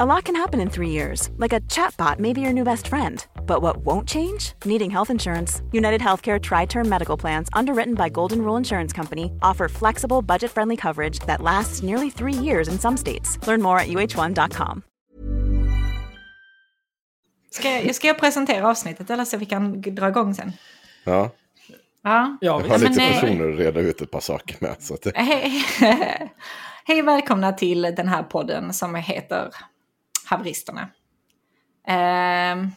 A lot can happen in three years, like a chatbot may be your new best friend. But what won't change? Needing health insurance. United Healthcare Tri Term Medical Plans, underwritten by Golden Rule Insurance Company, offer flexible, budget friendly coverage that lasts nearly three years in some states. Learn more at uh1.com. Ska jag, ska jag presentera avsnittet eller så vi kan dra igång sen? Ja, Ja. Ja, jag har lite nej. personer att reda ut ett par saker med. Så att, Hej, hej välkomna till den här podden som heter Haveristerna. Ehm,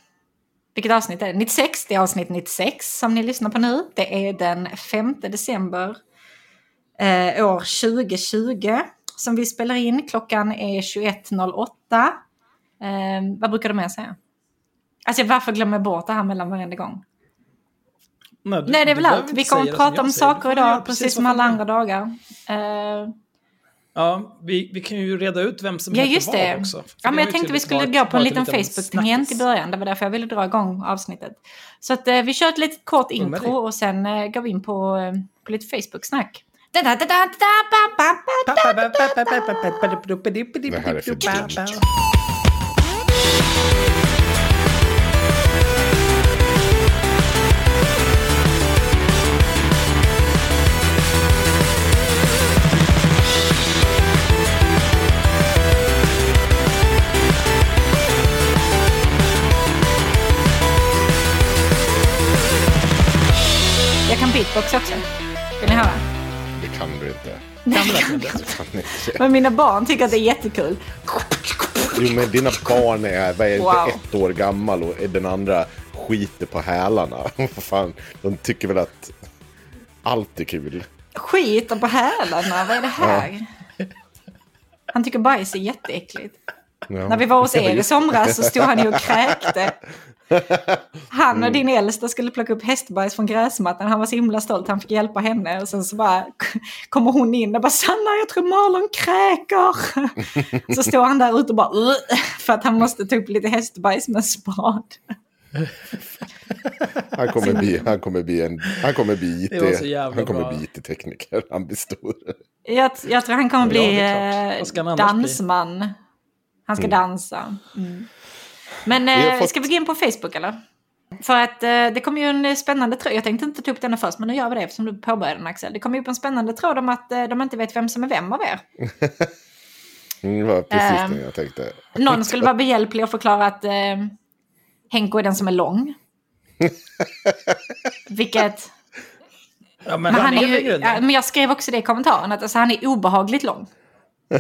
vilket avsnitt är det? 96, det är avsnitt 96 som ni lyssnar på nu. Det är den 5 december eh, år 2020 som vi spelar in. Klockan är 21.08. Ehm, vad brukar du mer säga? Alltså varför glömmer jag bort det här mellan varenda gång? Nej, du- Nej, det är väl allt. Vi kommer att som prata om saker idag, precis som vad alla andra dagar. Eh, Ja, vi, vi kan ju reda ut vem som Ja, heter just vad det. också. För Ja, men jag tänkte vi skulle gå på en liten liten Facebook-tangent i början. Det var därför jag ville dra igång avsnittet. Så att eh, vi kör ett litet kort intro och sen eh, går vi in på, eh, på lite Facebook-snack. Det här är för beatbox också. Vill ni höra? det kan du inte. Det? Kan du. Men mina barn tycker att det är jättekul. Jo, men dina barn är, vad är Wow. ett år gammal och den andra skiter på hälarna. Fan, de tycker väl att allt är kul. Skiter på hälarna, vad är det här? Han tycker bajs är jätteäckligt. Ja. När vi var hos Ja, er i somras så stod han ju och kräkte. Han Mm. och din äldsta skulle plocka upp hästbajs från gräsmattan. Han var så himla stolt, han fick hjälpa henne. Och sen så bara kommer hon in och bara Sanna, jag tror Marlon kräker. Så står han där ute och bara "Ugh", för att han måste ta upp lite hästbajs med spad. Han kommer bli, han kommer bli en, han kommer bli IT, han kommer bra. bli IT-tekniker. Han blir stor. Jag, jag tror han kommer Ja, bli klart. eh, annars bli? Han ska dansa. Mm. Men eh, fått- ska vi gå in på Facebook eller? För att eh, det kommer ju en spännande tråd. Jag tänkte inte ta upp den först, men nu gör vi det eftersom du påbörjade den Axel. Det kommer ju upp en spännande tråd om att eh, de inte vet vem som är vem av er. Mm, det var precis Ehm. det jag tänkte. Någon skulle vara behjälplig och förklara att eh, Henko är den som är lång. Vilket... Ja, men Men, han, han är ju, ja, men jag skrev också det i kommentaren, att alltså, han är obehagligt lång.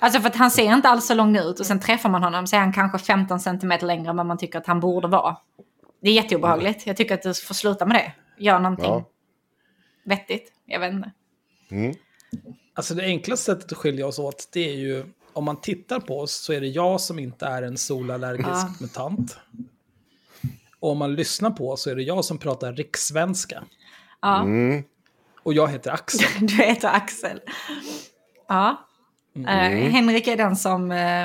Alltså för att han ser inte alls så lång ut och sen träffar man honom så är han kanske 15 centimeter längre än vad man tycker att han borde vara. Det är jätteobehagligt. Jag tycker att du får sluta med det. Gör någonting Ja. vettigt. Jag vet inte. Alltså det enklaste sättet att skilja oss åt, det är ju om man tittar på oss så är det jag som inte är en solallergisk Ja. mutant. Och om man lyssnar på så är det jag som pratar rikssvenska. Ja, Mm. Och jag heter Axel. du heter Axel. Ja. Eh, Henrik är den som eh,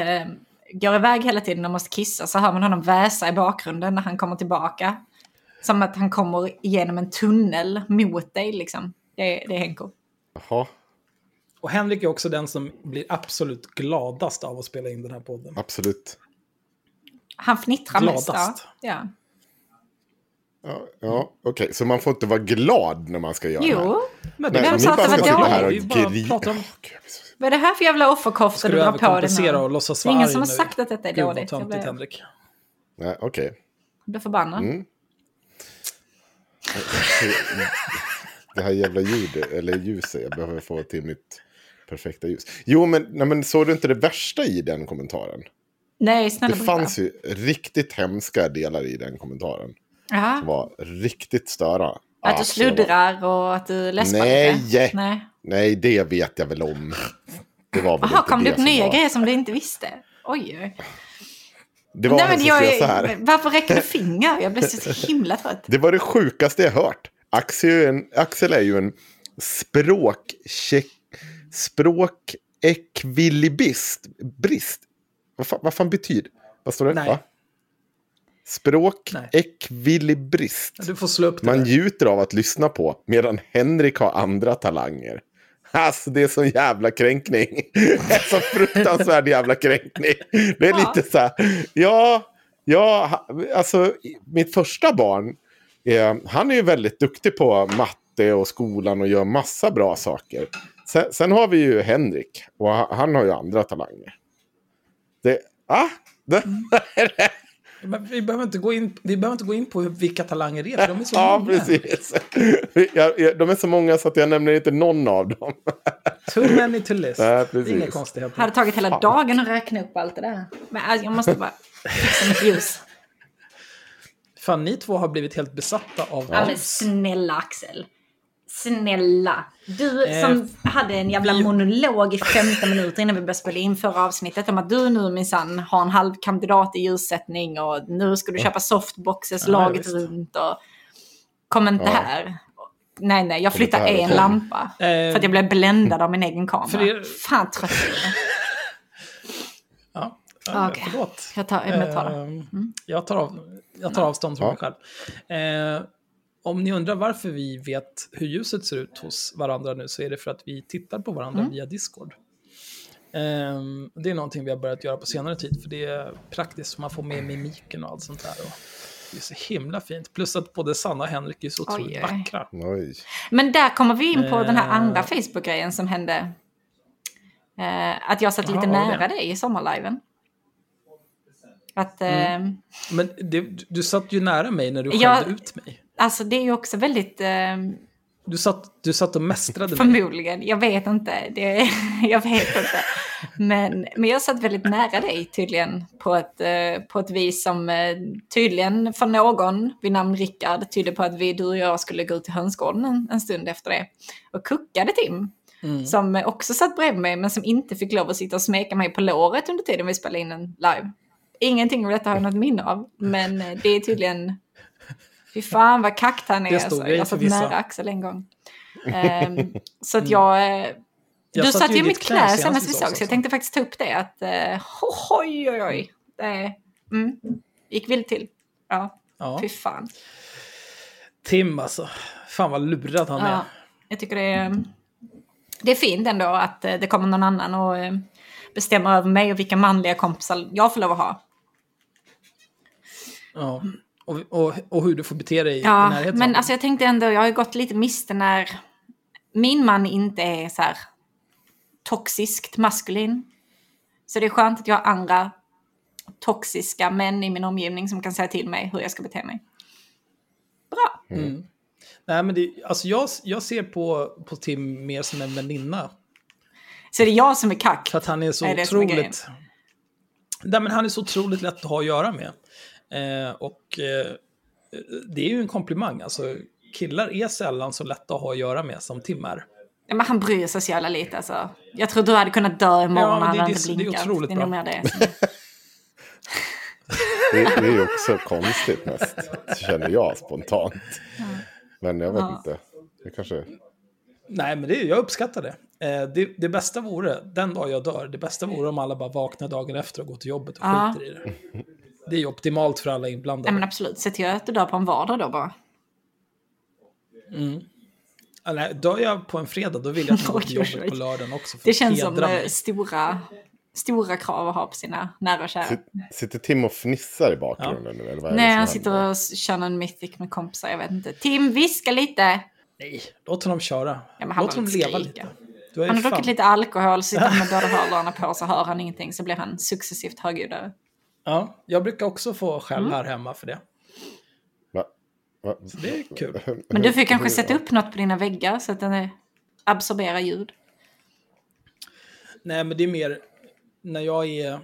eh, går iväg hela tiden och måste kissa. Så hör man honom väsa i bakgrunden när han kommer tillbaka. Som att han kommer igenom en tunnel mot dig liksom. Det är, det är Henko. Jaha, Och Henrik är också den som blir absolut gladast av att spela in den här podden. absolut. Han fnittrar mest. Ja. Gladast. Ja. Ja, ja okej. Så man får inte vara glad när man ska göra det här? Jo, Men Nej, Vem sa att det var ska dåligt? om... Vad är det här för jävla offerkofta Ska du du drar på dig överkompensera nu? och låtsas Det är vara ingen som har sagt att detta är Gud vad dåligt. Jag töntigt, blir, Henrik. Nej, okej. jag blir förbannad. Mm. Det här jävla ljudet, eller ljuset, jag behöver få till mitt perfekta ljus. Jo, men, nej, men såg du inte det värsta i den kommentaren? Nej, snälla Det fanns ju riktigt hemska delar i den kommentaren. Jaha. Som var riktigt störa. Att du Alltså, sluddrar och att du läspar Nej. lite? Nej. Nej, det vet jag väl om. Det var väl inte kom det upp nya var. grejer som du inte visste? Oj. Det var Nej, men jag, så här. Varför räcker du finger? Jag blir så himla trött. Det var det sjukaste jag hört. Axel, är ju en, Axel är ju en språk... Språkekvilibist. Brist. Vad fan, vad fan betyder Vad står det? Nej. Va? Språkekvilibrist. Du får slå upp det Man där. njuter av att lyssna på medan Henrik har andra talanger. Alltså det är sån jävla kränkning. Är så fruktansvärd jävla kränkning. Det är Ja. lite så här. Ja, ja, alltså mitt första barn. Eh, han är ju väldigt duktig på matte och skolan och gör massa bra saker. Sen, sen har vi ju Henrik och ha- han har ju andra talanger. Det, ah, det, Men vi, behöver inte gå in, vi behöver inte gå in på hur, vilka talanger det är, för de är så Ja, många. precis. Jag, jag, de är så många så att jag nämner inte någon av dem. Too many to list. Precis. inga konstigheter. Hade tagit hela dagen att räkna upp allt det där. Men alltså, jag måste bara fixa mitt ljus. Fan, ni två har blivit helt besatta av Ja, men snälla Axel. Snälla. Du Eh, som hade en jävla vi- monolog i 15 minuter innan vi började spela in förra avsnittet om att du nu minsann har en halv kandidat i ljussättning och nu ska du köpa softboxes Ja, laget visst. runt och kom inte Ja. här. Nej, nej, jag flyttar en kom. lampa. Eh, För att jag blev bländad av min egen kamera. För er- Fan trött jag är. Ja, ja, Okej. förlåt. Jag tar, jag tar det. Ehm, jag, tar av, jag tar avstånd från Ja. mig själv. Eh, om ni undrar varför vi vet hur ljuset ser ut hos varandra nu så är det för att vi tittar på varandra Mm. via Discord. Ehm, det är någonting vi har börjat göra på senare tid för det är praktiskt man får med mimiken och allt sånt där. Och det är så himla fint. Plus att både Sanna och Henrik är så otroligt oj. vackra. Oj. Men där kommer vi in på den här Eh. andra Facebook-grejen som hände. Eh, att jag satt lite var nära det? dig i sommarliven. Att, eh, Mm. Men det, du satt ju nära mig när du Jag- skällde ut mig. Alltså det är ju också väldigt, eh, Du satt, du satt och mästrade mig. förmodligen, jag vet inte, det, jag vet inte. Men, men jag satt väldigt nära dig tydligen på ett, eh, på ett vis som eh, tydligen för någon vid namn Rickard tydde på att vi, du och jag skulle gå ut till hönsgården en, en stund efter det. Och kuckade Tim. Mm. Som också satt bredvid mig men som inte fick lov att sitta och smeka mig på låret under tiden vi spelade in en live. Ingenting av detta har jag något minne av. Men eh, det är tydligen... Fy fan vad kackt han är. Det stod Alltså. Jag satt nära Axel en gång. Ehm, så att jag... eh, Jag du satt satt ju i mitt knä senast vi såg, så jag tänkte faktiskt ta upp det. Att, eh, oj, oj, oj. Det mm, gick vilt till. Ja, Ja. fy fan. Tim alltså. Fan vad lurad han är. Ja, jag tycker det är, det är fint ändå att eh, det kommer någon annan och bestämmer över mig och vilka manliga kompisar jag får lov att ha. Ja. Och, och, och hur du får bete dig i Ja, närheten av men alltså jag tänkte ändå, jag har ju gått lite miste när min man inte är så här toxiskt maskulin. Så det är skönt att jag har andra toxiska män i min omgivning som kan säga till mig hur jag ska bete mig. Bra. Mm. Nej, men det, alltså jag, jag ser på, på Tim mer som en väninna. Så det är jag som är kack. För att han är så är otroligt... Nej, men han är så otroligt lätt att ha att göra med. Eh, och eh, det är ju en komplimang. Alltså, killar är sällan så lätta att ha att göra med som Tim är. Ja, men han bryr sig så jävla lite alltså. Jag tror du hade kunnat dö imorgon Ja, ja, men hade det- han det- inte det är blinkat. otroligt det är bra. mer det. Det, det är ju också konstigt mest, känner jag spontant. Men jag vet Ja. inte. Det kanske... Nej, men det, jag uppskattar det. Eh, det. Det bästa vore, den dag jag dör, det bästa vore om alla bara vaknar dagen efter och går till jobbet och Ja. skiter i det. Det är ju optimalt för alla Nej inblandade. men absolut, se till att du dör på en vardag då bara. Ah, nej, dör jag på en fredag, då vill jag att man går till jobbet på lördagen också. För Det känns som eh, mig. stora, stora krav att ha på sina nära och kära. Sit- Sitter Tim och fnissar i bakgrunden nu? Eller vad Nej, han sitter och kör en mythic med kompisar, jag vet inte. Tim, viska lite! Nej, låt honom köra. Ja, men han låt honom leva lite. Han har druckit lite alkohol, sitter med båda hörlurarna på så hör han ingenting. Så blir han successivt högljuddare. Ja, jag brukar också få skäll Mm. här hemma för det. Va? Va? Det är kul. Men du får ju kanske sätta upp något på dina väggar så att den absorberar ljud. Nej, men det är mer när jag är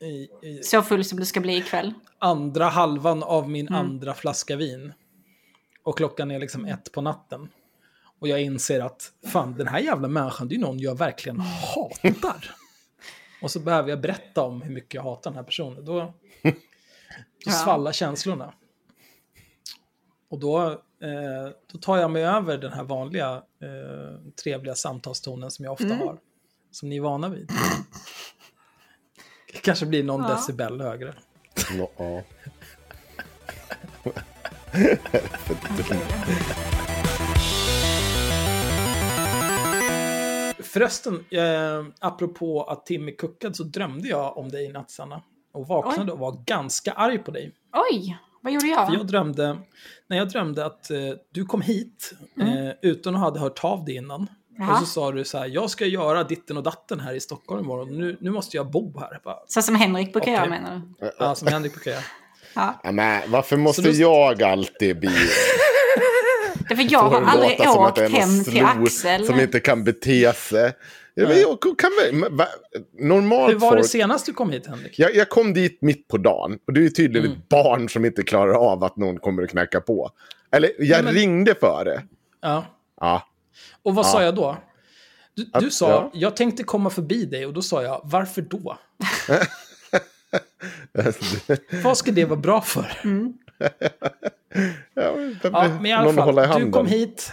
i, i Så full som du ska bli ikväll. andra halvan av min Mm. andra flaska vin. Och klockan är liksom ett på natten. Och jag inser att fan, den här jävla människan, det är någon jag verkligen hatar. Och så behöver jag berätta om hur mycket jag hatar den här personen. Då, då Ja. svallar känslorna. Och då, eh, då tar jag mig över den här vanliga eh, trevliga samtalstonen som jag ofta Mm. har. Som ni är vana vid. Det kanske blir någon Ja. decibel högre. Ja. Förresten, eh, apropå att Timmy kuckade så drömde jag om dig i natt, Sanna. Och vaknade och var ganska arg på dig. Oj, vad gjorde jag? För jag drömde, när jag drömde att eh, du kom hit eh, utan att ha hört av dig innan. Mm. Jaha. Och så sa du så här, jag ska göra ditten och datten här i Stockholm imorgon. Nu, nu måste jag bo här. Jag Bara, Så som Henrik brukar Okej. göra menar du? ja, som Henrik brukar göra. Ja. Ja, men varför måste då- jag alltid bli... Det är för jag har det aldrig åkt det hem till Axel. Som inte kan bete sig. Ja, men jag kan Normalt Hur var det folk... senast du kom hit, Henrik? Jag, jag kom dit mitt på dagen. Och det är tydligen Mm. ett barn som inte klarar av att någon kommer att knacka på. Eller jag men- ringde för det. Ja. Ja. Och vad Ja. sa jag då? Du, du Att- sa, ja. jag tänkte komma förbi dig och då sa jag, varför då? Vad ska det vara bra för? ja, Ja, men i alla fall, handen. du kom hit.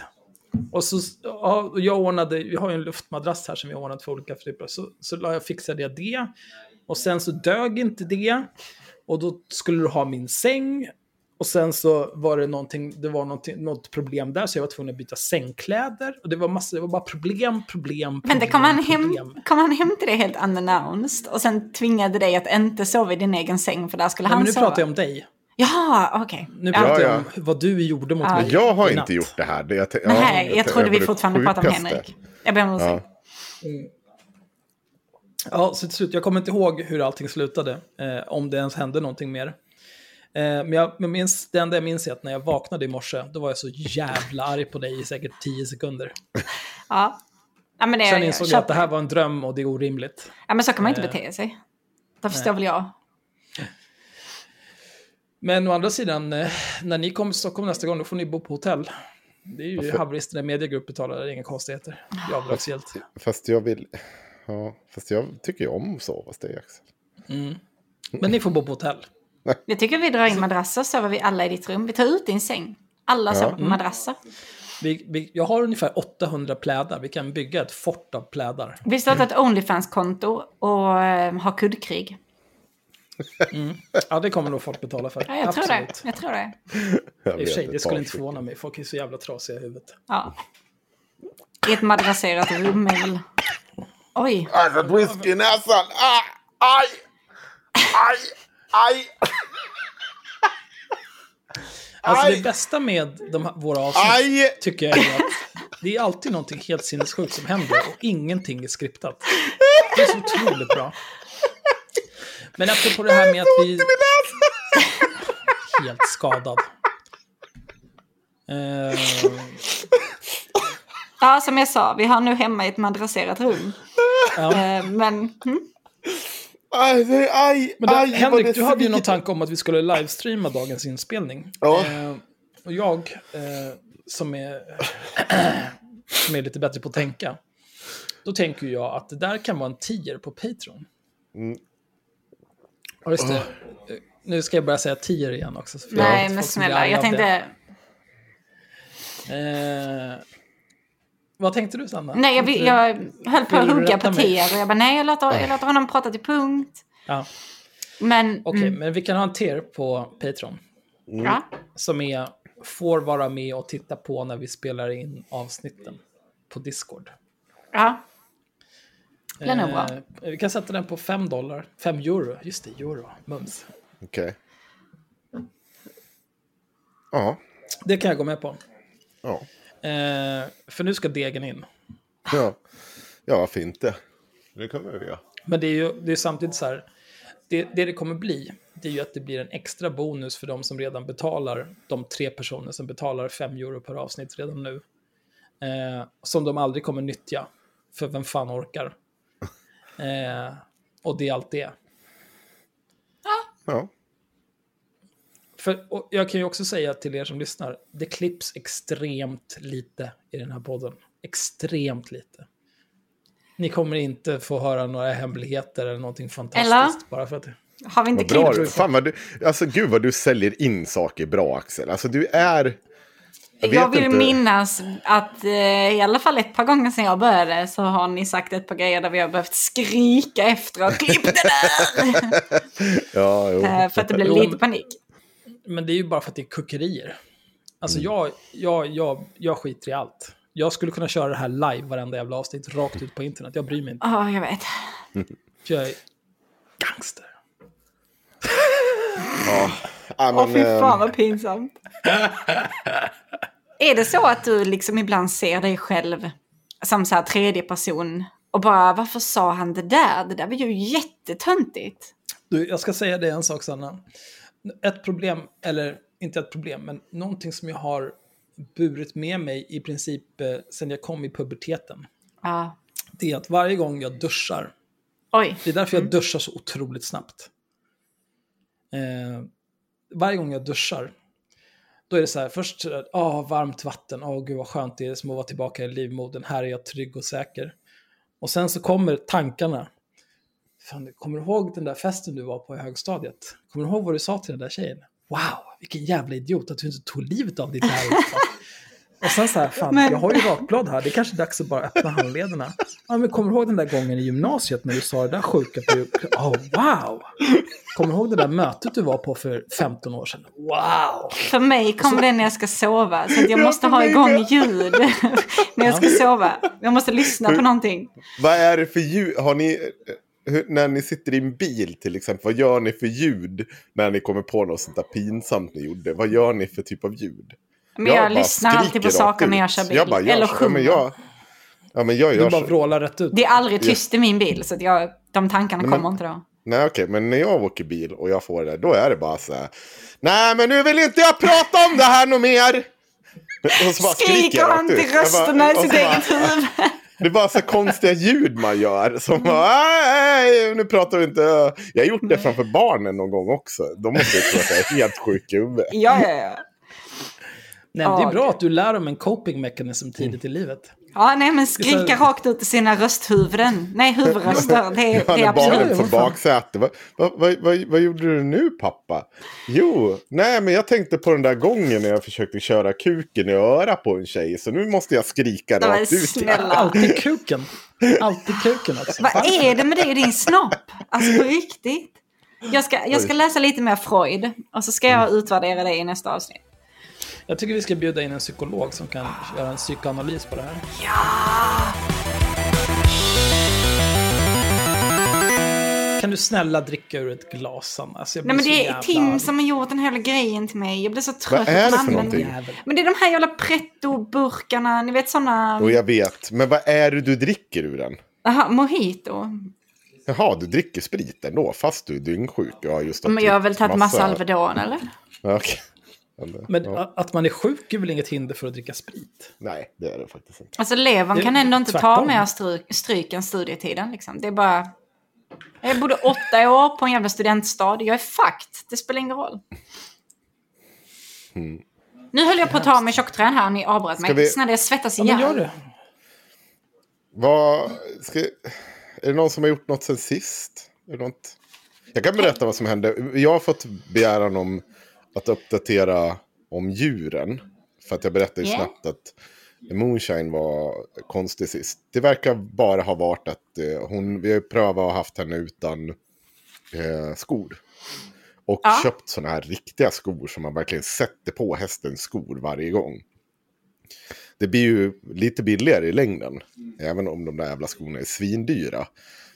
Och så, ja, och jag ordnade, vi har ju en luftmadrass här som vi har ordnat för olika typer. Så, så la jag, fixade jag det. Och sen så dög inte det. Och då skulle du ha min säng. Och sen så var det någonting, det var någonting, något problem där så jag var tvungen att byta sängkläder. Och det var massor, det var bara problem, problem, problem. Vänta, kom han, hem, problem. kom han hem till dig helt unannounced och sen tvingade dig att inte sova i din egen säng för där skulle Nej, han men nu sova? pratar jag om dig. Jaha, okej. Nu Ja. pratar Ja, jag om vad du gjorde mot Ja. mig jag har inte gjort det här. Det, jag, ja, Nej, jag trodde det vi fortfarande pratade om. Henrik. Jag ber om ursäkt. Ja. Ja, så till slut, jag kommer inte ihåg hur allting slutade, eh, om det ens hände någonting mer. Eh, men jag, men minns, det enda jag minns är att när jag vaknade i morse, då var jag så jävla arg på dig i säkert tio sekunder. Ja. Ja, men det, Sen insåg jag köper att det här var en dröm och det är orimligt. Ja, men så kan man inte Eh, bete sig. Det förstår väl jag. Men å andra sidan, eh, när ni kommer till Stockholm nästa gång, då får ni bo på hotell. Det är ju Varför? haveristerna mediegrupp betalar, det är inga konstigheter. Det är avdragsgillt. Fast jag vill... Ja, fast jag tycker ju om att sova hos dig, Axel. Men ni får bo på hotell. Jag tycker vi drar in madrasser så sover vi alla i ditt rum. Vi tar ut din säng. Alla sover på madrasser. Vi, vi, jag har ungefär 800 plädar, vi kan bygga ett fort av plädar. Vi startar ett Onlyfans-konto och eh, har kuddkrig. Ja, det kommer nog folk betala för. Ja, jag tror det. Jag tror det. Jag I och för sig, det skulle inte förvåna mig. Folk är så jävla trasiga i huvudet. Ja. I ett madrasserat rum är väl... Oj. Alltså, whisky i näsan! Ah, aj! Aj! Aj! Alltså Aj! det bästa med de här, våra avsnitt Aj! tycker jag är att det är alltid någonting helt sinnessjukt som händer och ingenting är skriptat. Det är så otroligt bra. Men apropå det här med att vi... Helt skadad. Eh, Ja, som jag sa, vi har nu hemma i ett madrasserat rum. ja. Eh, men... hm? Aj, det- aj, Men det, aj, Henrik, det du hade ju någon tanke om att vi skulle livestreama dagens inspelning. Ja. Eh, och jag, som, är, som är lite bättre på att tänka, då tänker jag att det där kan vara en tier på Patreon. Mm. Ja, just det. Eh, Nu ska jag börja säga tier igen också. Nej, men snälla, jag tänkte... Eh, vad tänkte du, Sanna? Nej, jag, jag höll på att hugga på tier och jag bara nej, jag låter, jag låter honom prata till punkt. Ja, Men... Okej, mm, men vi kan ha en tier på Patreon. ja. som är, får vara med och titta på när vi spelar in avsnitten på Discord. ja. Det är nog bra. Eh, vi kan sätta den på 5 dollar. 5 euro. Just det, euro. Mums. Okej. Ja. Det kan jag gå med på. Ja. Eh, för nu ska degen in. ja. Ja, varför inte? Det kan vi göra. Men det är ju det är samtidigt så här, det, det det kommer bli, det är ju att det blir en extra bonus för de som redan betalar, de tre personer som betalar 5 euro per avsnitt redan nu. Eh, som de aldrig kommer nyttja, för vem fan orkar? Eh, och det är allt det. Ja. För, och jag kan ju också säga till er som lyssnar, det klipps extremt lite i den här podden. Extremt lite. Ni kommer inte få höra några hemligheter eller någonting fantastiskt. Eller? Bara för att... Har vi inte Vad bra klippt? du. Fan vad du. Alltså gud vad du säljer in saker bra Axel. Alltså du är. Jag, Jag, vill inte. minnas att eh, i alla fall ett par gånger sedan jag började så har ni sagt ett par grejer där vi har behövt skrika efteråt. Klipp det där! Ja. Eh, för att det blev Jo, lite panik. Men det är ju bara för att det är kuckerier. Alltså Mm. jag, jag, jag, jag skiter i allt. Jag skulle kunna köra det här live varenda jävla avsnitt rakt ut på internet. Jag bryr mig inte. Ja, jag vet. För jag är gangster. Ja, Åh, men, fy fan vad pinsamt. är det så att du liksom ibland ser dig själv som så här tredje person och bara varför sa han det där? Det där var ju jättetöntigt. Du, jag ska säga dig en sak, Sanna. Ett problem, eller inte ett problem, men någonting som jag har burit med mig i princip eh, sen jag kom i puberteten. Ja. Det är att varje gång jag duschar, Oj. det är därför jag duschar så otroligt snabbt. Eh, varje gång jag duschar, då är det så här, först, ah varmt vatten, åh gud vad skönt det är som att vara tillbaka i livmodern, här är jag trygg och säker. Och sen så kommer tankarna. Fan, kommer du ihåg den där festen du var på i högstadiet? Kommer du ihåg vad du sa till den där tjejen? Wow, vilken jävla idiot att du inte tog livet av ditt där. Och sen så här, fan, Men- jag har ju rakblad här, det är kanske dags att bara öppna handlederna. Ja, men kommer du ihåg den där gången i gymnasiet när du sa det där sjuka? På, oh, wow! Kommer du ihåg det där mötet du var på för 15 år sedan? Wow! För mig kommer det när jag ska sova. Så att jag måste ha igång ljud när jag ska sova. Jag måste lyssna på någonting. Vad är det för ljud? Har ni, hur, när ni sitter i en bil till exempel, vad gör ni för ljud när ni kommer på något sånt där pinsamt ni gjorde? Vad gör ni för typ av ljud? Men jag, bara lyssnar alltid på saker när jag kör bil. Jag bara, jag, Eller ja, sjunger. men jag, ja, men jag Du gör bara vrålar rätt ut. Det är aldrig tyst i min bil, så att jag, de tankarna Men- kommer inte då. Nej okej, men när jag åker bil och jag får det, då är det bara så här. Nej men nu vill inte jag prata om det här något mer. Och så bara Skriker jag han till. Jag rösterna i sitt eget huvud? Det är bara så konstiga ljud man gör. Som nej, nu pratar vi inte. Jag har gjort det framför barnen någon gång också. De måste ju tro att jag är helt sjuk i huvudet. Ja, ja, ja. Nej, men det är bra att du lär dem en coping mechanism tidigt i livet. Ja, nej men skrika rakt ut i sina rösthuvuden. Nej, huvudröster. Det, är- Ja, det är absolut. på baksätet. Vad, vad, vad, vad, gjorde du nu pappa? Jo, nej men jag tänkte på den där gången när jag försökte köra kuken i örat på en tjej. Så nu måste jag skrika Nej, rakt ut. snälla. Alltid kuken. Alltid kuken också. Vad är det med dig och din snopp? Alltså på riktigt. Jag ska, jag ska läsa lite mer Freud och så ska jag utvärdera det i nästa avsnitt. Jag tycker vi ska bjuda in en psykolog som kan göra en psykoanalys på det här. Kan du snälla dricka ur ett glas, Sanna? Alltså, jag Nej men så det är jävla Tim arg. som har gjort den här grejen till mig. Jag blir så trött Vad är på det för namnen. någonting? Jävel. Men det är de här jävla pretto-burkarna, ni vet sådana... Och jag vet, men vad är det du dricker ur den? Jaha, mojito. Jaha, du dricker sprit ändå, fast du är dyngsjuk. Ja, just Men jag har väl tagit massa Alvedon eller? Ja, okej. Eller, Men ja. att man är sjuk är väl inget hinder för att dricka sprit? Nej, det är det faktiskt inte. Alltså levern kan ändå inte ta tvärtom. mer stryk, stryk än studietiden. Liksom. Det är bara... Jag bodde åtta år på en jävla studentstad. Jag är fucked. Det spelar ingen roll. Nu höll jag på att ta med tjockträn här. Ni avbröt mig. Vi- Snälla, jag svettas Ja, men ihjäl. gör det. Vad, ska, är det någon som har gjort något sen sist? Är det något? Jag kan berätta vad som hände. Jag har fått begäran om att uppdatera om djuren. För att jag berättade ju Yeah. snabbt att Moonshine var konstig sist. Det verkar bara ha varit att eh, hon, vi har prövat och haft henne utan eh, skor. Och Ja. köpt sådana här riktiga skor som man verkligen sätter på hästens skor varje gång. Det blir ju lite billigare i längden. Även om de där jävla skorna är svindyra.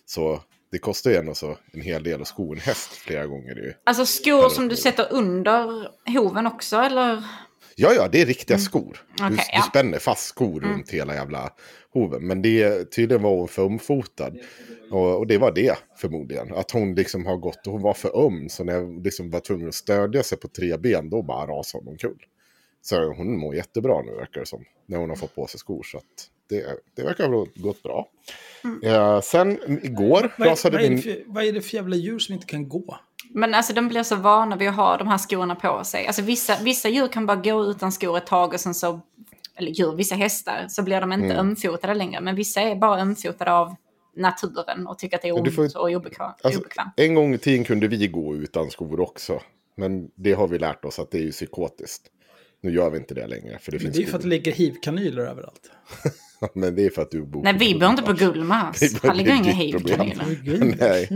Så det kostar ju ändå så en hel del att sko en häst flera gånger. Ju. Alltså skor som du sätter under hoven också, eller? Ja, ja, det är riktiga skor. du, Mm. Okej, du ja. spänner fast skor runt hela jävla hoven. Men det tydligen var hon för ömfotad. Och, och det var det förmodligen. Att hon liksom har gått, hon var för öm. Så när jag liksom var tvungen att stödja sig på tre ben, då bara rasade hon omkull. Så hon mår jättebra nu verkar det som. När hon har fått på sig skor. Så att det, det verkar ha gått bra. Mm. Eh, sen igår Vad, är- rasade vad, min... för, vad är det för jävla djur som inte kan gå? Men alltså de blir så vana vid att ha de här skorna på sig. Alltså vissa, vissa djur kan bara gå utan skor ett tag och sen så, eller djur, vissa hästar, så blir de inte Mm. ömfotade längre. Men vissa är bara ömfotade av naturen och tycker att det är ont får och obekvämt. Alltså, en gång i tiden kunde vi gå utan skor också. Men det har vi lärt oss att det är ju psykotiskt. Nu gör vi inte det längre. För det Men finns det är ju för att det ligger hivkanyler överallt. Men det är för att du bor Nej, på vi bor inte på Gullmars. Gullmars. Det är Här ligger inga problem. hiv-kanyler. Nej.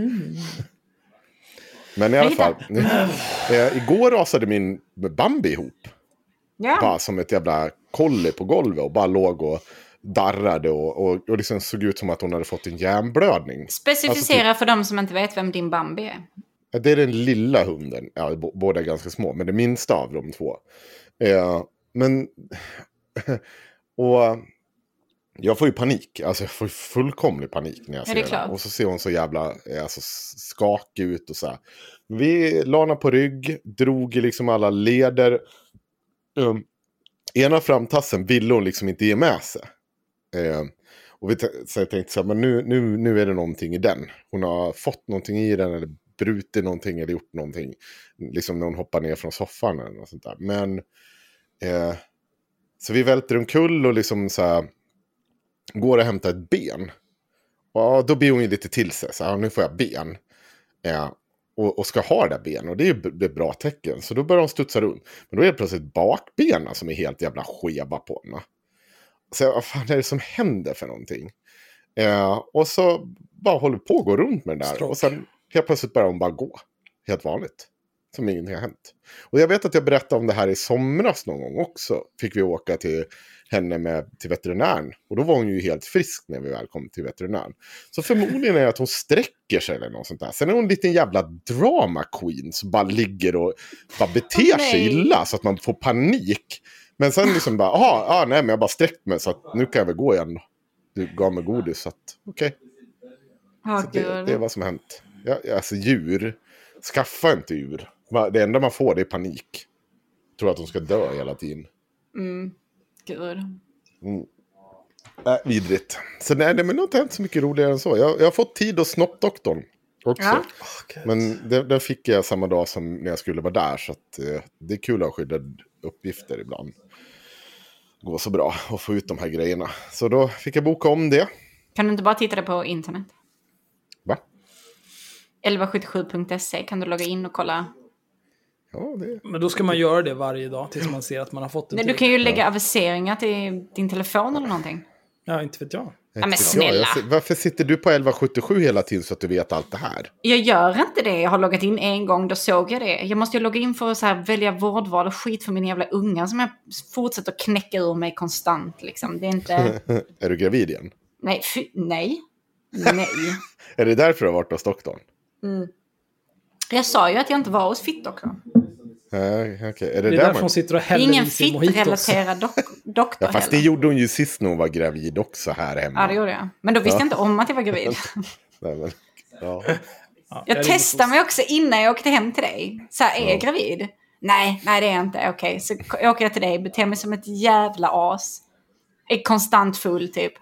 Men i alla fall. Nu, eh, igår rasade min Bambi ihop. Ja. Bara som ett jävla kolli på golvet. Och bara låg och darrade. Och, och, och liksom såg ut som att hon hade fått en hjärnblödning. Specificera Alltså, för de som inte vet vem din Bambi är. Det är den lilla hunden. Ja, båda är ganska små, men det minsta av de två. Eh, men... och jag får ju panik. Alltså jag får ju fullkomlig panik när jag Ja, ser klart. Och så ser hon så jävla eh, alltså, skakig ut och så här. Vi la henne på rygg, drog liksom alla leder. Um, ena framtassen ville hon liksom inte ge med sig. Eh, och vi så jag tänkte så här, men nu, nu, nu är det någonting i den. Hon har fått någonting i den eller brutit någonting eller gjort någonting. Liksom när hon hoppar ner från soffan eller något sånt där. Men eh, så vi välter omkull och liksom så här går och hämtar ett ben. Och då blir hon ju lite till sig. Så här, nu får jag ben. Eh, och, och ska ha det där benet. Och det är ju ett bra tecken. Så då börjar hon studsa runt. Men då är det plötsligt bakbenen som är helt jävla skeva på henne. Så jag, vad fan är det som händer för någonting? Eh, och så bara håller på att gå runt med den där. Stroke. Och sen helt plötsligt börjar hon bara gå. Helt vanligt. Som ingenting har hänt. Och jag vet att jag berättade om det här i somras någon gång också. Fick vi åka till henne med, till veterinären. Och då var hon ju helt frisk när vi väl kom till veterinären. Så förmodligen är det att hon sträcker sig eller något sånt där. Sen är hon en liten jävla drama queen som bara ligger och bara beter nej. sig illa så att man får panik. Men sen liksom bara, aha, ah, nej men jag bara sträckt mig så att nu kan jag väl gå igen. Du gav mig godis så att okej. Ja, Så det, det är vad som har hänt. Ja, alltså djur, skaffa inte djur. Det enda man får det är panik. Tror att de ska dö hela tiden. Mm. Gud. Äh, vidrigt. Så nej, det men det har inte hänt så mycket roligare än så. Jag, jag har fått tid hos snoppdoktorn också. Ja. Men den, den fick jag samma dag som när jag skulle vara där. Så att, eh, det är kul att ha skyddade uppgifter ibland. Går så bra att få ut de här grejerna. Så då fick jag boka om det. Kan du inte bara titta det på internet? Va? 1177.se kan du logga in och kolla. Ja, det... Men då ska man göra det varje dag tills man ser att man har fått det. Nej, du kan ju lägga aviseringar till din telefon eller någonting. Ja, inte vet jag. men Inte vet snälla. Jag. Varför sitter du på 1177 hela tiden så att du vet allt det här? Jag gör inte det. Jag har loggat in en gång, då såg jag det. Jag måste ju logga in för att så här välja vårdval och skit för min jävla unga som jag fortsätter knäcka ur mig konstant. Liksom. Det är inte... Är du gravid igen? Nej, fy, nej. Nej. Är det därför du har varit hos doktorn? Jag sa ju att jag inte var hos fittdoktorn. Nej, okej. Är det, Det är där därför man... hon sitter och häller ingen fittrelaterad dok- doktor Ja, fast det heller. gjorde hon ju sist när hon var gravid också här hemma. Ja, det gjorde jag. Men då visste jag inte om att jag var gravid. Nej, men, ja. Ja, Jag testade mig också innan jag åkte hem till dig. Så här, är jag gravid? Nej, nej det är jag inte. Okej, så k- åker jag till dig, beter mig som ett jävla as. Är konstant full typ.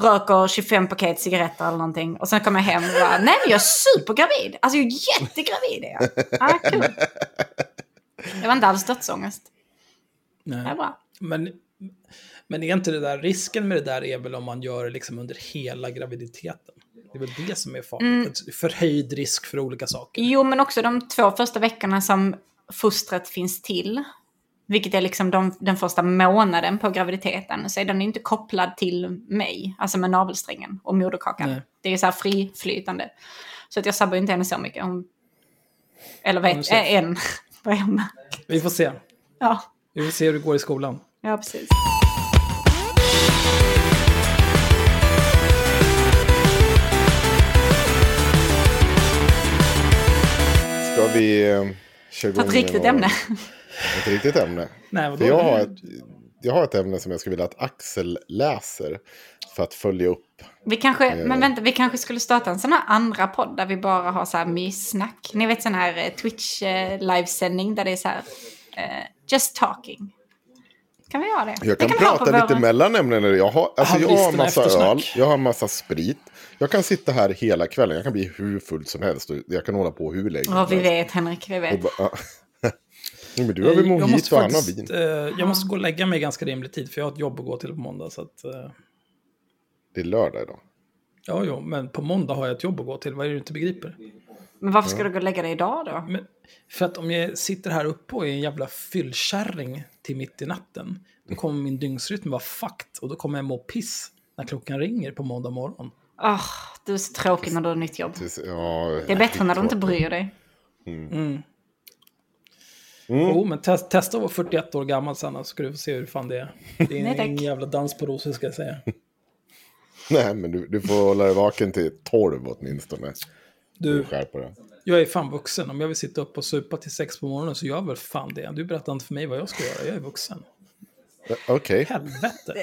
Röker 25 paket cigaretter eller någonting. Och sen kommer jag hem och bara, nej jag är supergravid. Alltså jag är jättegravid är jag. Ja, kul. Det var inte alls dödsångest. Det är Nej. bra. Men, men är inte det där, risken med det där är väl om man gör det liksom under hela graviditeten? Det är väl det som är farligt. Mm. Förhöjd risk för olika saker. Jo, men också de två första veckorna som fostret finns till. Vilket är liksom de, den första månaden på graviditeten. Så är den inte kopplad till mig, alltså med navelsträngen och moderkakan. Nej. Det är så här friflytande. Så att jag sabbar inte henne så mycket. Hon, eller vet, äh, en. Vad jag märkt. Vi får se. Ja, Vi får se hur det går i skolan. ja, precis. Ska vi eh, köra Ta ett igång riktigt ämne. Ett riktigt ämne. Nej, vadå? För jag, har ett, jag har ett ämne som jag skulle vilja att Axel läser. För att följa upp. Vi kanske, men vänta, vi kanske skulle starta en sån här andra podd där vi bara har så här myssnack. Ni vet sån här eh, Twitch eh, där det är så här eh, just talking. Kan vi göra det? Jag Det kan, ha prata lite våra- mellan ämnena. Jag har, alltså jag har Haveristerna massa eftersnack. öl, jag har massa sprit. Jag kan sitta här hela kvällen. Jag kan bli hur full som helst. Och jag kan hålla på hur länge Ja, vi vet Henrik, vi Och vet. Jo, men du har väl jag, mojito måste och han har faktiskt, vin. eh, jag måste gå och lägga mig ganska rimlig tid, för jag har ett jobb att gå till på måndag. Så att, eh, Det är lördag idag. ja, jo, men på måndag har jag ett jobb att gå till. Vad är det du inte begriper? Men varför ska du gå och lägga dig idag då? Men, för att om jag sitter här uppe och är en jävla fyllkärring till mitt i natten, då kommer min dygnsrytm vara fucked och då kommer jag må piss när klockan ringer på måndag morgon. Åh, du är så tråkig när du har nytt jobb. Det är, ja, Det är bättre när du inte bryr dig. Mm. Jo, men test, testa att vara 41 år gammal sen så ska du få se hur fan det är. Det är Nej, tack. ingen jävla dans på rosor ska jag säga. Nej, men du, du får hålla dig vaken till 12 åtminstone. Du, jag är fan vuxen. Om jag vill sitta upp och supa till sex på morgonen så gör jag väl fan det. Du berättar inte för mig vad jag ska göra. Jag är vuxen. Okej. Helvete.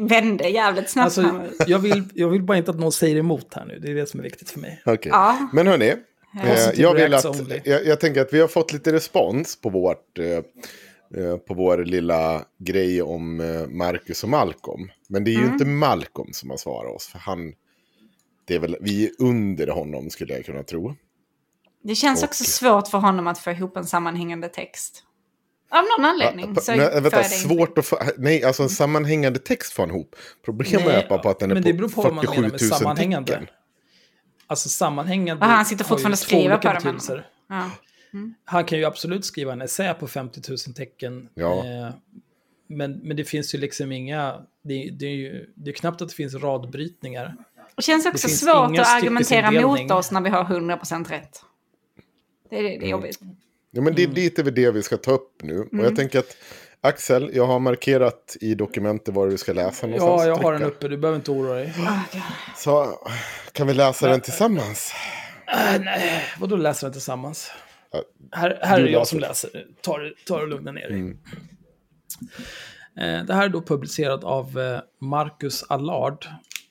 Vände jävligt snabbt Alltså, jag, vill, jag vill bara inte att någon säger emot här nu. Det är det som är viktigt för mig. okej. Ja. Men hörni. Eh, jag, vill att, jag, jag tänker att vi har fått lite respons på, vårt, eh, eh, på vår lilla grej om eh, Marcus och Malcolm. Men det är ju Mm. inte Malcolm som har svarat oss. För han, det är väl, vi är under honom skulle jag kunna tro. Det känns Och- också svårt för honom att få ihop en sammanhängande text. Av någon anledning. Så Men, får äh, vänta, svårt att få... Nej, alltså en sammanhängande text får han ihop. Problemet Nej, är bara på att den är men på det beror på vad man 47 menar 000 med sammanhängande. tecken. Alltså sammanhängande Och han sitter fortfarande och skriver på det, betydelser. Ja. Han kan ju absolut skriva en essä på 50 000 tecken. Ja. Eh, men, men det finns ju liksom inga... Det, det är ju det är knappt att det finns radbrytningar. Det känns också finns svårt att argumentera mot oss när vi har 100% rätt. Det är, det är jobbigt. Ja, men det Mm. är lite väl det vi ska ta upp nu. Och Mm. jag tänker att Axel, jag har markerat i dokumentet var du ska läsa någonstans. Ja, jag har den uppe. Du behöver inte oroa dig. Så kan vi läsa den tillsammans? Äh, nej, vadå läser den tillsammans? Ja, Här, här är jag som läser. Ta det och lugna ner dig. Mm. Eh, Det här är då publicerat av eh, Marcus Allard,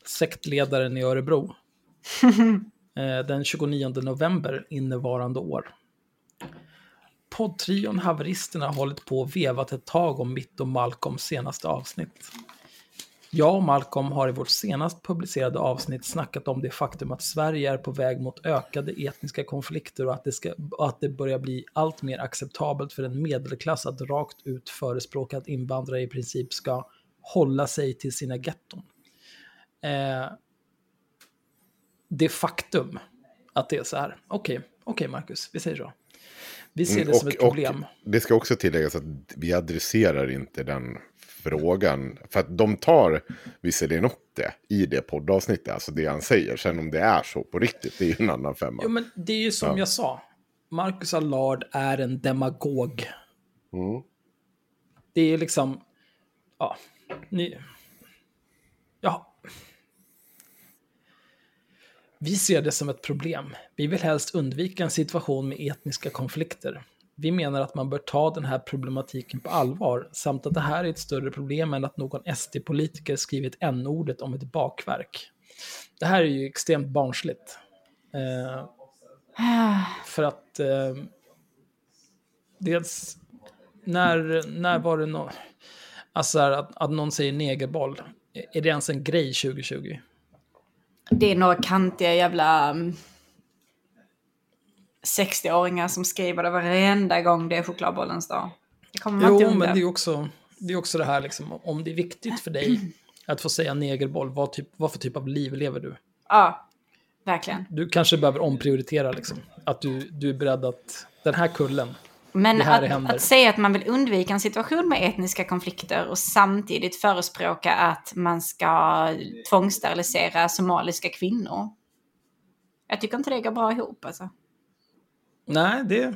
sektledaren i Örebro. Eh, Den 29 november innevarande år. Poddtrion Haveristerna har hållit på och vevat ett tag om mitt och Malcolms senaste avsnitt. Jag och Malcolm har i vårt senast publicerade avsnitt snackat om det faktum att Sverige är på väg mot ökade etniska konflikter och att det, ska, att det börjar bli allt mer acceptabelt för en medelklass att rakt ut förespråka att invandrare i princip ska hålla sig till sina getton. Eh, det faktum att det är så här, okej, okej Marcus, vi säger så. Vi ser det som ett problem. Mm, Och det ska också tilläggas att vi adresserar inte den frågan. För att de tar visserligen upp det i det poddavsnittet, alltså det han säger. Sen om det är så på riktigt, det är ju en annan femma. Jo, men det är ju som Ja. jag sa. Marcus Allard är en demagog. Mm. Det är liksom... Ja, ni... Ja. Vi ser det som ett problem. Vi vill helst undvika en situation med etniska konflikter. Vi menar att man bör ta den här problematiken på allvar, samt att det här är ett större problem än att någon SD-politiker skrivit n-ordet om ett bakverk. Det här är ju extremt barnsligt. Eh, för att eh, dels när, när var det någon, alltså här, att, att någon säger negerboll, är det ens en grej 2020? Det är några kantiga jävla mm, 60-åringar som skriver det varenda gång det är chokladbollens dag. Det kommer man inte Jo, undan. men det är också det, är också det här liksom, om det är viktigt för dig att få säga negerboll, vad, typ, vad för typ av liv lever du? Ja, verkligen. Du kanske behöver omprioritera liksom, att du, du är beredd att, den här kullen, Men att, att säga att man vill undvika en situation med etniska konflikter och samtidigt förespråka att man ska tvångssterilisera somaliska kvinnor. Jag tycker inte det går bra ihop alltså. nej, det,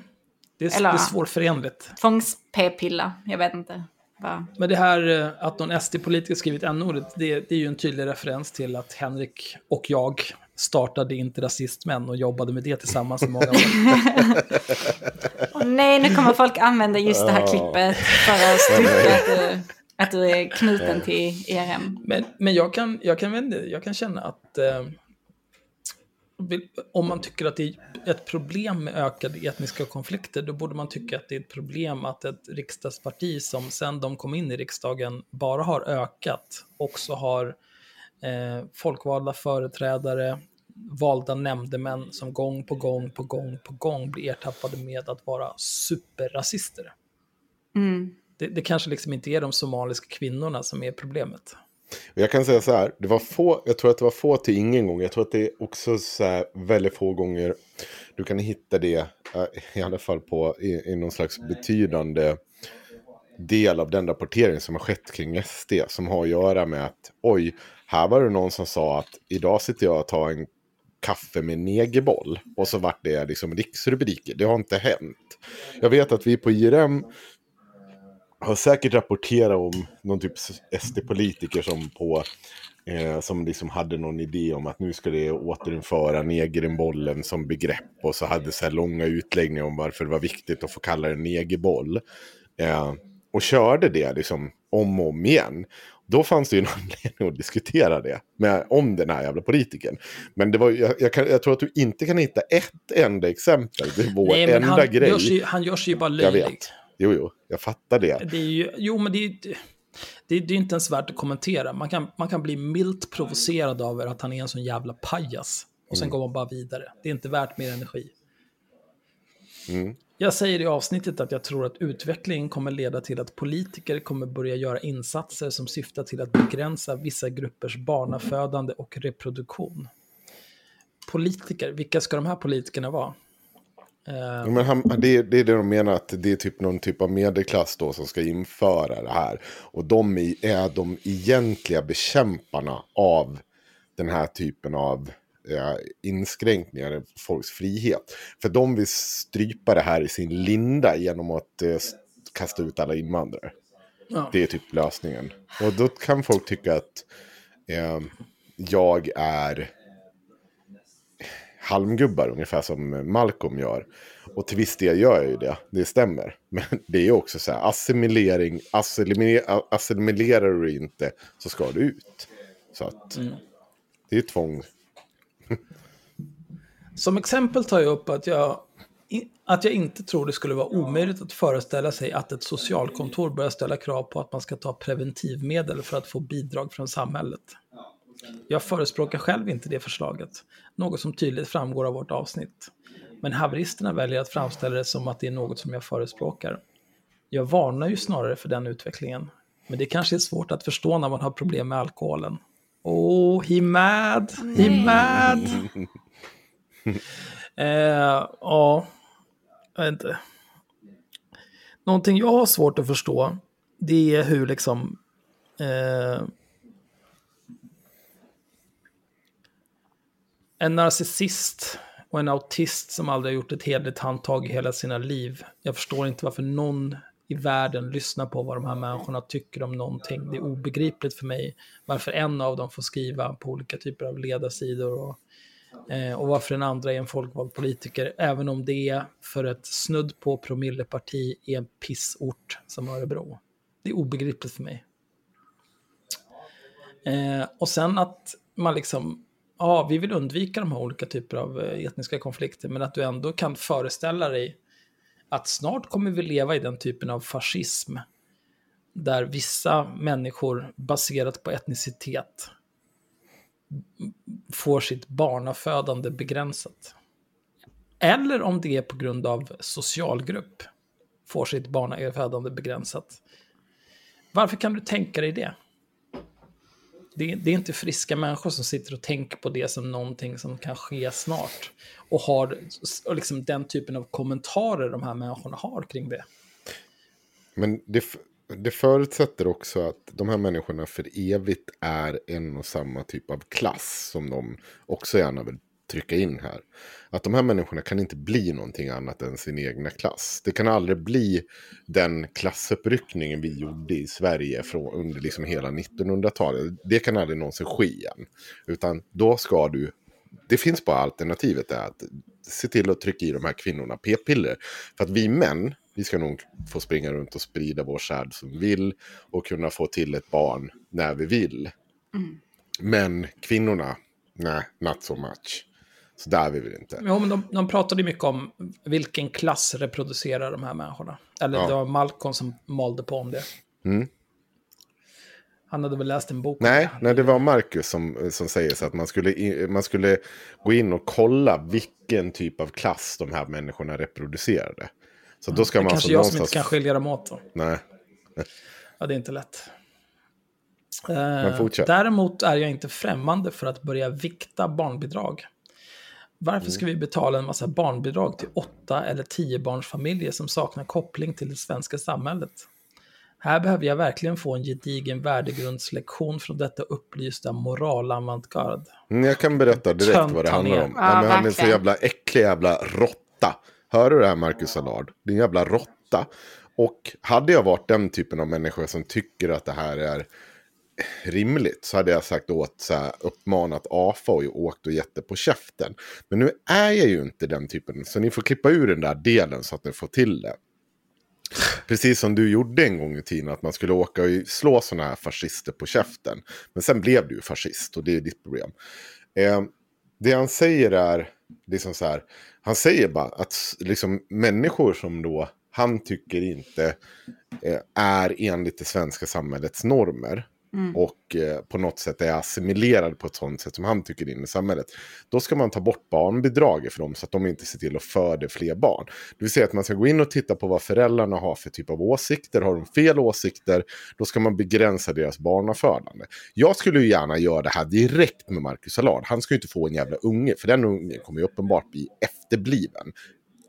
det, är, Eller- det är svårförenligt. Tvångs-p-pilla, jag vet inte. Bara. Men det här eh, att någon SD-politiker skrivit n-ordet, det, det är ju en tydlig referens till att Henrik och jag startade inte rasistmän och jobbade med det tillsammans i många år. Åh nej, nu kommer folk använda just det här klippet för att styrka att du, att du är knuten till ERM. Men, men jag, kan, jag, kan, vända- jag kan känna att eh, om man tycker att det är ett problem med ökade etniska konflikter, då borde man tycka att det är ett problem att ett riksdagsparti som sen de kom in i riksdagen bara har ökat, också har eh, folkvalda företrädare, valda nämndemän som gång på gång på gång på gång blir ertappade med att vara superrasister. Mm. Det, det kanske liksom inte är de somaliska kvinnorna som är problemet. Jag kan säga så här, det var få, jag tror att det var få till ingen gång. Jag tror att det är också så här väldigt få gånger du kan hitta det, eh, i alla fall på, i, i någon slags betydande del av den rapportering som har skett kring SD. Som har att göra med att, oj, här var det någon som sa att idag sitter jag och tar en kaffe med negerboll. Och så vart det liksom riksrubriker. Det har inte hänt. Jag vet att vi på IRM har säkert rapporterat om någon typ SD-politiker som på eh, som liksom hade någon idé om att nu ska det återinföra negerbollen som begrepp och så hade så här långa utläggningar om varför det var viktigt att få kalla det negerboll. Eh, och körde det liksom om och om igen. Då fanns det ju en anledning att diskutera det med, om den här jävla politikern. Men det var, jag, jag, kan, jag tror att du inte kan hitta ett enda exempel. Det är vår Nej, men enda han grej. gör, sig, han gör sig ju bara Jag löjlig. vet. Jo, jo, jag fattar det. Det är ju, jo, men det är, det, det, det är inte ens värt att kommentera. Man kan, man kan bli milt provocerad över att han är en sån jävla pajas. Och sen Mm. går man bara vidare. Det är inte värt mer energi. Mm. Jag säger i avsnittet att jag tror att utvecklingen kommer leda till att politiker kommer börja göra insatser som syftar till att begränsa vissa gruppers barnafödande och reproduktion. Politiker, vilka ska de här politikerna vara? Ja, Men han, det, det är det de menar att det är typ någon typ av medelklass då som ska införa det här. Och de är, är de egentliga bekämparna av den här typen av eh, inskränkningar i folks frihet. För de vill strypa det här i sin linda genom att eh, kasta ut alla invandrare. ja. Det är typ lösningen. Och då kan folk tycka att eh, jag är halmgubbar ungefär som Malcolm gör. Och till viss del gör jag ju det, det stämmer. Men det är ju också så här, assimilering, assimilera, assimilerar du inte så ska du ut. Så att det är ju tvång. Som exempel tar jag upp att jag, att jag inte tror det skulle vara omöjligt att föreställa sig att ett socialkontor börjar ställa krav på att man ska ta preventivmedel för att få bidrag från samhället. Jag förespråkar själv inte det förslaget, något som tydligt framgår av vårt avsnitt. Men haveristerna väljer att framställa det som att det är något som jag förespråkar. Jag varnar ju snarare för den utvecklingen. Men det kanske är svårt att förstå när man har problem med alkoholen. Oh, he mad, he mad. Eh, ja, jag vet inte. Någonting jag har svårt att förstå, det är hur liksom... Eh, en narcissist och en autist som aldrig har gjort ett hederligt handtag i hela sina liv. Jag förstår inte varför någon i världen lyssnar på vad de här människorna tycker om någonting. Det är obegripligt för mig varför en av dem får skriva på olika typer av ledarsidor och Eh, och varför den andra är en folkvald politiker, även om det är för ett snudd på promilleparti i en pissort som Örebro. Det är obegripligt för mig. Eh, och sen att man liksom, ja, vi vill undvika de här olika typer av eh, etniska konflikter, men att du ändå kan föreställa dig att snart kommer vi leva i den typen av fascism, där vissa människor baserat på etnicitet får sitt barnafödande begränsat. Eller om det är på grund av socialgrupp får sitt barnafödande begränsat. Varför kan du tänka dig det? Det, det är inte friska människor som sitter och tänker på det som någonting som kan ske snart. Och har och liksom den typen av kommentarer de här människorna har kring det. Men det, det förutsätter också att de här människorna för evigt är en och samma typ av klass som de också gärna vill trycka in här. Att de här människorna kan inte bli någonting annat än sin egna klass. Det kan aldrig bli den klassuppryckningen vi gjorde i Sverige från, under liksom hela 1900-talet. Det kan aldrig någonsin ske igen. Utan då ska du det finns bara alternativet är att se till att trycka i de här kvinnorna p-piller. För att vi män, vi ska nog få springa runt och sprida vår säd som vi vill och kunna få till ett barn när vi vill. Men kvinnorna, nej, not so much. Så där vill vi inte. Jo, men de, de pratade mycket om vilken klass reproducerar de här människorna. Eller Ja. det var Malcolm som malde på om det. Mm. Han hade väl läst en bok Nej, det. nej, det var Marcus som, som säger så att man skulle, man skulle gå in och kolla vilken typ av klass de här människorna reproducerade. Så då ska Det man kanske alltså jag som någonstans... inte kan skilja dem åt då. Nej. Ja, det är inte lätt. Eh, däremot är jag inte främmande för att börja vikta barnbidrag. Varför Mm. ska vi betala en massa barnbidrag till åtta eller tio barnsfamiljer som saknar koppling till det svenska samhället? Här behöver jag verkligen få en gedigen värdegrundslektion från detta upplysta moralavantgarde. Mm, Jag kan berätta direkt Tönt vad det han handlar om. Ja, Nej, men han är så verkligen. jävla äcklig jävla råtta. Hör du det här Marcus Allard? Din jävla råtta. Och hade jag varit den typen av människa som tycker att det här är rimligt så hade jag sagt åt, så här, uppmanat AFA och åkt och gett det på käften. Men nu är jag ju inte den typen, så ni får klippa ur den där delen så att ni får till det. Precis som du gjorde en gång i tiden, att man skulle åka och slå sådana här fascister på käften. Men sen blev du ju fascist och det är ditt problem. Eh, det han säger är, liksom så här, han säger bara att liksom, människor som då han tycker inte eh, är enligt det svenska samhällets normer Mm. och eh, på något sätt är assimilerad på ett sånt sätt som han tycker in i samhället. Då ska man ta bort barnbidraget för dem så att de inte ser till att föda fler barn. Det vill säga att man ska gå in och titta på vad föräldrarna har för typ av åsikter. Har de fel åsikter, då ska man begränsa deras barnafödande. Jag skulle ju gärna göra det här direkt med Marcus Allard. Han ska ju inte få en jävla unge, för den ungen kommer ju uppenbart bli efterbliven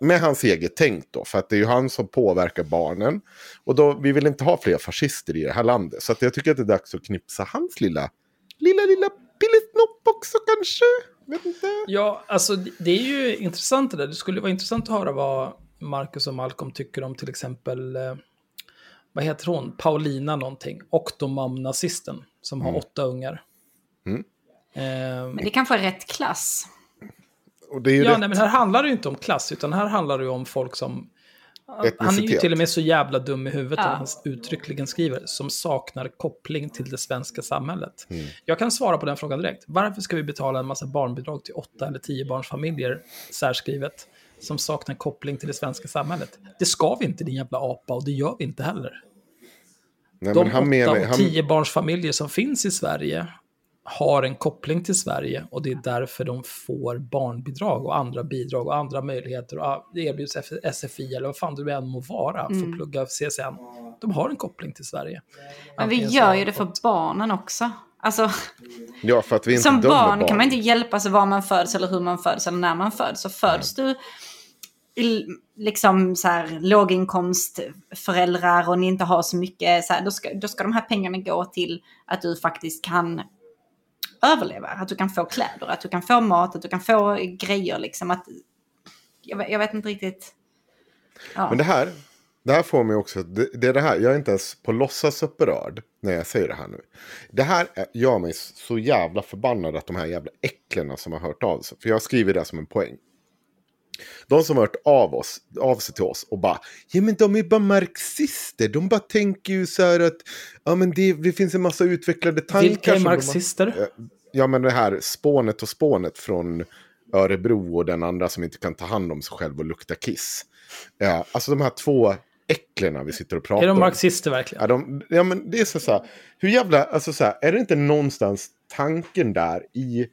med hans eget tänk då. För att det är ju han som påverkar barnen. Och då, vi vill inte ha fler fascister i det här landet. Så att jag tycker att det är dags att knipsa hans lilla, lilla, lilla pillesnopp också kanske. Vet inte. Ja, alltså det är ju intressant det där. Det skulle vara intressant att höra vad Marcus och Malcolm tycker om till exempel, eh, vad heter hon, Paulina någonting, Octomam-nazisten, som har åtta ungar. Mm. Eh, Men det kanske är rätt klass. Och det är ju ja, rätt. nej, men här handlar det ju inte om klass, utan här handlar det ju om folk som... Han är ju Etnicitet. till och med så jävla dum i huvudet Ja. att han uttryckligen skriver som saknar koppling till det svenska samhället. Mm. Jag kan svara på den frågan direkt. Varför ska vi betala en massa barnbidrag till åtta eller tio barnsfamiljer, särskrivet, som saknar koppling till det svenska samhället? Det ska vi inte, din jävla apa, och det gör vi inte heller. Nej, De men han åtta menar, och han, tio barnsfamiljer som finns i Sverige har en koppling till Sverige och det är därför de får barnbidrag och andra bidrag och andra möjligheter. Och erbjuds SFI eller vad fan det än må vara för att plugga CSN. De har en koppling till Sverige. Men vi gör ju det för barnen också. Alltså, ja, för att vi inte som barn barn. kan man inte hjälpa sig var man föds eller hur man föds eller när man föds. Så föds du i liksom så här låginkomstföräldrar och ni inte har så mycket, så här, då, ska, då ska de här pengarna gå till att du faktiskt kan överleva. Att du kan få kläder, att du kan få mat, att du kan få grejer liksom. Att, jag, vet- jag vet inte riktigt. Ja. Men det här, det här får mig också, det, det är det här, jag är inte ens på låtsas upprörd när jag säger det här nu. Det här gör mig så jävla förbannad att de här jävla äcklena som har hört av sig, för jag skriver det som en poäng. De som har hört av, oss, av sig till oss och bara, ja men de är bara marxister, de bara tänker ju så här att, ja men det, det finns en massa utvecklade tankar. Vilka är som marxister? Ja men det här spånet och spånet från Örebro och den andra som inte kan ta hand om sig själv och lukta kiss. Ja, alltså de här två äcklena vi sitter och pratar Är de om. marxister verkligen? Ja, de, ja men det är så, så här, hur jävla, alltså så här, är det inte någonstans tanken där i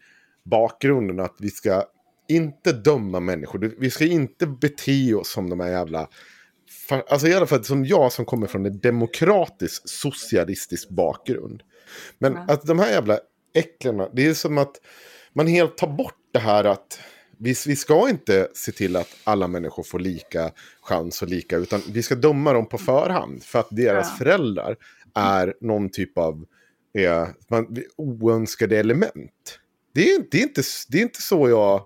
bakgrunden att vi ska inte döma människor, vi ska inte bete oss som de här jävla, alltså i alla fall som jag som kommer från en demokratisk socialistisk bakgrund. Men att de här jävla äcklena, det är som att man helt tar bort det här att vi, vi ska inte se till att alla människor får lika chans och lika, utan vi ska döma dem på förhand för att deras Ja. föräldrar är någon typ av eh, man, oönskade element. Det är, det, är inte, det är inte så jag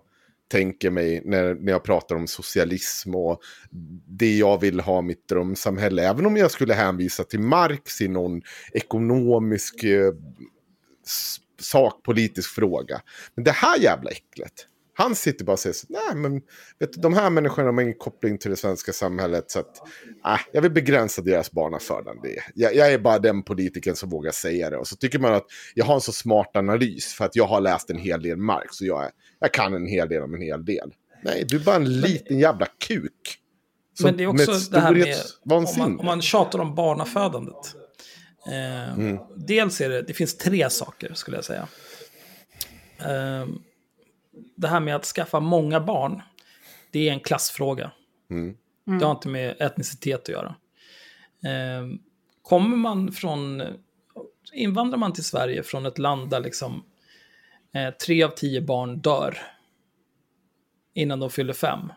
tänker mig när, när jag pratar om socialism och det jag vill ha mitt drömsamhälle. Även om jag skulle hänvisa till Marx i någon ekonomisk eh, sakpolitisk fråga. Men det här jävla äcklet. Han sitter bara och säger så, nej men vet du, de här människorna har ingen koppling till det svenska samhället. Så att, äh, jag vill begränsa deras barnafödande. Jag, jag är bara den politikern som vågar säga det. Och så tycker man att jag har en så smart analys för att jag har läst en hel del Marx. Så jag, är, jag kan en hel del om en hel del. Nej, du är bara en liten jävla kuk. Som, men det är också det här med, om man, om man tjatar om barnafödandet. Eh, mm. Dels är det, det finns tre saker skulle jag säga. Eh, det här med att skaffa många barn, det är en klassfråga. Mm. Det har inte med etnicitet att göra. Eh, kommer man från, invandrar man till Sverige från ett land där liksom eh, tre av tio barn dör innan de fyller fem,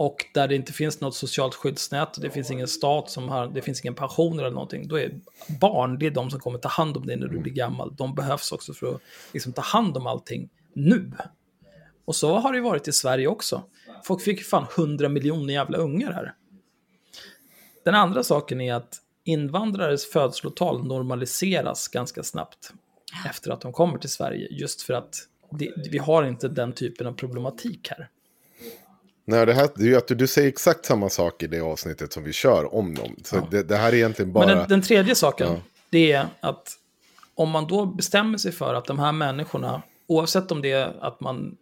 och där det inte finns något socialt skyddsnät, det finns ingen stat som har, det finns ingen pension eller någonting, då är barn, det är de som kommer ta hand om dig när du blir gammal. De behövs också för att liksom, ta hand om allting nu. Och så har det varit i Sverige också. Folk fick fan 100 miljoner jävla ungar här. Den andra saken är att invandrares födslotal normaliseras ganska snabbt efter att de kommer till Sverige, just för att det, vi har inte den typen av problematik här. Nej, det, här, det är att du, du säger exakt samma sak i det avsnittet som vi kör om dem. Så ja. det, det, här är egentligen bara... Men den, den tredje saken, ja. det är att om man då bestämmer sig för att de här människorna, oavsett om det är att man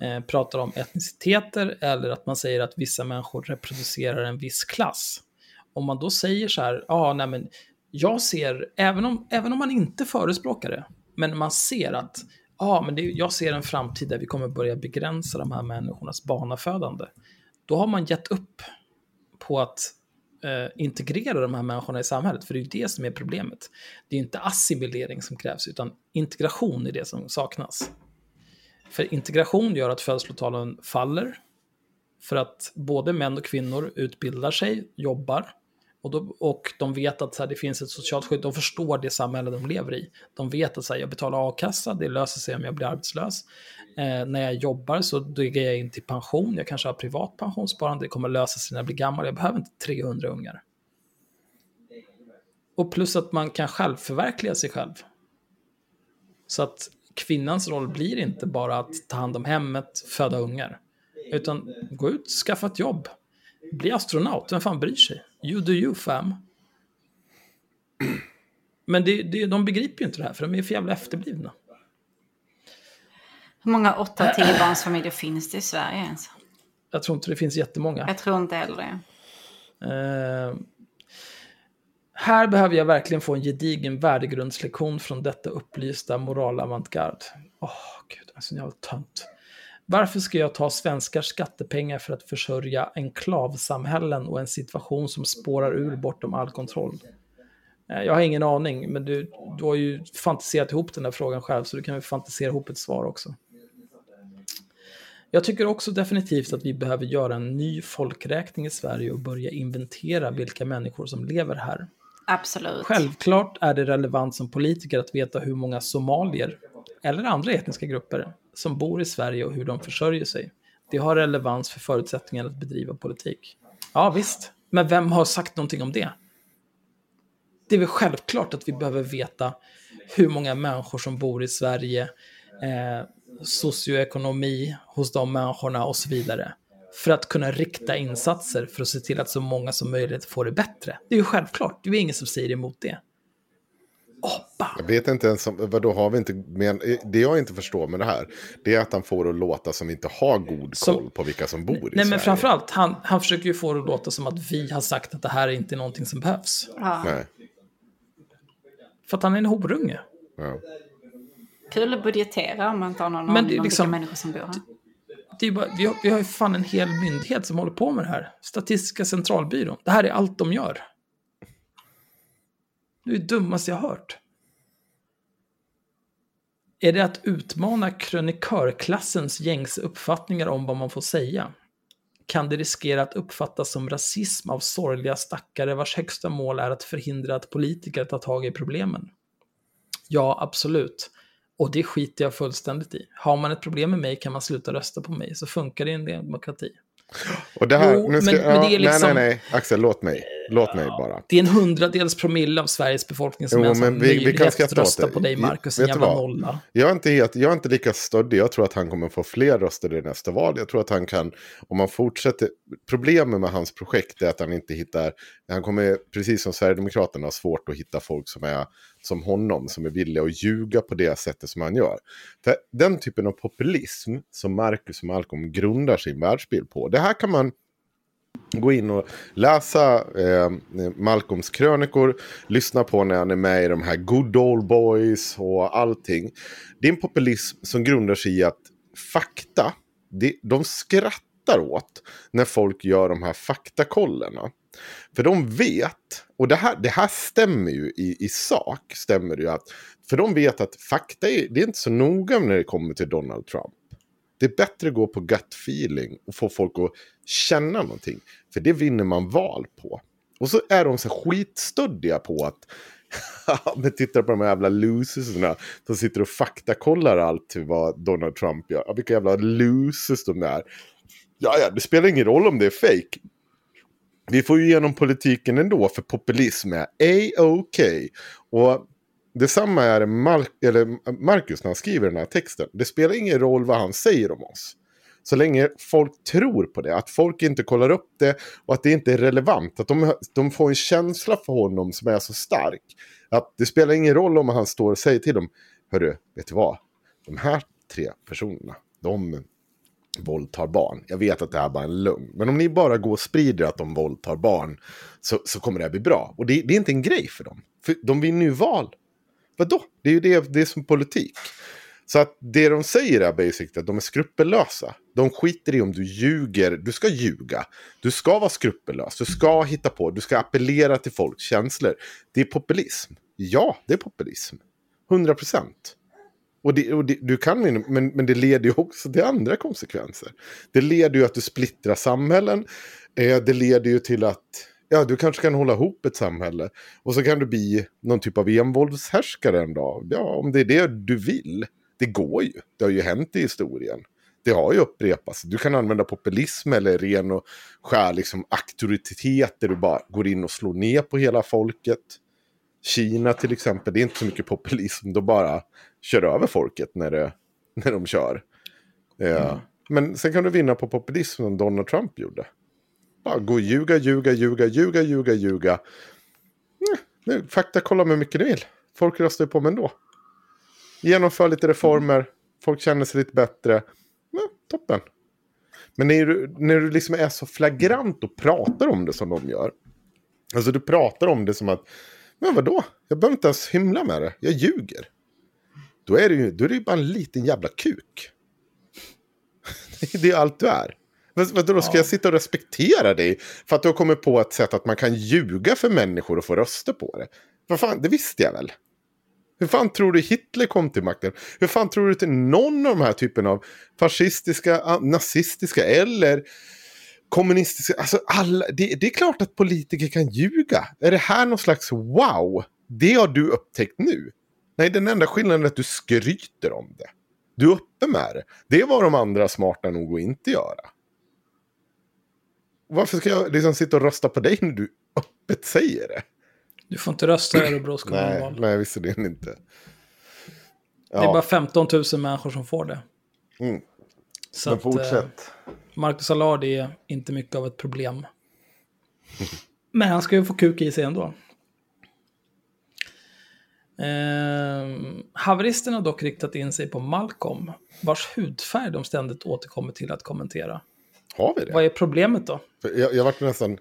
Eh, pratar om etniciteter eller att man säger att vissa människor reproducerar en viss klass. Om man då säger så här, ja, nej men jag ser, även om, även om man inte förespråkar det, men man ser att ja, men det, jag ser en framtid där vi kommer börja begränsa de här människornas barnafödande. Då har man gett upp på att eh, integrera de här människorna i samhället, för det är ju det som är problemet. Det är inte assimilering som krävs, utan integration är det som saknas. För integration gör att födslotalen faller, för att både män och kvinnor utbildar sig, jobbar, och, då, och de vet att så här, det finns ett socialt skydd, de förstår det samhälle de lever i. De vet att så här, jag betalar a-kassa, det löser sig om jag blir arbetslös. Eh, när jag jobbar så går jag in till pension, jag kanske har privat pensionssparande, det kommer lösa sig när jag blir gammal, jag behöver inte 300 ungar. Och plus att man kan självförverkliga sig själv. Så att kvinnans roll blir inte bara att ta hand om hemmet, föda ungar. Utan gå ut, skaffa ett jobb, bli astronaut, vem fan bryr sig? You do you fam. Men det, det, de begriper ju inte det här, för de är för jävla efterblivna. Hur många 8-10 barnsfamiljer finns det i Sverige ens? Jag tror inte det finns jättemånga. Jag tror inte heller det. Uh, här behöver jag verkligen få en gedigen värdegrundslektion från detta upplysta moralavantgard. Åh, oh, gud, jag är jävla tönt. Varför ska jag ta svenskars skattepengar för att försörja enklavsamhällen och en situation som spårar ur bortom all kontroll? Eh, jag har ingen aning, men du, du har ju fantiserat ihop den där frågan själv, så du kan väl fantisera ihop ett svar också. Jag tycker också definitivt att vi behöver göra en ny folkräkning i Sverige och börja inventera vilka människor som lever här. Absolut. Självklart är det relevant som politiker att veta hur många somalier, eller andra etniska grupper, som bor i Sverige och hur de försörjer sig. Det har relevans för förutsättningarna att bedriva politik. Ja, visst. Men vem har sagt någonting om det? Det är väl självklart att vi behöver veta hur många människor som bor i Sverige, eh, socioekonomi hos de människorna och så vidare. För att kunna rikta insatser för att se till att så många som möjligt får det bättre. Det är ju självklart, det är ingen som säger emot det. Apa. Jag vet inte ens om, vadå har vi inte, men det jag inte förstår med det här, det är att han får det att låta som vi inte har god som, koll på vilka som bor i nej, Sverige. Nej, men framförallt, han, han försöker ju få det att låta som att vi har sagt att det här är inte någonting som behövs. Ja. Nej. För att han är en horunge. Ja. Kul att budgetera om man inte har någon aning om liksom, vilka människor som bor här. Det är bara, vi, har, vi har ju fan en hel myndighet som håller på med det här. Statistiska centralbyrån. Det här är allt de gör. Det är det dummaste jag har hört. Är det att utmana krönikörklassens gängse uppfattningar om vad man får säga? Kan det riskera att uppfattas som rasism av sorgliga stackare vars högsta mål är att förhindra att politiker tar tag i problemen? Ja, absolut. Och det skiter jag fullständigt i. Har man ett problem med mig kan man sluta rösta på mig, så funkar det i en demokrati. Och det här, jo, nu ska, men, ja, men det är liksom, nej, nej, nej, Axel, låt mig. Låt mig bara. Det är en hundradels promille av Sveriges befolkning som Jo, ens har men vi- vi kan att skratta rösta på dig, Marcus, en vet jävla nolla. Jag är, inte helt, jag är inte lika stöddig. Jag tror att han kommer få fler röster i nästa val. Jag tror att han kan, om man fortsätter... Problemet med hans projekt är att han inte hittar... Han kommer, precis som Sverigedemokraterna, ha svårt att hitta folk som är som honom, som är villiga att ljuga på det sättet som han gör. För den typen av populism som Marcus och Malcolm grundar sin världsbild på, det här kan man gå in och läsa eh, Malcolms krönikor, lyssna på när han är med i de här Good Old Boys och allting. Det är en populism som grundar sig i att fakta, det, de skrattar åt när folk gör de här faktakollerna. För de vet, och det här, det här stämmer ju i, i sak, stämmer det ju att, för de vet att fakta är, det är inte så noga när det kommer till Donald Trump. Det är bättre att gå på gut feeling och få folk att känna någonting. För det vinner man val på. Och så är de så skitstöddiga på att men titta på de här jävla loserserna som sitter och faktakollar allt vad Donald Trump gör. Ja, vilka jävla losers de är. Ja, ja, det spelar ingen roll om det är fake. Vi får ju igenom politiken ändå, för populism är A-OK. Och detsamma är Mar- eller Marcus när han skriver den här texten. Det spelar ingen roll vad han säger om oss. Så länge folk tror på det, att folk inte kollar upp det och att det inte är relevant. Att de, de får en känsla för honom som är så stark. Att det spelar ingen roll om han står och säger till dem, hörru, vet du vad? De här tre personerna, de våldtar barn. Jag vet att det här bara är en lögn. Men om ni bara går och sprider att de våldtar barn så, så kommer det här bli bra. Och det, det är inte en grej för dem. För de vinner ju val. Vadå? Det är ju det, det är som politik. Så att det de säger är basically att de är skrupellösa. De skiter i om du ljuger. Du ska ljuga. Du ska vara skrupellös. Du ska hitta på. Du ska appellera till folks känslor. Det är populism. Ja, det är populism. 100 procent. Och, det, och det, du kan, men, men det leder ju också till andra konsekvenser. Det leder ju att du splittrar samhällen. Eh, det leder ju till att ja, du kanske kan hålla ihop ett samhälle. Och så kan du bli någon typ av envåldshärskare en dag. Ja, om det är det du vill. Det går ju. Det har ju hänt i historien. Det har ju upprepats. Du kan använda populism eller ren och skär liksom auktoritet där du bara går in och slår ner på hela folket. Kina till exempel, det är inte så mycket populism. Då bara kör över folket när, det, när de kör. Ja. Men sen kan du vinna på populism som Donald Trump gjorde. Bara gå och ljuga, ljuga, ljuga, ljuga, ljuga, ljuga. Nej, fakta, kolla hur mycket ni vill. Folk röstar ju på mig ändå. Genomför lite reformer. Folk känner sig lite bättre. Ja, toppen. Men när du, när du liksom är så flagrant och pratar om det som de gör. Alltså du pratar om det som att, men vadå? Jag behöver inte ens hymla med det. Jag ljuger. Då är det ju, då är det ju bara en liten jävla kuk. det är ju allt du är. Men vadå, ska jag sitta och respektera dig för att du har kommit på ett sätt att man kan ljuga för människor och få röster på det? Vad fan, det visste jag väl. Hur fan tror du Hitler kom till makten? Hur fan tror du till någon av de här typen av fascistiska, nazistiska eller kommunistiska... Alltså alla, det, det är klart att politiker kan ljuga. Är det här någon slags wow? Det har du upptäckt nu. Nej, den enda skillnaden är att du skryter om det. Du är uppe med det. Det var de andra smarta nog att inte göra. Varför ska jag liksom sitta och rösta på dig när du öppet säger det? Du får inte rösta i Örebros Nej, kommunalval. nej visserligen inte. Det är bara 15 000 människor som får det. Mm. Så Men att, eh, fortsätt. Marcus Allard är inte mycket av ett problem. Men han ska ju få kuk i sig ändå. Ehm, haveristerna har dock riktat in sig på Malcolm, vars hudfärg de ständigt återkommer till att kommentera. Har vi det? Vad är problemet då? För Jag, jag vart nästan...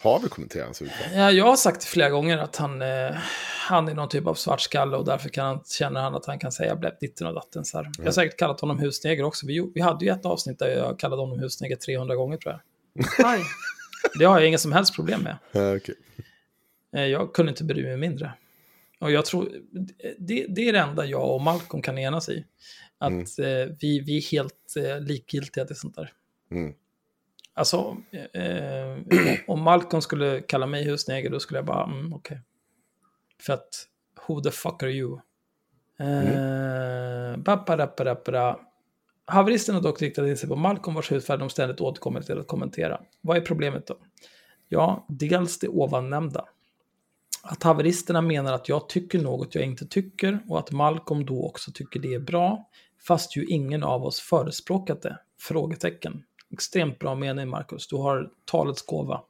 Har vi kommenterat hans utfall? Ja, jag har sagt flera gånger att han, eh, han är någon typ av svartskalle och därför kan han, känner han att han kan säga blepp ditten och datten. Så här. Jag har säkert kallat honom husneger också. Vi, vi hade ju ett avsnitt där jag kallade honom husneger 300 gånger tror jag. Det har jag inga som helst problem med. Ja, okej. Eh, Jag kunde inte bry mig mindre. Och jag tror, det, det är det enda jag och Malcolm kan enas i. Att eh, vi, vi är helt eh, likgiltiga till sånt där. Mm. Alltså, eh, om Malcolm skulle kalla mig husneger, då skulle jag bara, mm, okej. För att, who the fuck are you? Eh, bapparapparappara. Haveristen har dock riktat in sig på Malcolm vars hudfärg de ständigt återkommer till att kommentera. Vad är problemet då? Ja, dels det ovannämnda. Att haveristerna menar att jag tycker något jag inte tycker och att Malcolm då också tycker det är bra, fast ju ingen av oss förespråkat det? Frågetecken. Extremt bra mening, Marcus. Du har talets gåva.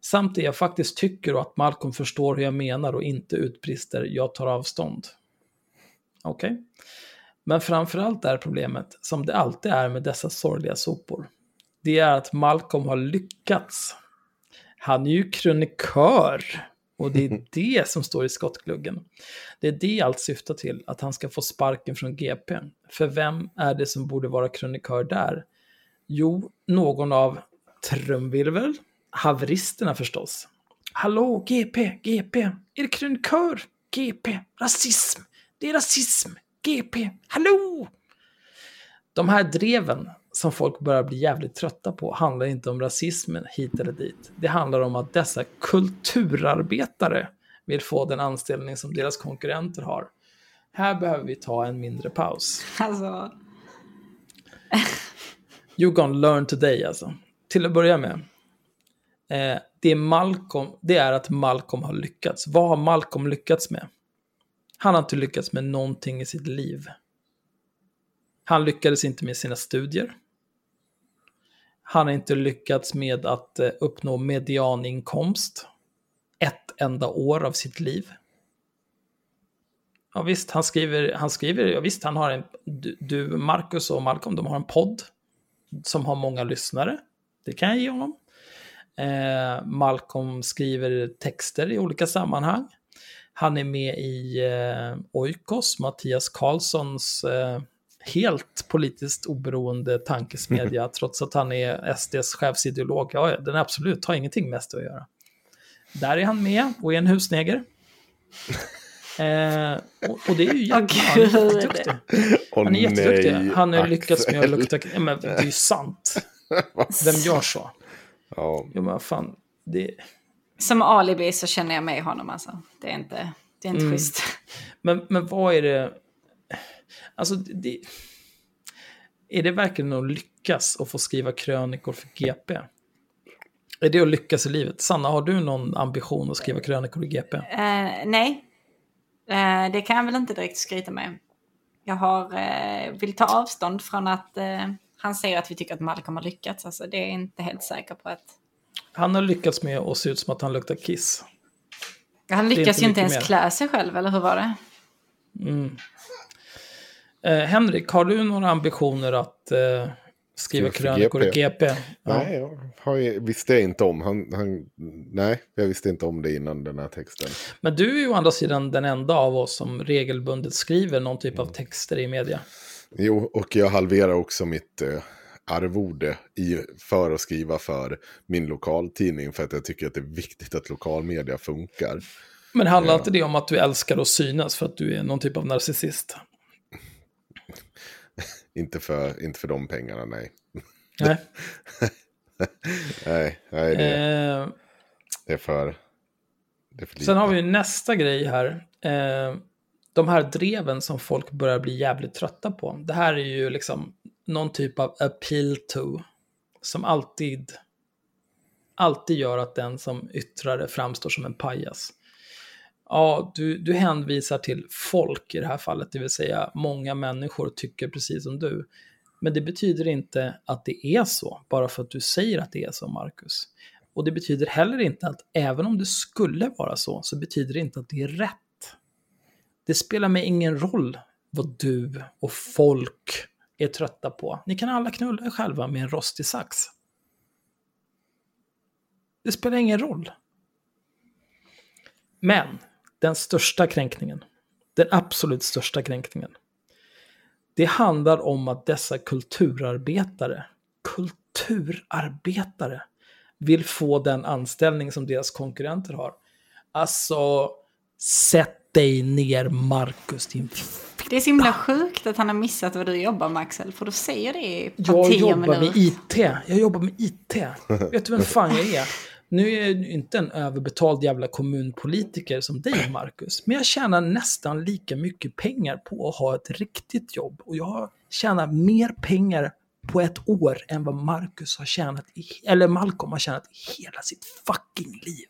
Samt det jag faktiskt tycker och att Malcolm förstår hur jag menar och inte utbrister jag tar avstånd. Okej? Okay. Men framförallt är problemet, som det alltid är med dessa sorgliga sopor, det är att Malcolm har lyckats. Han är ju krönikör. Och det är det som står i skottgluggen. Det är det allt syftar till, att han ska få sparken från GP. För vem är det som borde vara krönikör där? Jo, någon av trumvirvel, haveristerna förstås. Hallå, GP, GP, är det krönikör? GP, rasism, det är rasism, GP, hallå! De här dreven som folk börjar bli jävligt trötta på handlar inte om rasismen hit eller dit. Det handlar om att dessa kulturarbetare vill få den anställning som deras konkurrenter har. Här behöver vi ta en mindre paus. Alltså... You're gonna learn today alltså. Till att börja med. Eh, det, är Malcolm, det är att Malcolm har lyckats. Vad har Malcolm lyckats med? Han har inte lyckats med någonting i sitt liv. Han lyckades inte med sina studier. Han har inte lyckats med att eh, uppnå medianinkomst ett enda år av sitt liv. Ja visst, han skriver, han skriver, ja visst, han har en, du, Marcus och Malcolm, de har en podd som har många lyssnare. Det kan jag ge honom. Eh, Malcolm skriver texter i olika sammanhang. Han är med i eh, Oikos, Mattias Karlssons eh, helt politiskt oberoende tankesmedja, trots att han är SDs chefsideolog. Ja, den är absolut har ingenting med SD att göra. Där är han med och är en husneger. eh, och, och, det är ju jättebra. Han är jätteduktig. Han är jätteduktig. Han har lyckats med att lukta... Ja, men det är ju sant. Vem gör så? Ja. Jo, men fan. Det... Som alibi så känner jag med honom alltså. Det är inte, det är inte mm. schysst. Men, men vad är det Alltså, det, är det verkligen att lyckas att få skriva krönikor för GP? Är det att lyckas i livet? Sanna, har du någon ambition att skriva krönikor i GP? Uh, eh, nej, uh, det kan jag väl inte direkt skryta med. Jag har, uh, vill ta avstånd från att han säger att vi tycker att Malcolm har lyckats. Alltså, det är jag inte helt säker på att... Han har lyckats med att se ut som att han luktar kiss. Han lyckas ju inte ens mer. klä sig själv, eller hur var det? Mm. Eh, Henrik, har du några ambitioner att eh, skriva krönikor i GP? Ja. Nej, jag har, visste jag inte om. Han, han, nej, jag visste inte om det innan den här texten. Men du är ju å andra sidan den enda av oss som regelbundet skriver någon typ av mm. texter i media. Jo, och jag halverar också mitt eh, arvode i, för att skriva för min lokaltidning. För att jag tycker att det är viktigt att lokalmedia funkar. Men handlar ja. inte det om att du älskar att synas för att du är någon typ av narcissist? Inte, för, inte för de pengarna, nej. Nej. nej, nej det, eh, det, är för... Det är för sen har vi nästa grej här. Eh, de här dreven som folk börjar bli jävligt trötta på. Det här är ju liksom någon typ av appeal to. Som alltid, alltid gör att den som yttrar det framstår som en pajas. Ja, du, du hänvisar till folk i det här fallet, det vill säga många människor tycker precis som du. Men det betyder inte att det är så, bara för att du säger att det är så, Marcus. Och det betyder heller inte att även om det skulle vara så, så betyder det inte att det är rätt. Det spelar mig ingen roll vad du och folk är trötta på. Ni kan alla knulla er själva med en rostig sax. Det spelar ingen roll. Men den största kränkningen, den absolut största kränkningen, det handlar om att dessa kulturarbetare, kulturarbetare, vill få den anställning som deras konkurrenter har. Alltså, sätt dig ner Marcus, din det är så himla sjukt att han har missat vad du jobbar med Axel, för du säger det i Jag jobbar med IT. Jag jobbar med IT. Vet du vem fan jag är? Nu är jag inte en överbetald jävla kommunpolitiker som dig, Marcus. Men jag tjänar nästan lika mycket pengar på att ha ett riktigt jobb. Och jag tjänar mer pengar på ett år än vad Marcus har tjänat, i, eller Malcolm har tjänat i hela sitt fucking liv.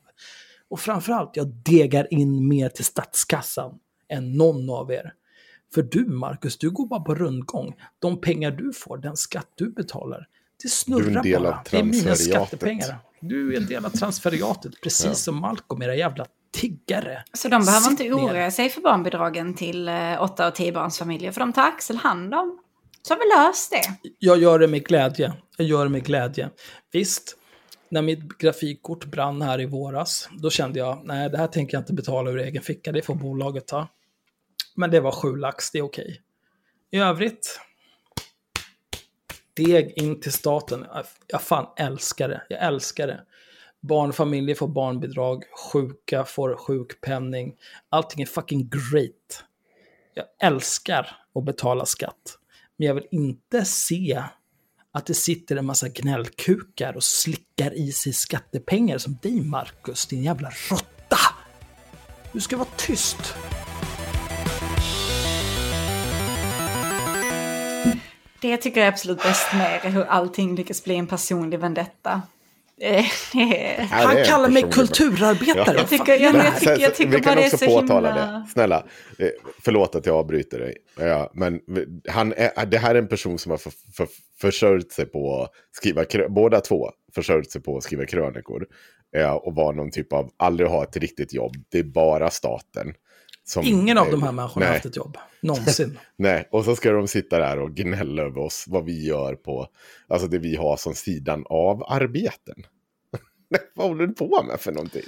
Och framförallt, jag degar in mer till statskassan än någon av er. För du, Marcus, du går bara på rundgång. De pengar du får, den skatt du betalar, det snurrar Du är en del bara. av Det är mina skattepengar. Du är en del av transferiatet, precis som Malcolm, era jävla tiggare. Så de behöver Sitt inte ner. oroa sig för barnbidragen till eh, 8 och 10 barnsfamiljer, för de tar Axel hand om. Så har vi löst det. Jag gör det med glädje. Jag gör det med glädje. Visst, när mitt grafikkort brann här i våras, då kände jag, nej, det här tänker jag inte betala ur egen ficka, det får bolaget ta. Men det var sju lax, det är okej. I övrigt, steg in till staten. Jag- Jag fan älskar det. Jag älskar det. Barnfamiljer får barnbidrag, sjuka får sjukpenning. Allting är fucking great. Jag älskar att betala skatt. Men jag vill inte se att det sitter en massa gnällkukar och slickar i sig skattepengar som dig, Marcus, din jävla råtta. Du ska vara tyst. Det jag tycker är absolut bäst med är hur allting lyckas bli en personlig vendetta. Eh, Ja, Han kallar mig kulturarbetare. Jag tycker, ja, men jag tycker, jag tycker vi bara kan det är också så påtala himla... det. Snälla, eh, förlåt att jag avbryter dig. Ja, men han är, det här är en person som har för, för, försörjt sig på att skriva, båda två försörjt sig på att skriva krönikor. Ja, och var någon typ av, aldrig ha ett riktigt jobb. Det är bara staten. Som, Ingen av de här människorna har haft ett jobb. Någonsin. Nej, och så ska de sitta där och gnälla över oss, vad vi gör på, alltså det vi har som sidan av arbeten. Vad håller du på med för någonting?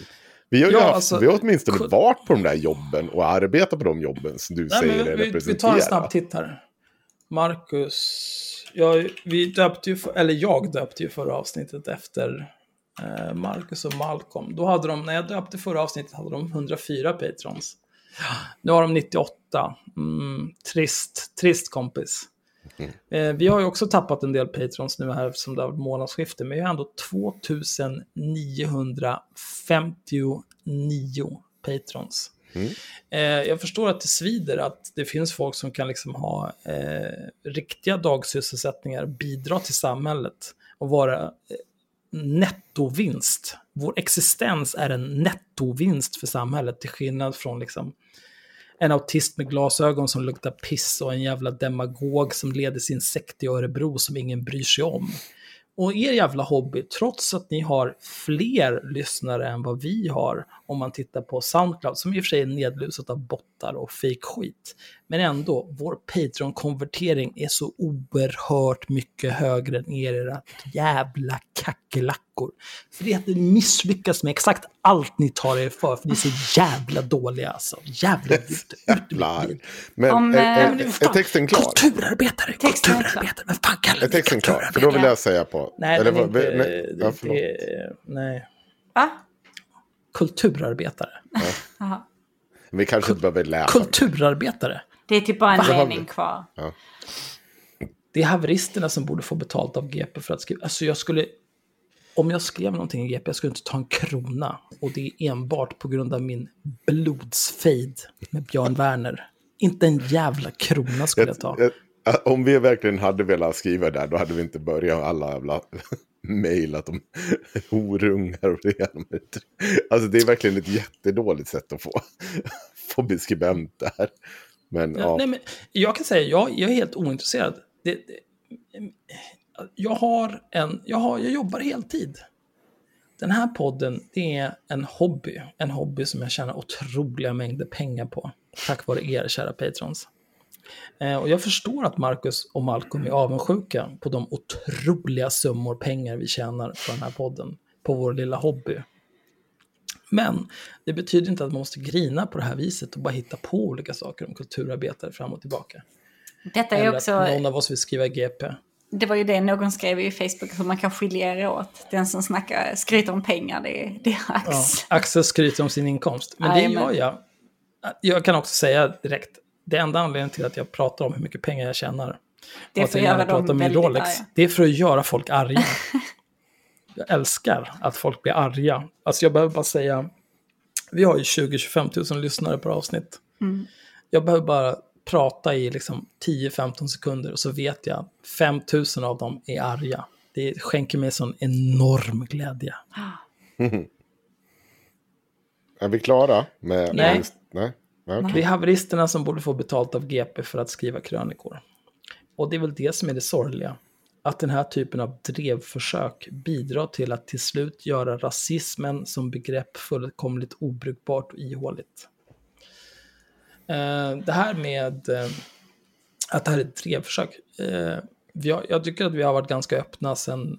Vi har, Ja, haft, alltså, vi har åtminstone varit på de där jobben och arbetat på de jobben som du Nej, säger är vi, vi tar en snabb titt här. Marcus, jag, vi döpte ju, för, eller jag döpte ju förra avsnittet efter eh, Marcus och Malcolm. Då hade de, när jag döpte förra avsnittet hade de 104 patrons. Nu har de 98. Mm, trist, trist kompis. Eh, vi har ju också tappat en del patrons nu här som det har varit månadsskifte, men vi har ändå 2959 patrons. Eh, jag förstår att det svider att det finns folk som kan liksom ha eh, riktiga dagsysselsättningar, bidra till samhället och vara eh, nettovinst. Vår existens är en nettovinst för samhället till skillnad från liksom en autist med glasögon som luktar piss och en jävla demagog som leder sin sekt i Örebro som ingen bryr sig om. Och er jävla hobby, trots att ni har fler lyssnare än vad vi har, om man tittar på Soundcloud, som i och för sig är nedlusat av bottar och fake skit. Men ändå, vår Patreon-konvertering är så oerhört mycket högre än er era jävla kackerlackor. För det är att ni misslyckas med exakt allt ni tar er för, för ni är så jävla dåliga alltså. Jävla Jävlar. Men Om, är, eh, är, är är texten klar? Kulturarbetare, Texten kulturarbetare. Men fan kallar Är texten klar? För då vill jag säga på... Nej, eller inte... nej, ja, det, förlåt. det, nej. Va? Kulturarbetare. Jaha. Vi kanske inte behöver läsa. Kulturarbetare. Det är typ bara en mening kvar. Det är haveristerna som borde få betalt av GP för att skriva. Alltså jag skulle... Om jag skrev någonting i GP, jag skulle inte ta en krona. Och det är enbart på grund av min blodsfejd med Björn Werner. Inte en jävla krona skulle jag ta. Om vi verkligen hade velat skriva där, då hade vi inte börjat alla jävla mejlat om horungar och det. Alltså det är verkligen ett jättedåligt sätt att få, få bli skribent där. Men Ja, ja, nej, men jag kan säga, jag, jag är helt ointresserad. Det, det, jag, har en, jag, har, jag jobbar heltid. Den här podden, det är en hobby. En hobby som jag tjänar otroliga mängder pengar på. Tack vare er, kära patrons. Eh, och jag förstår att Marcus och Malcolm är avundsjuka på de otroliga summor pengar vi tjänar på den här podden. På vår lilla hobby. Men det betyder inte att man måste grina på det här viset och bara hitta på olika saker om kulturarbetare fram och tillbaka. Detta är Eller också, att någon av oss vill skriva GP. det var ju det någon skrev i Facebook, hur man kan skilja er åt. Den som snackar, skryter om pengar, det är, det är Ax. Ja, Axel skryter om sin inkomst. Men det Jajamän. gör jag. Jag kan också säga direkt, det enda anledningen till att jag pratar om hur mycket pengar jag tjänar, Det är för jag att göra dem pratar om min väldigt Rolex, arga. det är för att göra folk arga. jag älskar att folk blir arga. Alltså jag behöver bara säga, vi har ju 20-25 000 lyssnare per avsnitt. Mm. Jag behöver bara prata i liksom 10-15 sekunder och så vet jag att 5000 av dem är arga. Det skänker mig sån enorm glädje. Är vi klara? Med, Nej. Med, nej. Okay. Det är haveristerna som borde få betalt av GP för att skriva krönikor. Och det är väl det som är det sorgliga. Att den här typen av drevförsök bidrar till att till slut göra rasismen som begrepp fullkomligt obrukbart och ihåligt. Eh, det här med eh, att det här är ett drevförsök. Eh, jag tycker att vi har varit ganska öppna sen,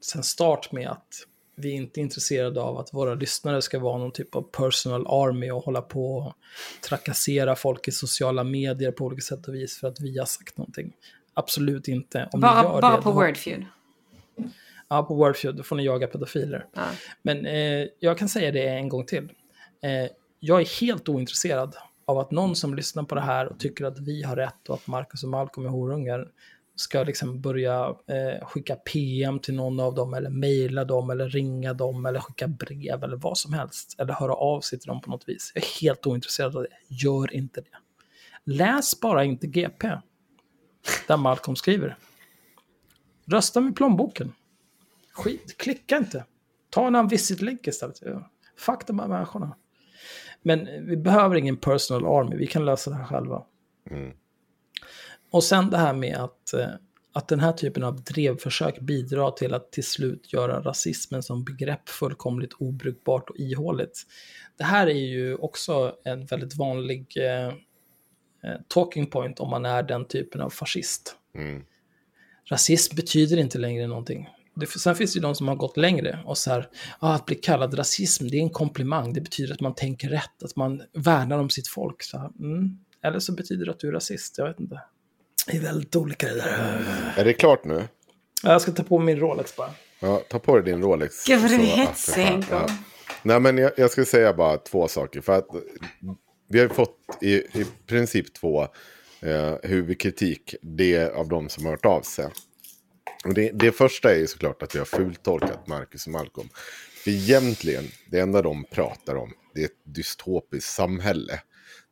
sen start med att vi inte är intresserade av att våra lyssnare ska vara någon typ av personal army och hålla på och trakassera folk i sociala medier på olika sätt och vis för att vi har sagt någonting. Absolut inte. Om Bara, gör bara det, på då- Wordfeud. Ja, på Wordfeud, då får ni jaga pedofiler. Ja. Men eh, jag kan säga det en gång till. Eh, jag är helt ointresserad av att någon som lyssnar på det här och tycker att vi har rätt och att Marcus och Malcolm är horungar ska liksom börja eh, skicka PM till någon av dem eller mejla dem eller ringa dem eller skicka brev eller vad som helst. Eller höra av sig till dem på något vis. Jag är helt ointresserad av det. Gör inte det. Läs bara inte GP. Där Malcolm skriver. Rösta med plånboken. Skit, klicka inte. Ta en visit-länk istället. Fuck de här människorna. Men vi behöver ingen personal army, vi kan lösa det här själva. Mm. Och sen det här med att, eh, att den här typen av drevförsök bidrar till att till slut göra rasismen som begrepp fullkomligt obrukbart och ihåligt. Det här är ju också en väldigt vanlig eh, eh, talking point om man är den typen av fascist. Mm. Rasism betyder inte längre någonting. Det, sen finns det ju de som har gått längre och så här, ah, att bli kallad rasism, det är en komplimang, det betyder att man tänker rätt, att man värnar om sitt folk. Så här, mm. Eller så betyder det att du är rasist, jag vet inte. Det är väldigt olika det där. Är det klart nu? Ja, Jag ska ta på min Rolex bara. Ja, ta på dig din Rolex. Gud vad du är hetsig Henko. ja. Nej, men jag, jag ska säga bara två saker. För att vi har ju fått i, i princip två eh, huvudkritik. Det av de som har hört av sig. Och det, det första är ju såklart att vi har fultolkat Marcus och Malcolm. För egentligen, det enda de pratar om, det är ett dystopiskt samhälle.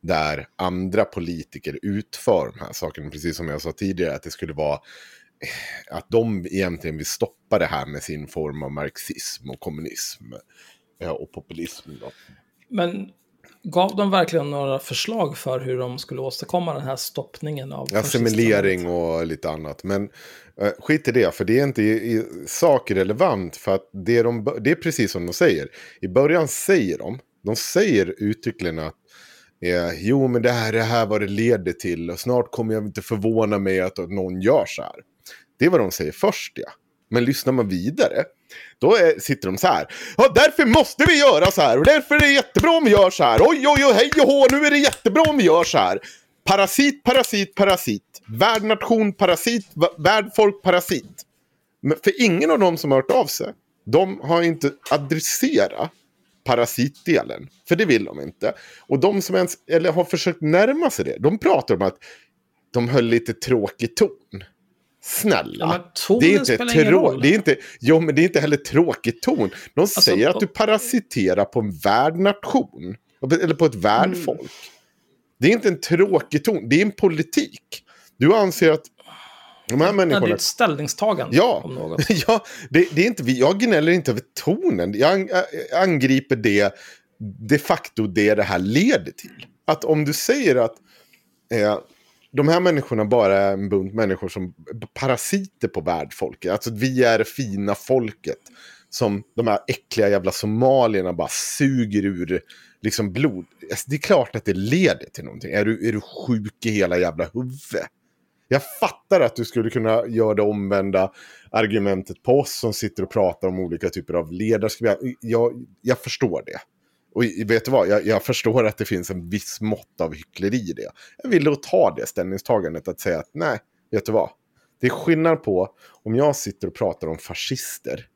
Där andra politiker utför de här sakerna. Precis som jag sa tidigare, att det skulle vara att de egentligen vill stoppa det här med sin form av marxism och kommunism eh, och populism. Då. Men gav de verkligen några förslag för hur de skulle åstadkomma den här stoppningen av Assimilering och lite annat. Men eh, skit i det, för det är inte i, i sak relevant. För att det, de, det är precis som de säger. I början säger de, de säger uttryckligen att eh, jo men det här är här vad det leder till och snart kommer jag inte förvåna mig att någon gör så här. Det är vad de säger först ja. Men lyssnar man vidare, då är, sitter de så här. Ja, därför måste vi göra så här och därför är det jättebra om vi gör så här. Oj, oj, oj, hej och hå, nu är det jättebra om vi gör så här. Parasit, parasit, parasit. Värdnation, parasit. Värd Värdfolk, parasit. Men för ingen av dem som har hört av sig, de har inte adresserat parasitdelen. För det vill de inte. Och de som ens, eller har försökt närma sig det, de pratar om att de höll lite tråkig ton. Snälla. Ja, det är inte roll. Det är inte, jo, men det är inte heller tråkig ton. De säger att du parasiterar på en värdnation. Eller på ett värdfolk. Mm. Det är inte en tråkig ton, det är en politik. Du anser att de här Ja, det är människorna... ett ställningstagande Ja, om något. ja det, det är inte, jag gnäller inte över tonen. Jag ang- angriper det de facto det det här leder till. Att om du säger att eh, de här människorna bara är en bunt människor som parasiter på värdfolket. Alltså att vi är det fina folket. Som de här äckliga jävla somalierna bara suger ur liksom blod. Alltså, det är klart att det leder till någonting. Är du, är du sjuk i hela jävla huvudet? Jag fattar att du skulle kunna göra det omvända argumentet på oss som sitter och pratar om olika typer av ledarskap. Jag, jag förstår det. Och vet du vad, jag, jag förstår att det finns en viss mått av hyckleri i det. Jag vill då ta det ställningstagandet att säga att nej, vet du vad. Det är skillnad på om jag sitter och pratar om fascister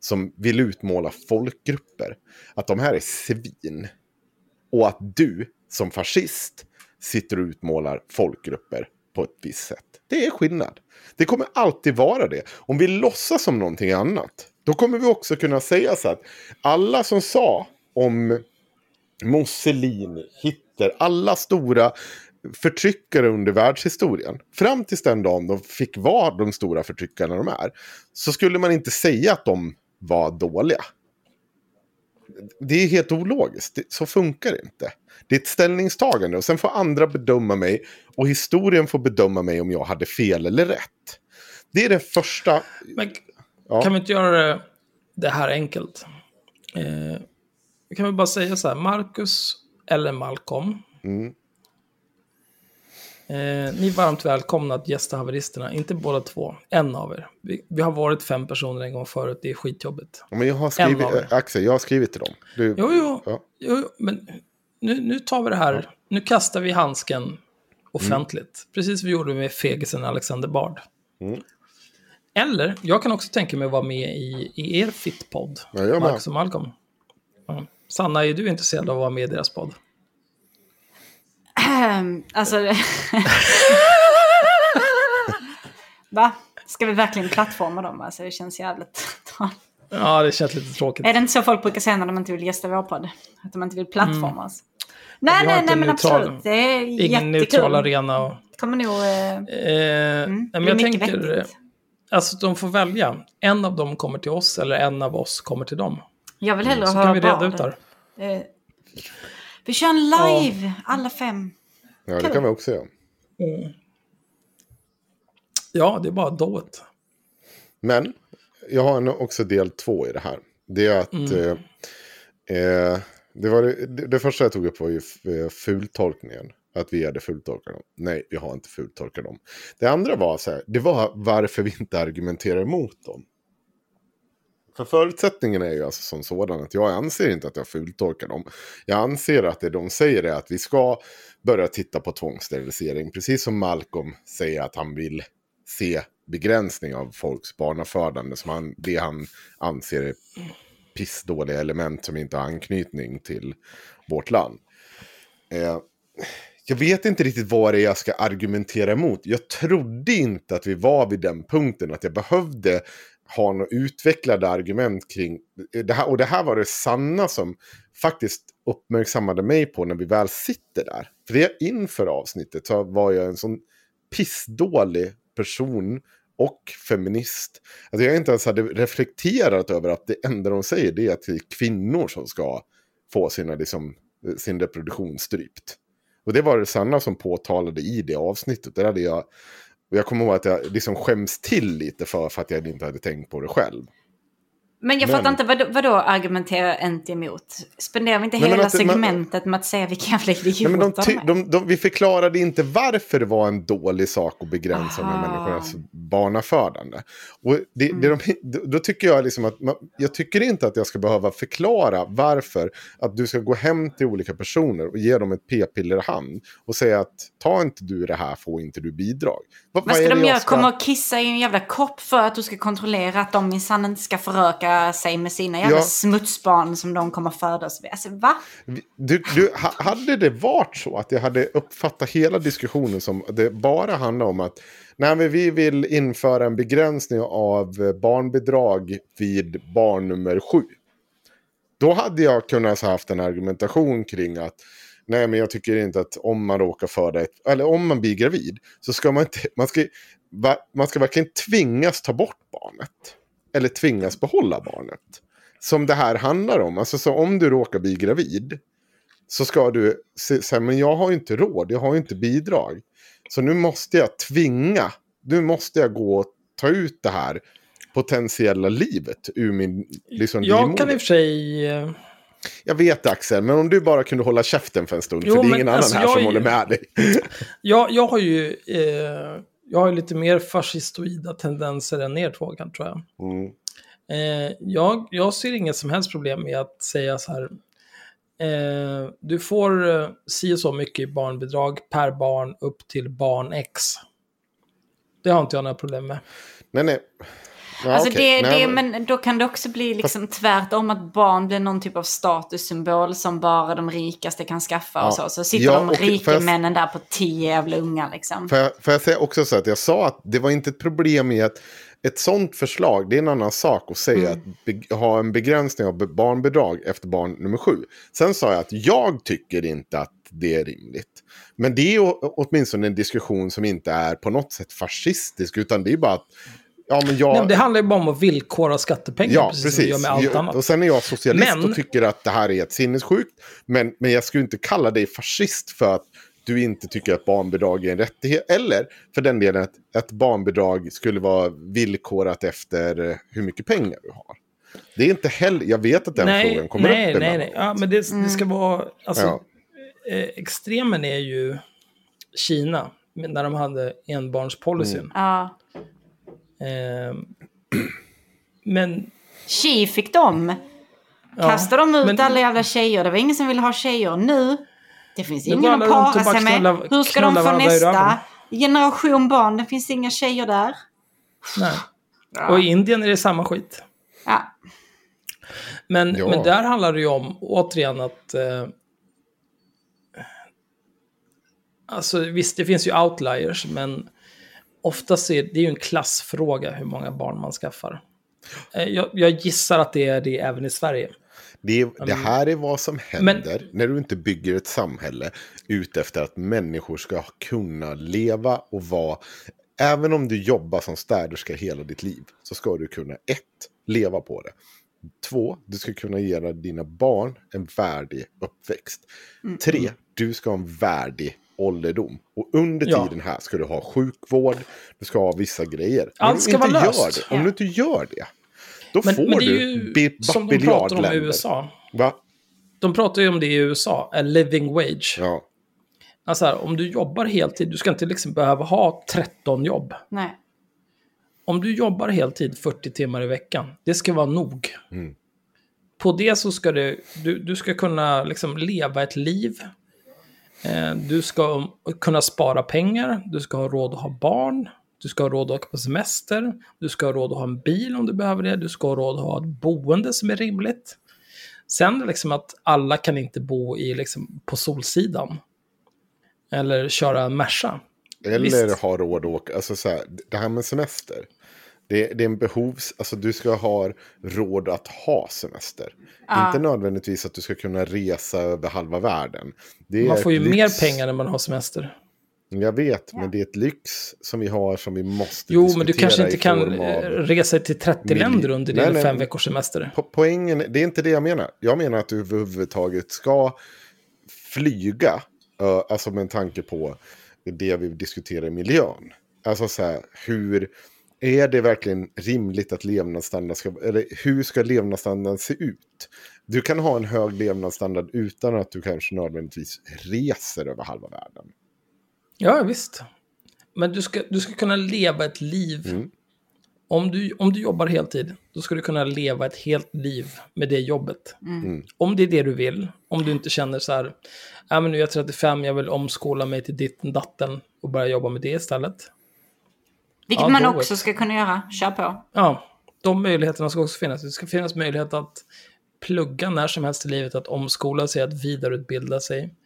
som vill utmåla folkgrupper. Att de här är svin. Och att du som fascist sitter och utmålar folkgrupper på ett visst sätt. Det är skillnad. Det kommer alltid vara det. Om vi låtsas som någonting annat, då kommer vi också kunna säga så att alla som sa om Mussolini, Hitler, alla stora förtryckare under världshistorien. Fram tills den dagen de fick vara de stora förtryckarna de är. Så skulle man inte säga att de var dåliga. Det är helt ologiskt. Det, så funkar det inte. Det är ett ställningstagande och sen får andra bedöma mig. Och historien får bedöma mig om jag hade fel eller rätt. Det är det första... Men Ja. kan vi inte göra det, här enkelt? Eh, vi kan väl bara säga så här, Marcus eller Malcolm. Mm. Eh, ni är varmt välkomna att gästa haveristerna, inte båda två, en av er. Vi, vi har varit fem personer en gång förut, det är skitjobbigt. Ja, Men jag har skrivit, äh, Axel, jag har skrivit till dem. Du, Jo, jo, Ja. jo men nu, nu tar vi det här, nu kastar vi handsken offentligt. Precis som vi gjorde med fegisen Alexander Bard. Mm. Eller, jag kan också tänka mig att vara med i, i er fittpodd, Ja. Marcus och Malcolm. Ja. Sanna, är du intresserad av att vara med i deras podd? Ehm, alltså... Va? Ska vi verkligen plattforma dem? Alltså det känns jävligt... Ja, det känns lite tråkigt. Är det inte så folk brukar säga när de inte vill gästa vår podd? Att de inte vill plattforma oss? Nej, Mm. Nej, inte nej, men neutral- absolut. Det är Ingen neutral jättekul. arena. Och, kommer nog... Eh, eh, mm, men jag tänker, eh, vettigt. alltså de får välja. En av dem kommer till oss eller en av oss kommer till dem. Jag vill hellre Så höra kan vi reda ut det. Eh, vi kör en live, alla fem. ja, det kan vi också göra. Ja, det är bara do it. Men jag har också del två i det här. Det är att... Mm. Eh, eh, det, var det, det, första jag tog upp var ju eh, fultolkningen. Att vi hade fultolkat dem. Nej, vi har inte fultolkat dem. Det andra var så här. Det var varför vi inte argumenterar emot dem. För förutsättningen är ju alltså som sådan att jag anser inte att jag fultolkar dem. Jag anser att det de säger är att vi ska börja titta på tvångssterilisering. Precis som Malcolm säger att han vill se begränsning av folks barnafödande. Som han, det han anser är pissdåliga element som inte har anknytning till vårt land. Eh, jag vet inte riktigt vad det är jag ska argumentera emot. Jag trodde inte att vi var vid den punkten att jag behövde ha några utvecklade argument kring det här. Och det här var det Sanna som faktiskt uppmärksammade mig på när vi väl sitter där. För det inför avsnittet så var jag en sån pissdålig person och feminist. Alltså jag inte ens hade reflekterat över att det enda de säger det är att det är kvinnor som ska få sina, liksom, sin reproduktion strypt. Och det var det Sanna som påtalade i det avsnittet. Där hade jag, och jag kommer ihåg att jag liksom skäms till lite för, för att jag inte hade tänkt på det själv. Men jag Men- fattar inte, vadå, vadå argumentera inte emot? Spenderar vi inte Nej, hela att det- man- segmentet med att säga vilka jävla Nej, idioter men de, ty, de, de, vi förklarade inte varför det var en dålig sak att begränsa med Aha. människornas barnafödande. Och det, Mm. det de, då- tycker jag liksom att man, jag tycker inte att jag ska behöva förklara varför att du ska gå hem till olika personer och ge dem ett p-piller i hand och säga att ta inte du det här får inte du bidrag. Vad, Vad ska de göra? Komma och kissa i en jävla kopp för att du ska kontrollera att de minsann inte ska föröka sig med sina jävla Ja. smutsbarn som de kommer födas med. Alltså va? Du, du, ha- hade det varit så att jag hade uppfattat hela diskussionen som det bara handlar om att nej, men vi vill införa en begränsning av barnbidrag vid barn nummer sju. Då hade jag kunnat ha haft en argumentation kring att nej men jag tycker inte att om man råkar föda ett, eller om man blir gravid så ska man inte, man ska, man ska verkligen tvingas ta bort barnet. Eller tvingas behålla barnet. Som det här handlar om. Alltså så om du råkar bli gravid så ska du säga men jag har ju inte råd, jag har ju inte bidrag. Så nu måste jag tvinga, nu måste jag gå och ta ut det här potentiella livet ur min liksom, Jag livmoder. kan i och för sig... eh, Jag vet Axel, men om du bara kunde hålla käften för en stund. Jo, för det är ingen annan alltså, här som är håller med dig. Jag, jag har ju... Eh, jag har lite mer fascistoida tendenser än er två, kan, tror jag. Mm. Eh, jag, jag ser inget som helst problem med att säga så här. Eh, du får eh, si och så mycket i barnbidrag per barn upp till barn X. Det har inte jag några problem med. Nej, nej. Ja, alltså okej. det, Nej, det, men då kan det också bli liksom tvärtom att barn blir någon typ av statussymbol som bara de rikaste kan skaffa Ja. och så. Så sitter Ja, de rika jag- männen där på tio jävla unga liksom. Får jag, får jag säga också så att jag sa att det var inte ett problem i att ett sånt förslag, det är en annan sak att säga Mm. att ha en begränsning av barnbidrag efter barn nummer sju. Sen sa jag att jag tycker inte att det är rimligt. Men det är åtminstone en diskussion som inte är på något sätt fascistisk, utan det är bara att Ja, men jag... Nej, men det handlar ju bara om att villkora skattepengar, Ja, precis, precis. som med allt annat. Och sen är jag socialist Men- och tycker att det här är ett sinnessjukt. Men, men jag skulle inte kalla dig fascist för att du inte tycker att barnbidrag är en rättighet. Eller för den delen att ett barnbidrag skulle vara villkorat efter eh, hur mycket pengar du har. Det är inte heller, jag vet att den frågan kommer nej, upp nej, emellanåt. nej. Ja, men det, det ska vara... Alltså, Ja. eh, extremen är ju Kina, när de hade enbarnspolicyn. Mm. Ja. Eh, men... Tji fick de. ja, Kastade de ut men- alla jävla tjejer. Det var ingen som ville ha tjejer. Nu, det finns ingen att para sig med. knullar- Hur ska de få nästa generation barn? Det finns inga tjejer där. Nej. Och i Indien är det samma skit. Ja. Men, Ja. men där handlar det ju om, återigen, att... Eh, alltså visst, det finns ju outliers, men oftast är det är ju en klassfråga hur många barn man skaffar. Eh, jag, jag gissar att det är det även i Sverige. Det, det här är vad som Men- händer när du inte bygger ett samhälle ute efter att människor ska kunna leva och vara... Även om du jobbar som städerska hela ditt liv så ska du kunna ett, leva på det. Två, du ska kunna ge dina barn en värdig uppväxt. Tre, du ska ha en värdig ålderdom. Och under Ja. tiden här ska du ha sjukvård, du ska ha vissa grejer. Allt Om du ska inte vara gör löst. Det, om du inte gör det, då Men, får men det är du ju bi- som de pratar om i. USA. Va? De pratar ju om det i USA, a living wage. Ja. Alltså här, om du jobbar heltid, du ska inte liksom behöva ha 13 jobb. Nej. Om du jobbar heltid 40 timmar i veckan, det ska vara nog. Mm. På det så ska du, du, du ska kunna liksom leva ett liv. Eh, du ska kunna spara pengar, du ska ha råd att ha barn, du ska ha råd att åka på semester, du ska ha råd att ha en bil om du behöver det, du ska ha råd att ha ett boende som är rimligt. Sen liksom att alla kan inte bo i, liksom, på Solsidan. Eller köra en Merca. Eller Visst. ha råd att åka. Alltså så här, det här med semester. Det, det är en behovs... Alltså du ska ha råd att ha semester. Inte nödvändigtvis att du ska kunna resa över halva världen. Det Man får ju ett mer lyx. pengar när man har semester. Jag vet, men det är ett lyx som vi har som vi måste Jo, men du kanske inte kan eh, av- resa till 30 milj- länder under din nej. fem veckors semester. Po- Poängen, det är inte det jag menar. Jag menar att du överhuvudtaget ska flyga. alltså med en tanke på det vi diskuterar i miljön. Alltså så här, hur är det verkligen rimligt att levnadsstandard ska, eller hur ska levnadsstandarden se ut? Du kan ha en hög levnadsstandard utan att du kanske nödvändigtvis reser över halva världen. Ja, visst. Men du ska, du ska kunna leva ett liv. Mm. Om, du, om du jobbar heltid, då ska du kunna leva ett helt liv med det jobbet. Mm. Om det är det du vill. Om du inte känner så här, ja men nu är jag 35, jag vill omskola mig till ditten datten och börja jobba med det istället. Vilket Ja, man också ska kunna göra. Kör på. Ja, de möjligheterna ska också finnas. Det ska finnas möjlighet att plugga när som helst i livet, att omskola sig, att vidareutbilda sig.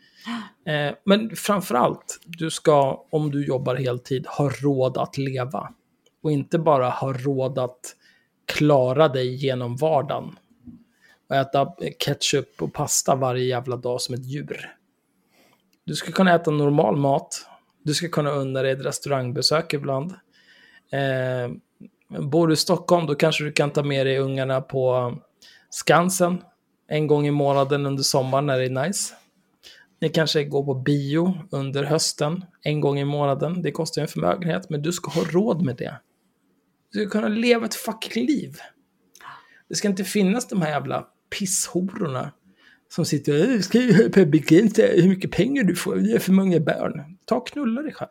Eh, men framför allt, du ska, om du jobbar heltid, ha råd att leva. Och inte bara ha råd att klara dig genom vardagen. Och äta ketchup och pasta varje jävla dag som ett djur. Du ska kunna äta normal mat. Du ska kunna unna dig ett restaurangbesök ibland. Eh, Bor du i Stockholm då kanske du kan ta med dig ungarna på Skansen en gång i månaden under sommaren när det är nice. Ni kanske går på bio under hösten en gång i månaden. Det kostar ju en förmögenhet, men du ska ha råd med det. Du ska kunna leva ett fucking liv. Det ska inte finnas de här jävla pisshororna som sitter och äh, ska ju på hur mycket pengar du får, det är för många barn. Ta och knulla dig själv.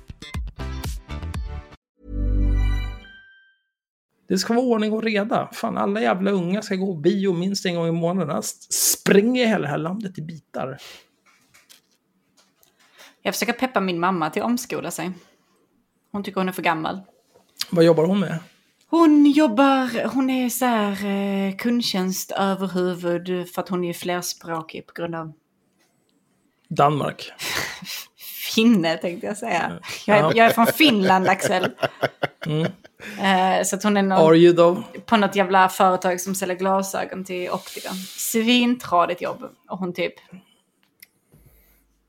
Det ska vara ordning och reda. Fan, alla jävla unga ska gå bio minst en gång i månaden. Springer hela det här landet i bitar. Jag försöker peppa min mamma till att omskola sig. Hon tycker hon är för gammal. Vad jobbar hon med? Hon jobbar, hon är så här eh, kundtjänst överhuvud för att hon är flerspråkig på grund av Danmark. finne tänkte jag säga. Jag är, jag är från Finland Axel. Eh, så att hon är någon, på något jävla företag som säljer glasögon till optiker. Svintradigt jobb. Och hon typ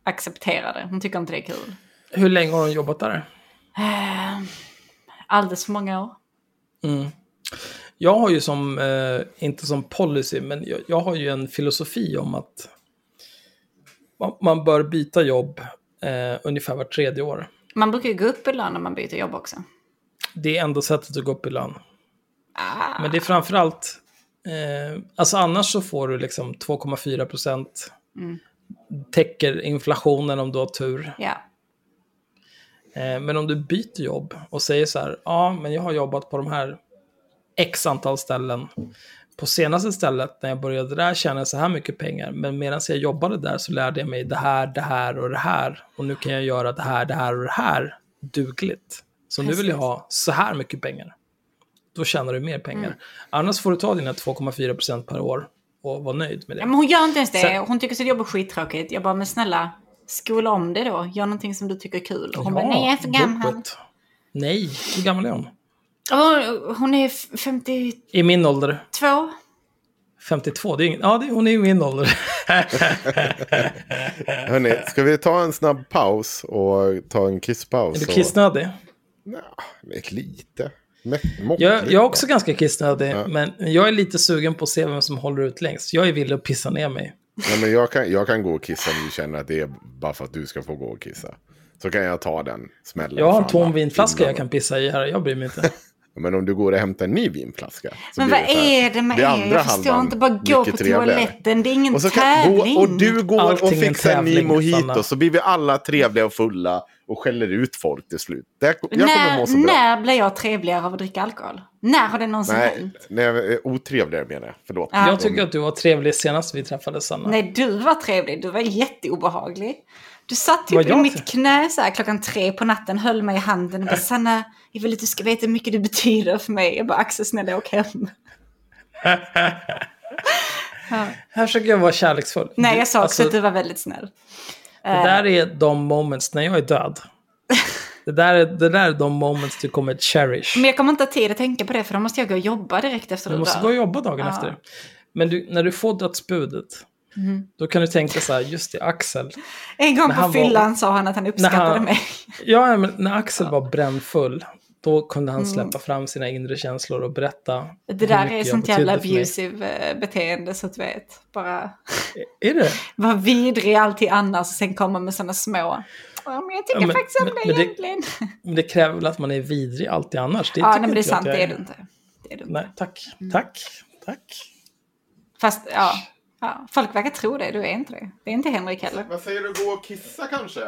accepterar det. Hon tycker inte det är kul. Hur länge har hon jobbat där? Eh, alldeles för många år. Jag har ju som, eh, inte som policy, men jag, jag har ju en filosofi om att man, man bör byta jobb eh, ungefär var tredje år. Man brukar ju gå upp i lön när man byter jobb också. Det är enda sättet att gå upp i lön. Ah, Men det är framförallt, eh, alltså annars så får du liksom 2,4 procent. Täcker inflationen om du har tur. Eh, men om du byter jobb och säger så här, ja men jag har jobbat på de här x antal ställen. På senaste stället när jag började där tjänade jag så här mycket pengar. Men medan jag jobbade där så lärde jag mig det här, det här och det här. Och nu kan jag göra det här, det här och det här dugligt. Så nu vill jag ha så här mycket pengar. Då tjänar du mer pengar. Annars får du ta dina 2,4 procent per år och vara nöjd med det. Ja, men hon gör inte ens det. Sen- Hon tycker sitt jobb är skittråkigt. Jag bara, men snälla, skola om det då. Gör någonting som du tycker är kul. Och hon bara, nej jag är för gammal. it. Nej, hur gammal är hon? Hon, hon är f- 52. I min ålder. 52, det är ingen, ja det, hon är i min ålder. Hörni, ska vi ta en snabb paus och ta en kisspaus? Är du och- kissnödig? Nja, är lite. Måttligt Jag, jag är också ganska kissnödig, Ja. men jag är lite sugen på att se vem som håller ut längst. Jag är villig att pissa ner mig. Nej, men jag, kan, jag kan gå och kissa om du känner att det är bara för att du ska få gå och kissa. Så kan jag ta den smällen. Jag har en tom vinflaska jag kan pissa i här, jag bryr mig inte. Men om du går och hämtar en ny vinflaska. så Men vad är det med det er? Jag förstår inte. Bara gå på trevligare. toaletten. Det är ingen Och, så kan, tävling. gå, och du går Allting och är en fixar en ny tävling, mojito Sanna. så blir vi alla trevliga och fulla och skäller ut folk till slut. Det, jag kommer när, må så bra. när blir jag trevligare av att dricka alkohol? När har det någonsin Nej, hänt? nej, otrevligare menar jag. Förlåt. Ja. Jag tycker att du var trevlig senast vi träffades, Sanna. Nej, du var trevlig. Du var jätteobehaglig. Du satt typ i mitt knä så här, klockan tre på natten, höll mig i handen och bara Sanna, jag vill att du ska veta hur mycket du betyder för mig. Jag bara Axel, snälla åk hem. Här försöker jag vara kärleksfull. Nej, jag sa också alltså, att du var väldigt snäll. Det där är de moments när jag är död. Det där är, det där är de moments du kommer att cherish. Men jag kommer inte ha tid att tänka på det för då måste jag gå och jobba direkt efter Du du måste dör. gå och jobba dagen Ja. efter. Men du, när du får dödsbudet, Mhm. då kan du tänka så här, just det, Axel. En gång på han var- fyllan sa han att han uppskattade han- mig. Ja, men när Axel var brännfull, då kunde han Mm. släppa fram sina inre känslor och berätta Det där är sånt jävla abusive eh, beteende så att du vet. Bara Är det? vara vidrig alltid annars och sen komma med sådana små. Ja, men jag tycker Ja, men- faktiskt om men- det- egentligen. Men det kräver väl att man är vidrig alltid annars? Det Ja, nej, men det är sant, det är du inte. Det är du inte. Nej, tack. Mm. Tack. Tack. Fast ja, ja, folk verkar tro det, du är inte det. Det är inte Henrik heller. Vad säger du, gå och kissa kanske?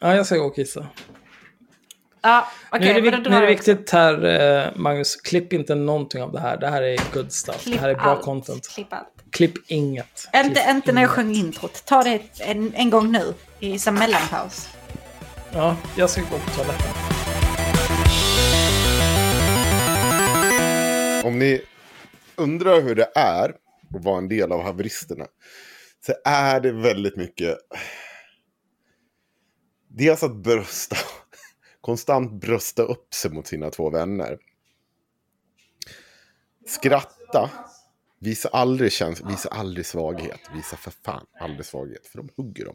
Ja, jag ska gå och kissa. Ja, okej, nu är det, nu är det viktigt här, eh, Magnus, klipp inte någonting av det här. Det här är good stuff. Klipp det här är bra allt, content. Klipp allt. Klipp inget. Inte, Klipp inte när jag sjöng introt. Ta det en, en gång nu, i som mellanpaus. Ja, jag ska gå på toaletten. Om ni undrar hur det är att vara en del av haveristerna. Så är det väldigt mycket. Dels att brösta. Konstant brösta upp sig mot sina två vänner. Skratta. Visa aldrig, käns visa aldrig svaghet. Visa för fan aldrig svaghet. För de hugger dem.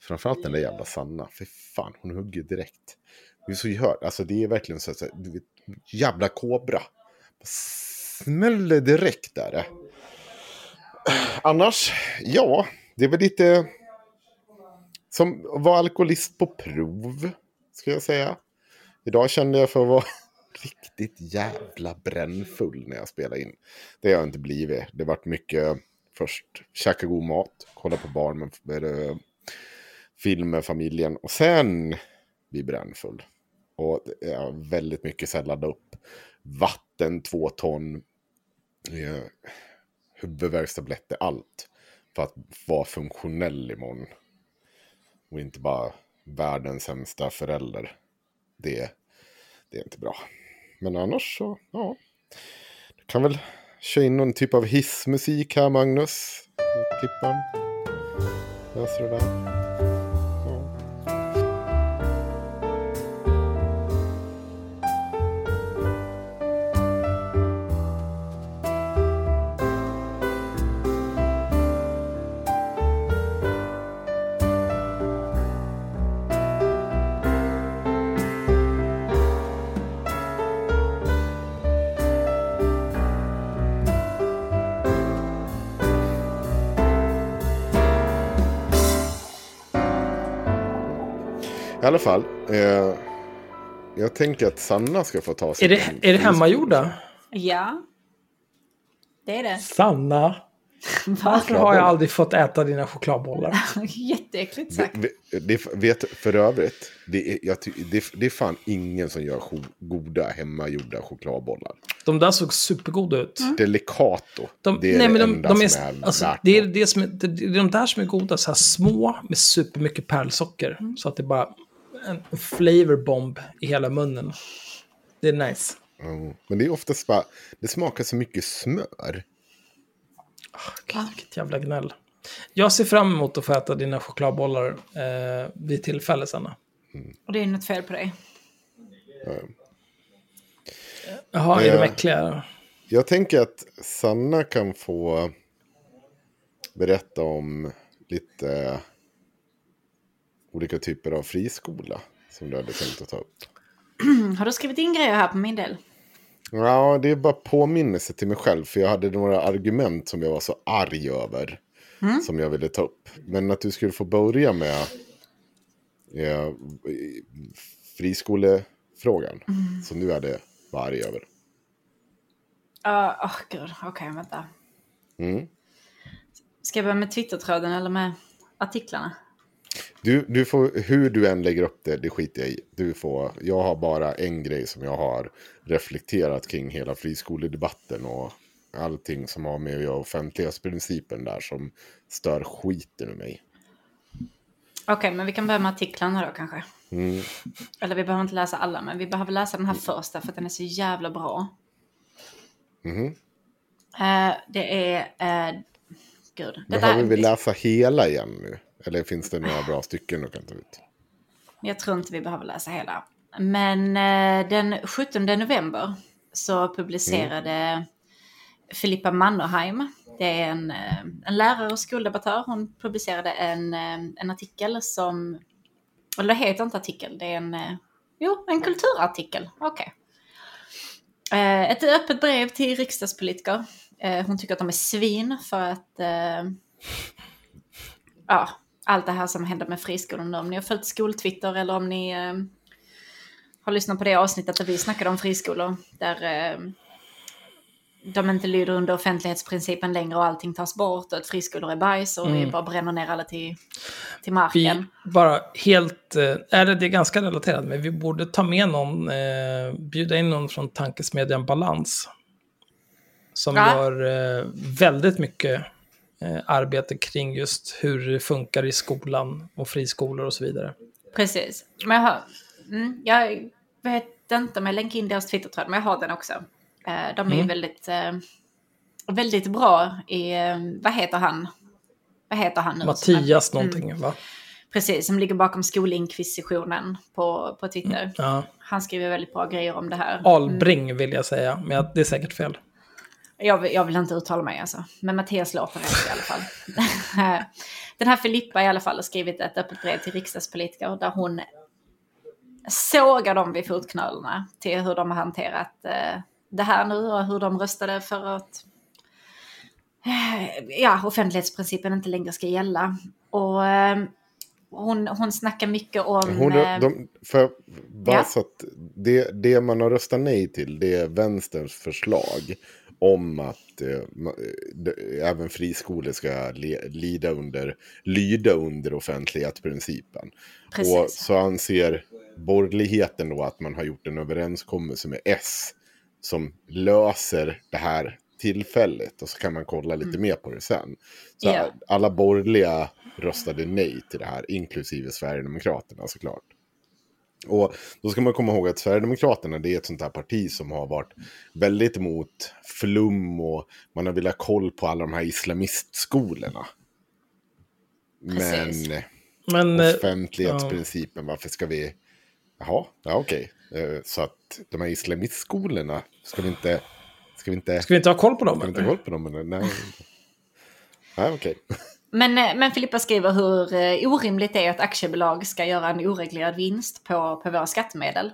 Framförallt den där jävla Sanna. För fan, hon hugger direkt. Det är så gör, alltså det är verkligen så att säga, du vet, jävla kobra. Smäller direkt där. det. Annars, ja, det är väl lite som att vara alkoholist på prov, ska jag säga. Idag kände jag för att vara riktigt jävla brännfull när jag spelade in. Det har jag inte blivit. Det har varit mycket först käka god mat, kolla på barn med, med eh, film med familjen och sen bli brännfull. Och ja, väldigt mycket så ladda upp. Vatten, två ton, eh, huvudvärkstabletter, allt. För att vara funktionell imorgon. Och inte bara världens sämsta förälder. Det, det är inte bra. Men annars så, ja. Du kan väl köra in någon typ av hissmusik här, Magnus. Klippan. Löser det där. I alla fall. Eh, jag tänker att Sanna ska få ta sig Är det, är det hemmagjorda? Ja. Det är det. Sanna, varför har jag aldrig fått äta dina chokladbollar? Jätteäckligt sagt. Det, det, vet för övrigt, det är, jag ty, det, det är fan ingen som gör cho, goda hemmagjorda chokladbollar. De där såg supergoda ut. Delicato, De, det är nej, det men de, enda de är, som är alltså, värt det, är det, som är, det, det är de där som är goda, så här små med supermycket pärlsocker. Så att det är bara en flavor bomb i hela munnen. Det är nice. Mm. Men det är oftast bara, det smakar så mycket smör. Gud, vilket jävla gnäll. Jag ser fram emot att få äta dina chokladbollar eh, vid tillfälle, Sanna. Och det är något fel på dig. Jaha, är de Eh. äckliga? Jag tänker att Sanna kan få berätta om lite olika typer av friskola som du hade tänkt att ta upp. Har du skrivit in grejer här på min del? Ja, det är bara påminnelse till mig själv. För jag hade några argument som jag var så arg över. Som jag ville ta upp. Men att du skulle få börja med eh, friskolefrågan. Som du hade varit arg över. Ja, åh gud. Okej, vänta. Mm. Ska jag börja med Twittertråden eller med artiklarna? Du, du får, hur du än lägger upp det, det skiter jag i. Du får, jag har bara en grej som jag har reflekterat kring hela friskoledebatten och allting som har med offentlighetsprincipen där som stör skiten ur mig. Okej, men vi kan börja med artiklarna då kanske. Mm. Eller vi behöver inte läsa alla, men vi behöver läsa den här första för att den är så jävla bra. Mhm. Eh, det är... Uh, gud. Behöver vi läsa hela igen nu? Eller finns det några bra stycken du kan ta ut? Jag tror inte vi behöver läsa hela. Men eh, den 17 november så publicerade Filippa Mannerheim, det är en, eh, en lärare och skoldebattör, hon publicerade en, eh, en artikel som, eller det heter inte artikel, det är en, eh, jo, en kulturartikel, okej. Eh, ett öppet brev till riksdagspolitiker. Eh, hon tycker att de är svin för att ja, allt det här som händer med friskolorna. Om ni har följt skoltwitter eller om ni eh, har lyssnat på det avsnittet där vi snackade om friskolor. Där eh, de inte lyder under offentlighetsprincipen längre och allting tas bort och att friskolor är bajs och vi bara bränner ner alla till, till Vi marken. bara helt, eh, eller det är ganska relaterat, men vi borde ta med någon, eh, bjuda in någon från tankesmedjan Balans. Som Ja. gör eh, väldigt mycket eh, arbete kring just hur det funkar i skolan och friskolor och så vidare. Precis. Men jag, har, mm, jag vet inte om jag länkar in deras Twitter-tråd, men jag har den också. Eh, de är ju Mm. väldigt, eh, väldigt bra i, eh, vad heter han? Vad heter han nu? Mattias Som är- någonting, Mm, va? precis, som ligger bakom skolinkvisitionen på, på Twitter. Ja. Han skriver väldigt bra grejer om det här. Albring vill jag säga, men det är säkert fel. Jag, vill- jag vill inte uttala mig alltså. Men Mattias låter rätt i alla fall. Den här Filippa i alla fall har skrivit ett öppet brev till riksdagspolitiker där hon sågar dem vid fotknölarna till hur de har hanterat eh, det här nu och hur de röstade för att eh, ja, offentlighetsprincipen inte längre ska gälla. Och eh, hon, hon snackar mycket om... Hon, de, för, bara ja. så att det, det man har röstat nej till det är vänsterns förslag om att eh, även friskolor ska lida under, lyda under offentlighetsprincipen. Och Precis. så anser borgerligheten då att man har gjort en överenskommelse med S som löser det här tillfället och så kan man kolla lite mer på det sen. Så Mm. Ja. alla borgerliga röstade nej till det här, inklusive Sverigedemokraterna såklart. Och då ska man komma ihåg att Sverigedemokraterna det är ett sånt här parti som har varit väldigt emot flum och man har velat ha koll på alla de här islamistskolorna. Men Men eh, offentlighetsprincipen, varför ska vi... Jaha, ja okej. Eh, Så att de här islamistskolorna, ska vi inte... Ska vi inte... ska vi inte ha koll på dem? Ska vi inte ha koll på dem? eller? Nej, Nej okej. Men, eh, men Filippa skriver hur eh, orimligt det är att aktiebolag ska göra en oreglerad vinst på, på våra skattemedel.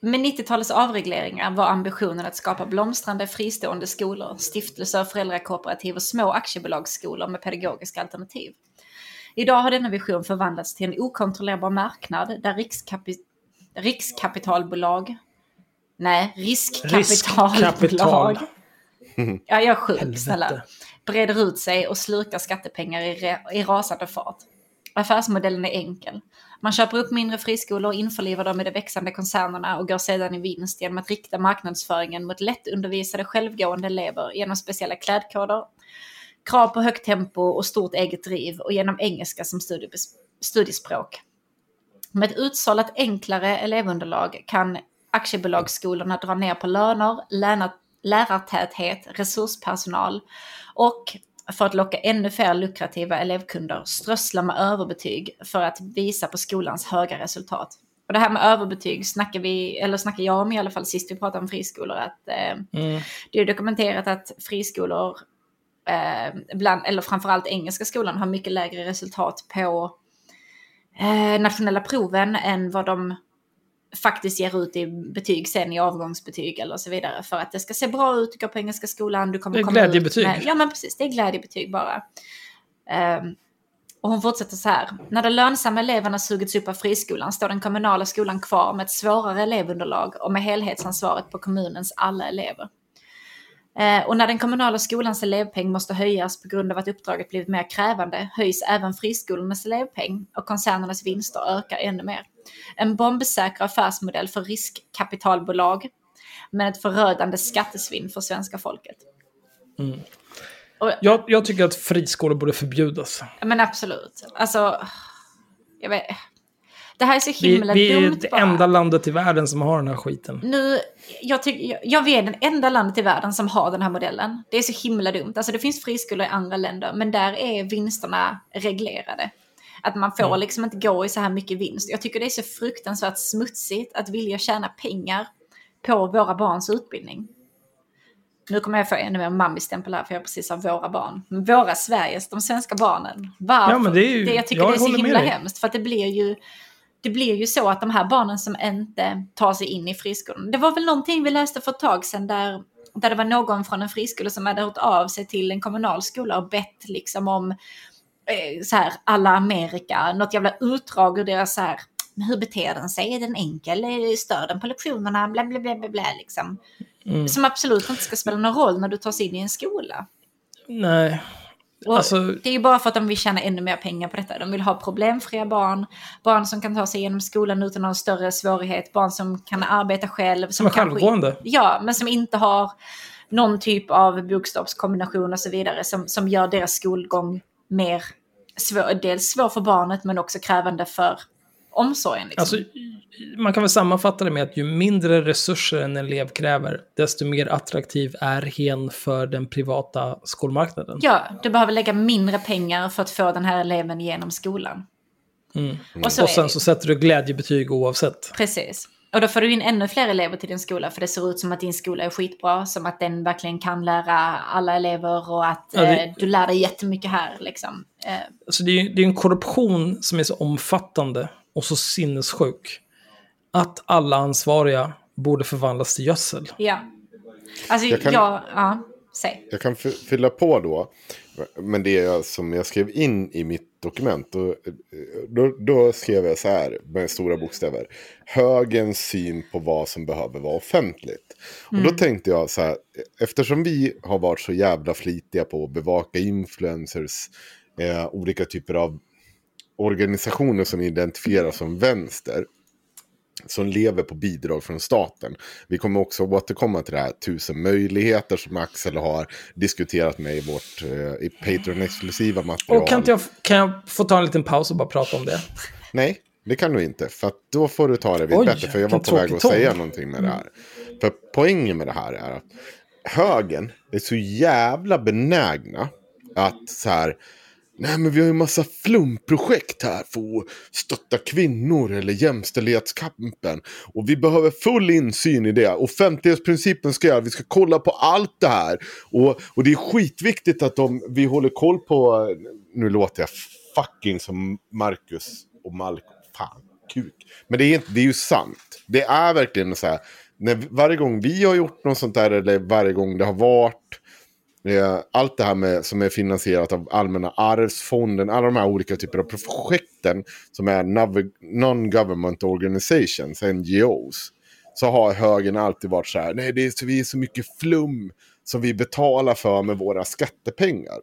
Med 90-talets avregleringar var ambitionen att skapa blomstrande fristående skolor, stiftelser, föräldrakooperativ och små aktiebolagsskolor med pedagogiska alternativ. Idag har denna vision förvandlats till en okontrollerbar marknad där rikskapi rikskapitalbolag, nej, riskkapitalbolag, Riskkapital. ja jag är sjuk, snälla, breder ut sig och slukar skattepengar i, re- i rasande fart. Affärsmodellen är enkel. Man köper upp mindre friskolor och införlivar dem i de växande koncernerna och går sedan i vinst genom att rikta marknadsföringen mot lättundervisade självgående elever genom speciella klädkoder, krav på högt tempo och stort eget driv och genom engelska som studiespråk. Med ett utsållat enklare elevunderlag kan aktiebolagsskolorna dra ner på löner, läna- lärartäthet, resurspersonal och för att locka ännu fler lukrativa elevkunder strössla med överbetyg för att visa på skolans höga resultat. Och det här med överbetyg snackar vi, eller snackar jag om i alla fall sist vi pratade om friskolor, att eh, Mm. det är dokumenterat att friskolor, eh, bland, eller framförallt engelska skolan, har mycket lägre resultat på eh, nationella proven än vad de faktiskt ger ut i betyg sen i avgångsbetyg eller så vidare. För att det ska se bra ut, du går på engelska skolan, du kommer Det är komma glädjebetyg. Ut med, ja men precis, det är glädjebetyg bara. Ehm, och hon fortsätter så här. När de lönsamma eleverna sugits upp av friskolan står den kommunala skolan kvar med ett svårare elevunderlag och med helhetsansvaret på kommunens alla elever. Eh, och när den kommunala skolans elevpeng måste höjas på grund av att uppdraget blivit mer krävande höjs även friskolornas elevpeng och koncernernas vinster ökar ännu mer. En bombsäker affärsmodell för riskkapitalbolag men ett förödande skattesvinn för svenska folket. Och, Jag, jag tycker att friskolor borde förbjudas. men absolut. Alltså, jag vet. Det här är så Vi, himla vi är dumt det bara. enda landet i världen som har den här skiten. Nu, jag, tycker, jag, jag vet den enda landet i världen som har den här modellen. Det är så himla dumt. Alltså det finns friskolor i andra länder, men där är vinsterna reglerade. Att man får liksom inte gå i så här mycket vinst. Jag tycker det är så fruktansvärt smutsigt att vilja tjäna pengar på våra barns utbildning. Nu kommer jag få ännu mer mammistämpel här för jag precis har våra barn. Men våra Sveriges, de svenska barnen. Varför? Ja, men det är ju- jag tycker jag det är så himla hemskt. För att det blir ju det blir ju så att de här barnen som inte tar sig in i friskolan. Det var väl någonting vi läste för ett tag sedan där, där det var någon från en friskola som hade hört av sig till en kommunal skola och bett liksom om så här alla Amerika, något jävla utdrag ur deras så här hur beter den sig? Är den enkel? Är- Stör den på lektionerna? Bla, bla, bla, bla, bla, liksom. Mm. Som absolut inte ska spela någon roll när du tar sig in i en skola. Nej. Alltså- det är ju bara för att de vill tjäna ännu mer pengar på detta. De vill ha problemfria barn, barn som kan ta sig igenom skolan utan någon större svårighet, barn som kan arbeta själv. Som är kanske- självgående. Ja, men som inte har någon typ av bokstavskombination och så vidare som, som gör deras skolgång mer svår, dels svår för barnet men också krävande för omsorgen. Liksom. Alltså, man kan väl sammanfatta det med att ju mindre resurser en elev kräver, desto mer attraktiv är hen för den privata skolmarknaden. Ja, du behöver lägga mindre pengar för att få den här eleven genom skolan. Mm. Och så Och sen så sätter du glädjebetyg oavsett. Precis. Och då får du in ännu fler elever till din skola för det ser ut som att din skola är skitbra, som att den verkligen kan lära alla elever och att Ja, det- eh, du lär dig jättemycket här liksom. Eh, Alltså det, är, det är en korruption som är så omfattande och så sinnessjuk. Att alla ansvariga borde förvandlas till gödsel. ja. Alltså, Jag kan- jag... Ja, säg. Jag kan fy- fylla på då. Men det är som jag skrev in i mitt dokument. Då, då, då skrev jag så här med stora bokstäver. Högens syn på vad som behöver vara offentligt. Och då tänkte jag så här. Eftersom vi har varit så jävla flitiga på att bevaka influencers. Eh, olika typer av organisationer som identifieras som vänster som lever på bidrag från staten. Vi kommer också återkomma till det här tusen möjligheter som Axel har diskuterat med i vårt eh, i Patreon-exklusiva material. Och kan, jag, kan jag få ta en liten paus och bara prata om det? Nej, det kan du inte. För då får du ta det vid Oj, bättre. För jag var på väg att säga någonting med det här. För poängen med det här är att högern är så jävla benägna att så här. Nej men vi har ju massa flumprojekt här för att stötta kvinnor eller jämställdhetskampen. Och vi behöver full insyn i det. Offentlighetsprincipen ska göra, vi ska kolla på allt det här. Och, och det är skitviktigt att de, vi håller koll på, nu låter jag fucking som Marcus och Malcolm. Fan, kuk. Men det är, inte, det är ju sant. Det är verkligen så här, när, varje gång vi har gjort något sånt där eller varje gång det har varit allt det här med, som är finansierat av Allmänna arvsfonden, alla de här olika typer av projekten som är non-government organizations, NGOs. Så har högern alltid varit så här, nej det är så, vi är så mycket flum som vi betalar för med våra skattepengar.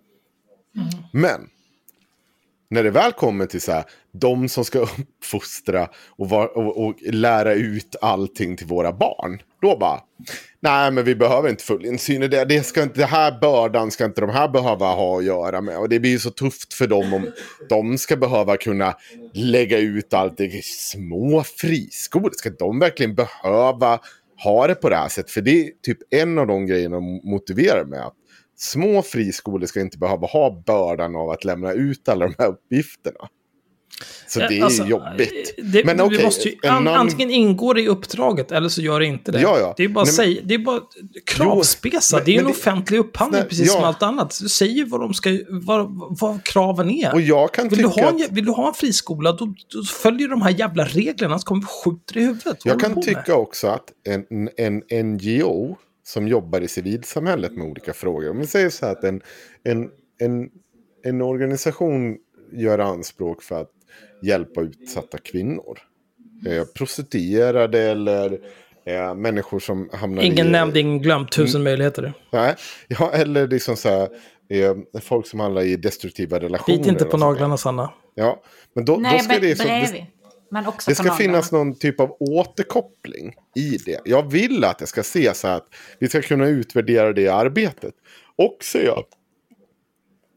Men när det väl kommer till så här, de som ska uppfostra och, var, och, och lära ut allting till våra barn. Då bara, nej men vi behöver inte full insyn i det. Det, ska inte, det här bördan ska inte de här behöva ha att göra med. Och det blir ju så tufft för dem om de ska behöva kunna lägga ut allt. Det små friskolor, ska de verkligen behöva ha det på det här sättet? För det är typ en av de grejerna de motiverar med. Att små friskolor ska inte behöva ha bördan av att lämna ut alla de här uppgifterna. Så det är Alltså, jobbigt. Det, Men okej, måste ju, en an, annan- Antingen ingår det i uppdraget eller så gör det inte det. Ja, ja. Det är bara, Nej, säg, det är bara kravspesa. men- det är en det- offentlig upphandling, Nej, precis som ja. allt annat. Du säger vad, de ska, vad, vad kraven är. Och jag kan vill, du ha en, att- vill du ha en friskola, då, då följer de här jävla reglerna, annars kommer vi skjuta i huvudet. Vad Jag kan tycka också att en, en NGO som jobbar i civilsamhället med olika frågor. Om vi säger så här att en, en, en, en organisation gör anspråk för att hjälpa utsatta kvinnor. Eh, prostituerade eller eh, människor som hamnar Ingen i... nämnd, ingen glömd, tusen Mm. möjligheter. Nej, ja, eller liksom så här, eh, folk som hamnar i destruktiva relationer. Bit inte på naglarna, Sanna. Ja, men då, Nej, då ska men det... Så, det Men också det ska naglarna. finnas någon typ av återkoppling i det. Jag vill att det ska ses så att vi ska kunna utvärdera det arbetet. Och se att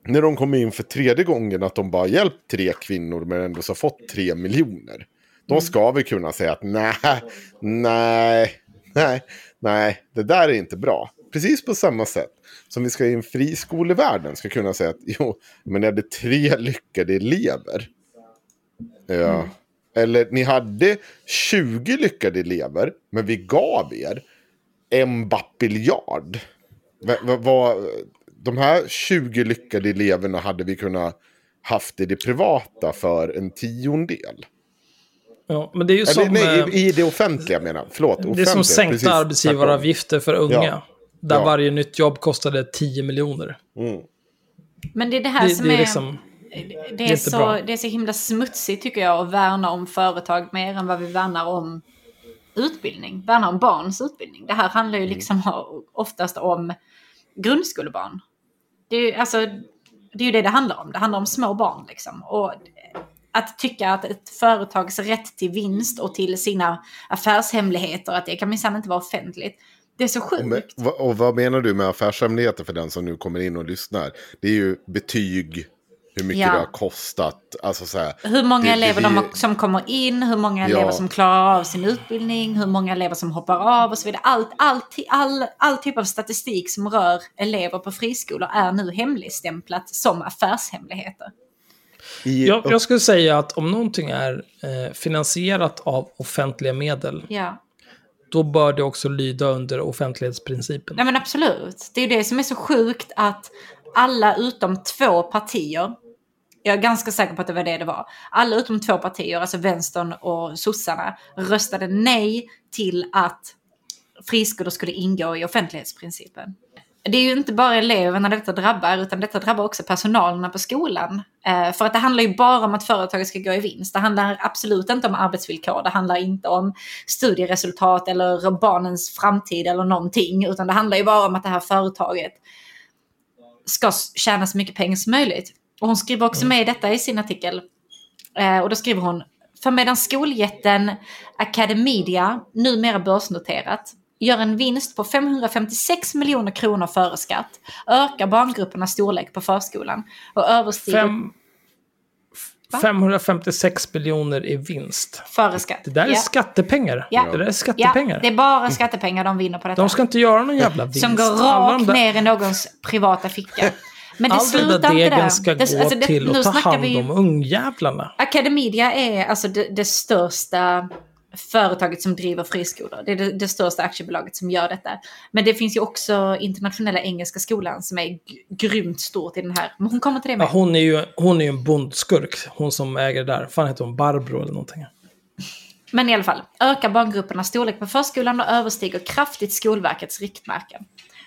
när de kommer in för tredje gången att de bara hjälpt tre kvinnor men ändå så fått tre miljoner. Då ska vi kunna säga att nej, nej, nej, nej, det där är inte bra. Precis på samma sätt som vi ska i en friskolevärlden ska kunna säga att jo, men är det tre lyckade elever Ja. Eller ni hade 20 lyckade elever, men vi gav er en bapiljard. Va, va, va, de här 20 lyckade eleverna hade vi kunnat haft i det privata för en tiondel. Ja, men det är ju Eller, som, nej, eh, i, i det offentliga menar jag. Förlåt. det är som sänkta precis, arbetsgivaravgifter för unga. Ja. Där Ja. varje nytt jobb kostade 10 miljoner. Mm. Men det är det här Det, som det är är... liksom... det, är så, det är så himla smutsigt tycker jag att värna om företag mer än vad vi värnar om utbildning. Värna om barns utbildning. Det här handlar Mm. ju liksom oftast om grundskolebarn. Det är, ju, alltså, det är det det handlar om. Det handlar om små barn liksom. Och att tycka att ett företags rätt till vinst och till sina affärshemligheter, att det kan minsann inte vara offentligt. Det är så Och, sjukt. va- och vad menar du med affärshemligheter för den som nu kommer in och lyssnar? Det är ju betyg, hur mycket Ja. det har kostat. Alltså så här, Hur många det- det elever blir- de har, som kommer in, hur många Ja. elever som klarar av sin utbildning, hur många elever som hoppar av och så vidare. Allt, allt, all, all typ av statistik som rör elever på friskolor är nu hemligstämplat som affärshemligheter. Jag, jag skulle säga att om någonting är eh, finansierat av offentliga medel, Ja. då bör det också lyda under offentlighetsprincipen. Nej men absolut. Det är ju det som är så sjukt att alla utom två partier, jag är ganska säker på att det var det det var, alla utom två partier, alltså vänstern och sossarna, röstade nej till att friskolor skulle ingå i offentlighetsprincipen. Det är ju inte bara eleverna detta drabbar, utan detta drabbar också personalen på skolan. Eh, för att det handlar ju bara om att företaget ska gå i vinst. Det handlar absolut inte om arbetsvillkor, det handlar inte om studieresultat eller barnens framtid eller någonting, utan det handlar ju bara om att det här företaget ska tjäna så mycket pengar som möjligt. Och hon skriver också med detta i sin artikel. Eh, och då skriver hon, för medan skoljätten Academedia, numera börsnoterat, gör en vinst på 556 miljoner kronor före skatt, ökar barngruppernas storlek på förskolan och överstiger... Fem, 556 miljoner i vinst. Före skatt. Det där är ja. skattepengar. Ja. Det där är skattepengar. det är bara skattepengar de vinner på detta. De ska inte göra någon jävla vinst. Som går rakt ner i någons privata ficka. Men det All den där degen där. ska Det- gå alltså det- till att ta hand vi- om ungjävlarna. Academedia är alltså det, det största företaget som driver friskolor. Det är det, det största aktiebolaget som gör detta. Men det finns ju också internationella engelska skolan som är grymt stort i den här. Men hon kommer till det Ja, med. hon är ju hon är en bondskurk, hon som äger det där. fan heter hon? Barbro eller någonting. Men i alla fall, ökar barngruppernas storlek på förskolan och överstiger kraftigt Skolverkets riktmärken.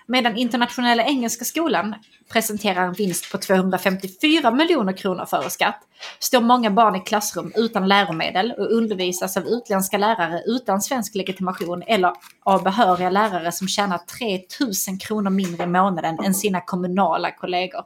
Medan internationella engelska skolan presenterar en vinst på 254 miljoner kronor före skatt står många barn i klassrum utan läromedel och undervisas av utländska lärare utan svensk legitimation eller av behöriga lärare som tjänar 3000 kronor mindre i månaden än sina kommunala kollegor.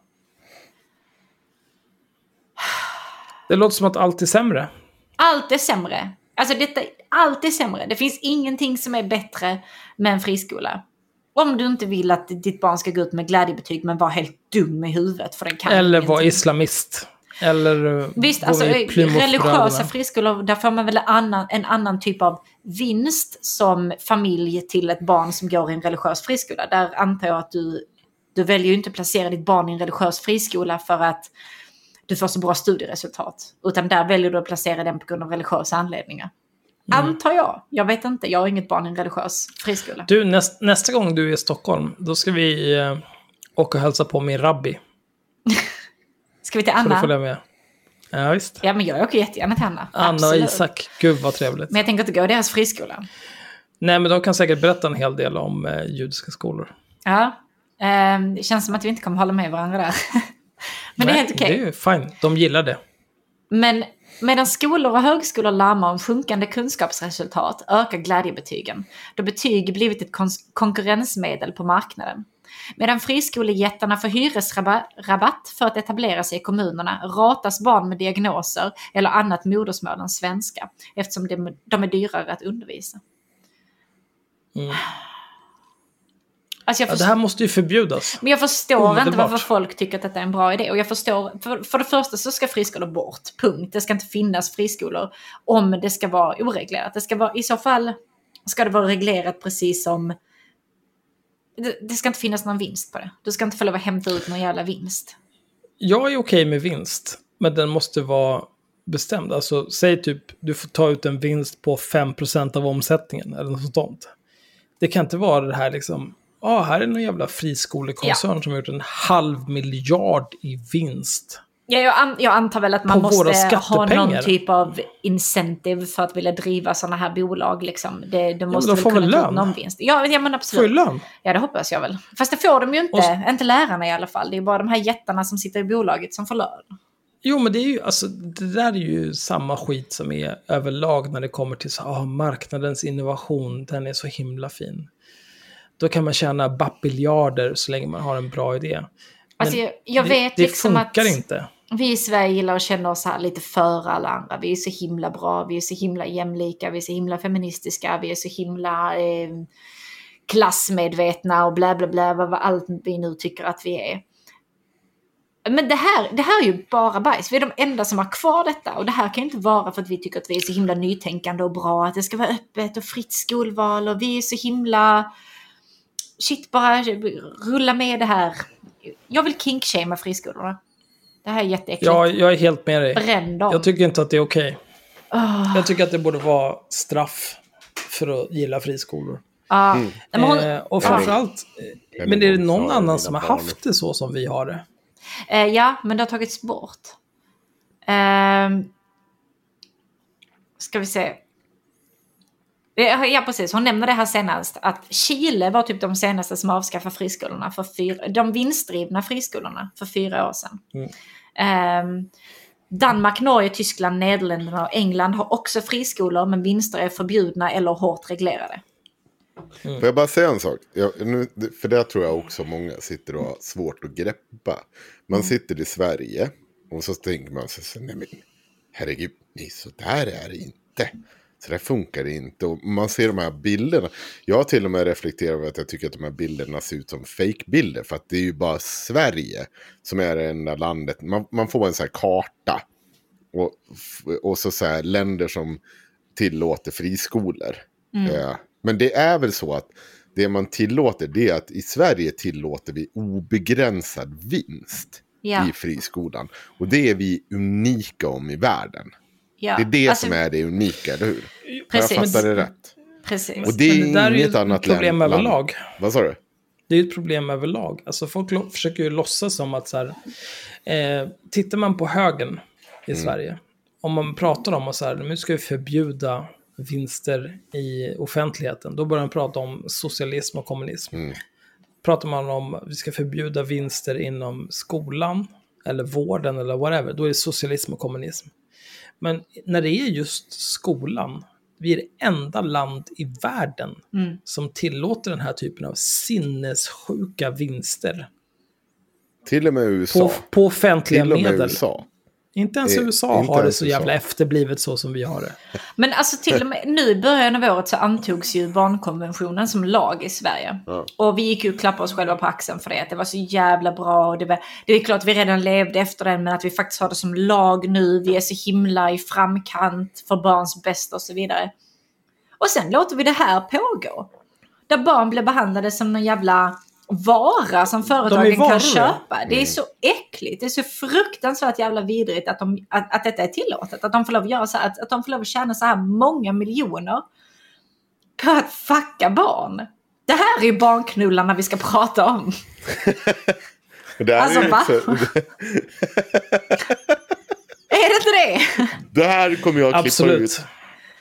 Det låter som att allt är sämre. Allt är sämre. Alltså detta, allt är sämre. Det finns ingenting som är bättre med en friskola. Om du inte vill att ditt barn ska gå ut med glädjebetyg men vara helt dum i huvudet för den kan Eller vara islamist. Eller eh, Visst, alltså Plymouth-bröderna. religiösa friskolor, där får man väl annan, en annan typ av vinst som familj till ett barn som går i en religiös friskola. Där antar jag att du, du väljer ju inte att placera ditt barn i en religiös friskola för att du får så bra studieresultat. Utan där väljer du att placera den på grund av religiösa anledningar. Mm. Antar jag. Jag vet inte, jag har inget barn i en religiös friskola. Du, näst, nästa gång du är i Stockholm, då ska vi eh, åka och hälsa på min rabbi. Ska vi till Får du Anna? följa med? Ja, visst. Ja, men jag åker jättegärna till Anna. Anna och Absolut. Isak. Gud vad trevligt. Men jag tänker inte gå i deras friskola. Nej, men de kan säkert berätta en hel del om eh, judiska skolor. Ja, ehm, det känns som att vi inte kommer hålla med varandra där. Men det är Nej, helt okej. Det är ju fine. De gillar det. Men medan skolor och högskolor larmar om sjunkande kunskapsresultat ökar glädjebetygen, då betyg blivit ett kon- konkurrensmedel på marknaden. Medan friskolejättarna får hyresrabatt för att etablera sig i kommunerna ratas barn med diagnoser eller annat modersmål än svenska eftersom de, de är dyrare att undervisa. Mm. Alltså Ja, det förstår- här måste ju förbjudas. men jag förstår inte Omedelbart. varför folk tycker att detta är en bra idé. Och jag förstår, för, för det första så ska friskolor bort, punkt. Det ska inte finnas friskolor om det ska vara oreglerat. Det ska vara, I så fall ska det vara reglerat precis som... Det, det ska inte finnas någon vinst på det. Du ska inte få lov att hämta ut någon jävla vinst. Jag är okej med vinst, men den måste vara bestämd. Alltså, säg typ, du får ta ut en vinst på 5% av omsättningen eller något sånt. Det kan inte vara det här liksom, ah, här är någon jävla friskolekoncern som har gjort en halv miljard i vinst. Ja, jag, an, jag antar väl att man måste ha någon typ av incentive för att vilja driva sådana här bolag. Liksom. Det, det måste de väl får väl lön? någon vinst. Ja, ja men Får absolut. ju lön. Ja, det hoppas jag väl. Fast det får de ju inte. Och- Inte lärarna i alla fall. Det är bara de här jättarna som sitter i bolaget som får lön. Jo, men det är ju, alltså, det där är ju samma skit som är överlag när det kommer till så, ah, marknadens innovation, den är så himla fin. Då kan man tjäna bappiljarder så länge man har en bra idé. Men Alltså, jag, jag det, vet det liksom att funkar inte. vi i Sverige gillar att känna oss här lite före alla andra. Vi är så himla bra, vi är så himla jämlika, vi är så himla feministiska, vi är så himla eh, klassmedvetna och bla bla bla, vad, vad allt vi nu tycker att vi är. Men det här, det här är ju bara bajs. Vi är de enda som har kvar detta. Och det här kan ju inte vara för att vi tycker att vi är så himla nytänkande och bra. Att det ska vara öppet och fritt skolval och vi är så himla... Shit, bara rulla med det här. Jag vill kinkshamea friskolorna. Det här är jätteäckligt. Jag, jag är helt med dig. Bränn dem. Jag tycker inte att det är okej. Åh, Jag tycker att det borde vara straff för att gilla friskolor. ja. Nej, men hon, Eh, och framförallt, eh, Än men en är det någon annan som har haft det så som vi har det? eh, ja, men det har tagits bort. Ehm, ska vi se. Ja, precis. Hon nämnde det här senast. Att Chile var typ de senaste som avskaffade friskolorna för fyra, de vinstdrivna friskolorna för fyra år sedan. Ehm, Danmark, Norge, Tyskland, Nederländerna och England har också friskolor men vinster är förbjudna eller hårt reglerade. Får jag bara säga en sak? Jag, nu, för det tror jag också många sitter och har svårt att greppa. Man sitter i Sverige och så tänker man sig, så, nej men herregud, nej, så där är det inte. Så där funkar det inte. Och man ser de här bilderna. Jag har till och med reflekterat över att jag tycker att de här bilderna ser ut som fake-bilder. För att det är ju bara Sverige som är det enda landet. Man, man får en sån här karta. Och, och så, så här länder som tillåter friskolor. Eh, men det är väl så att det man tillåter det är att i Sverige tillåter vi obegränsad vinst Ja. i friskolan. Och det är vi unika om i världen. Ja. Det är det alltså, som är det unika, eller hur? Precis. Har jag fattat det rätt? Precis. Och det är det där är ju inget ett annat problem land- överlag. Vad sa du? Det är ett problem överlag. Alltså folk försöker ju låtsas som att så här, eh, tittar man på högen i Sverige, om man pratar om att så här, nu ska vi förbjuda vinster i offentligheten, då börjar man prata om socialism och kommunism. Pratar man om att vi ska förbjuda vinster inom skolan, eller vården eller whatever, då är det socialism och kommunism. Men när det är just skolan, vi är det enda land i världen som tillåter den här typen av sinnessjuka vinster Till och med USA. på, på offentliga Till och med medel. USA. Inte ens Eh, USA inte har det så USA. jävla efterblivet så som vi har det. Men alltså till och med nu i början av året så antogs ju barnkonventionen som lag i Sverige. Och vi gick ju och klappade oss själva på axeln för det. Att det var så jävla bra. Och det, var, det är klart att vi redan levde efter den men att vi faktiskt har det som lag nu. Vi är så himla i framkant för barns bästa och så vidare. Och sen låter vi det här pågå. Där barn blir behandlade som någon jävla vara som företagen kan köpa. Det är så äckligt. Det är så fruktansvärt jävla vidrigt att, de, att, att detta är tillåtet. Att de får lov att göra så här, att, att de får lov att tjäna så här många miljoner på att fucka barn. Det här är ju barnknullarna vi ska prata om. Det här, Alltså, är va? Är det inte det? det här kommer jag att klippa Absolut. ut.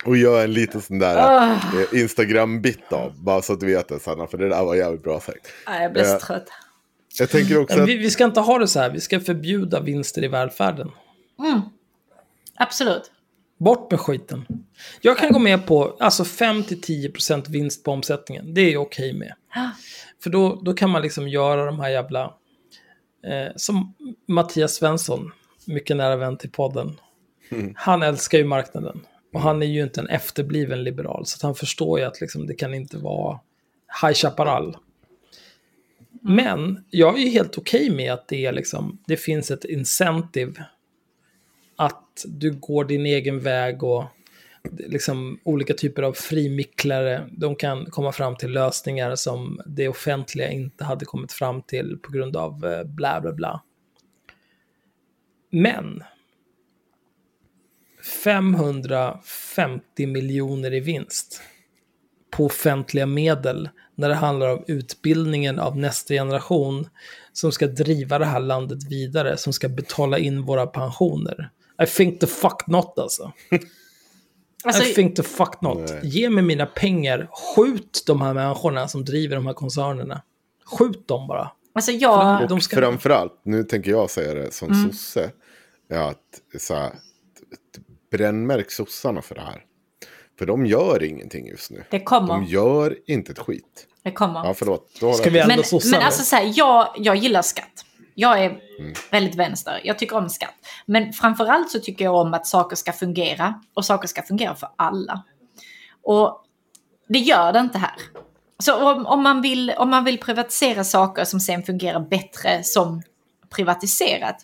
Och göra en liten sån där Ah. eh, Instagram-bit av. Bara så att du vet det Sanna. För det där var jävligt bra sagt. Nej, jag blir så Eh, trött. Jag tänker också att vi, vi ska inte ha det så här, vi ska förbjuda vinster i välfärden. Absolut. Bort med skiten. Jag kan gå med på alltså 5-10% vinst på omsättningen. Det är jag okej med. För då, då kan man liksom göra de här jävla... Eh, som Mattias Svensson, mycket nära vän till podden. Han älskar ju marknaden. Och han är ju inte en efterbliven liberal. Så han förstår ju att liksom, det kan inte vara High Chaparral. Men jag är ju helt okej med att det, är liksom, det finns ett incentive att du går din egen väg och liksom olika typer av frimicklare, de kan komma fram till lösningar som det offentliga inte hade kommit fram till på grund av eh, bla bla bla. Men 550 miljoner i vinst på offentliga medel när det handlar om utbildningen av nästa generation som ska driva det här landet vidare, som ska betala in våra pensioner. I think the fuck not alltså. Alltså, I think the fuck not. Ge mig mina pengar, skjut de här människorna som driver de här koncernerna. Skjut dem bara. alltså jag... Och de ska- framförallt, nu tänker jag säga det som Mm. sosse. Är att så här, brännmärk sossarna för det här. För de gör ingenting just nu. Det kommer. De gör inte ett skit. Det kommer. Ja, förlåt. Då har Ska jag- vi ändå Men, sossar men alltså så här, jag, jag gillar skatt. Jag är väldigt vänster. Jag tycker om skatt. Men framförallt så tycker jag om att saker ska fungera. Och saker ska fungera för alla. Och det gör det inte här. Så om, om, man vill, om man vill privatisera saker som sen fungerar bättre som privatiserat.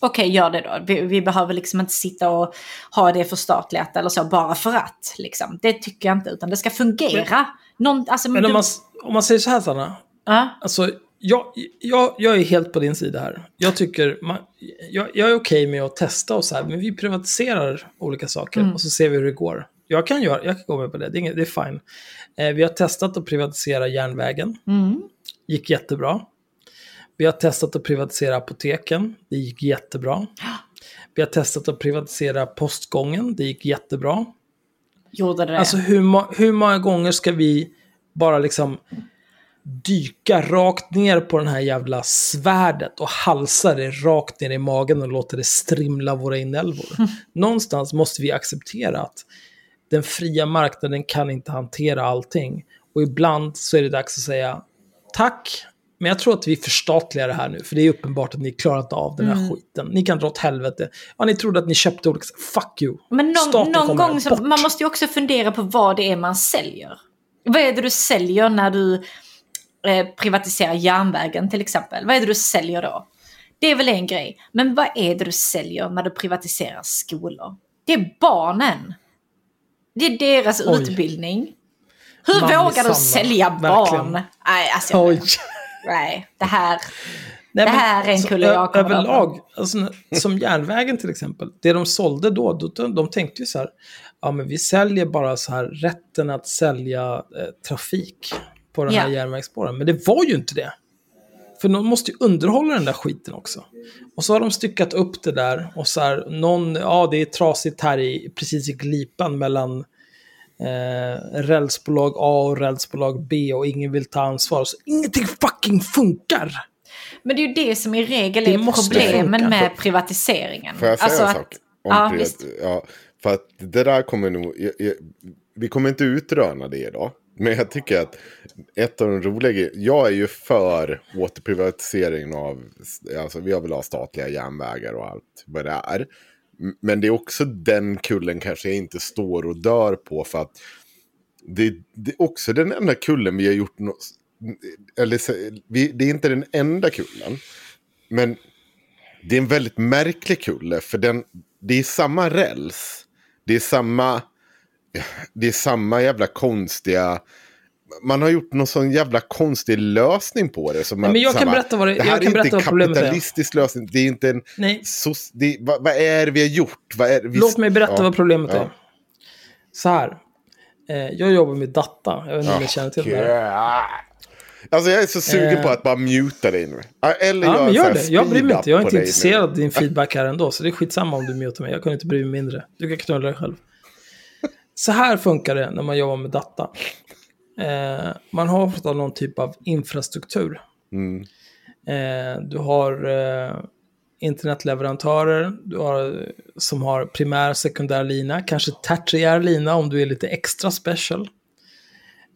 Okej, gör det då. Vi, vi behöver liksom inte sitta och ha det förstatligat eller så bara för att. Liksom. Det tycker jag inte, utan det ska fungera. Någon, alltså, Men du- om man, om man säger så här, Sanna. ja, Alltså, jag, jag, jag är helt på din sida här. Jag tycker, man, jag, jag är okej med att testa och så här, men vi privatiserar olika saker och så ser vi hur det går. Jag kan, göra, jag kan gå med på det, det är, inget, det är fine. Eh, vi har testat att privatisera järnvägen. Gick jättebra. Vi har testat att privatisera apoteken. Det gick jättebra. Vi har testat att privatisera postgången. Det gick jättebra. gjorde det. Alltså hur, hur många gånger ska vi bara liksom dyka rakt ner på den här jävla svärdet och halsa det rakt ner i magen och låta det strimla våra inälvor. Någonstans måste vi acceptera att den fria marknaden kan inte hantera allting. Och ibland så är det dags att säga tack, men jag tror att vi förstatligar det här nu, för det är uppenbart att ni klarar inte av den här skiten. Ni kan dra åt helvete. Ja, ni trodde att ni köpte olika... Fuck you! Men någon, Staten någon gång så, man måste ju också fundera på vad det är man säljer. Vad är det du säljer när du eh, privatiserar järnvägen till exempel? Vad är det du säljer då? Det är väl en grej. Men vad är det du säljer när du privatiserar skolor? Det är barnen. Det är deras Oj. utbildning. Hur Mamma vågar du sälja barn? Nej, alltså, jag- Oj! Nej, det här... Nej, Det men här är en kulle jag kommer Överlag, alltså, som järnvägen till exempel, det de sålde då, då de, de tänkte ju så här, ja men vi säljer bara så här rätten att sälja eh, trafik på den här Ja. järnvägsspåren. Men det var ju inte det. För de måste ju underhålla den där skiten också. Och så har de styckat upp det där och så här, någon, ja det är trasigt här i, precis i glipan mellan eh, rälsbolag A och rälsbolag B och ingen vill ta ansvar. Så ingenting fucking funkar! Men det är ju det som i regel Det är problemen funka. med privatiseringen. Får jag säga Alltså en att- sak? Om ja, privat- visst. ja, för att det där kommer nog... Jag, jag, vi kommer inte utröna det idag. Men jag tycker att ett av de roliga. Jag är ju för återprivatisering av... Alltså vi har väl ha statliga järnvägar och allt vad det är. Men det är också den kullen kanske jag inte står och dör på för att det, det är också den enda kullen vi har gjort något... Eller vi, det är inte den enda kullen. Men det är en väldigt märklig kulle. För den, det är samma räls. Det är samma... Det är samma jävla konstiga... Man har gjort någon sån jävla konstig lösning på det. Som Nej, men jag kan samma- berätta vad det- det här jag är kan inte en är. kapitalistisk lösning. Det är inte en... Nej. sos- det, vad, vad är det vi har gjort? Är, vi, Låt mig berätta ja, vad problemet ja. är. Så här. Eh, jag jobbar med data. Jag vet inte om ni känner till det. här. Alltså jag är så sugen Eh. på att bara muta dig nu. Eller Ja, en gör det. Jag bryr mig inte. Jag är inte intresserad av din feedback här ändå. Så det är skitsamma om du mutar mig. Jag kan inte bry mig mindre. Du kan knulla dig själv. Så här funkar det när man jobbar med data. Eh, man har ofta någon typ av infrastruktur. Mm. Eh, du har eh, internetleverantörer du har, som har primär sekundär lina, kanske tertiär lina om du är lite extra special.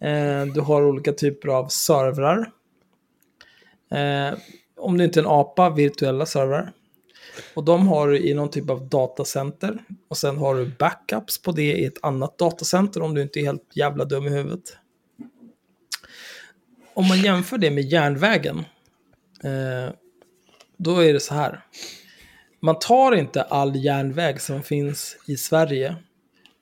Eh, du har olika typer av servrar. Eh, om du inte är en apa, virtuella servrar. Och de har du i någon typ av datacenter. Och sen har du backups på det i ett annat datacenter om du inte är helt jävla dum i huvudet. Om man jämför det med järnvägen. Eh, då är det så här. Man tar inte all järnväg som finns i Sverige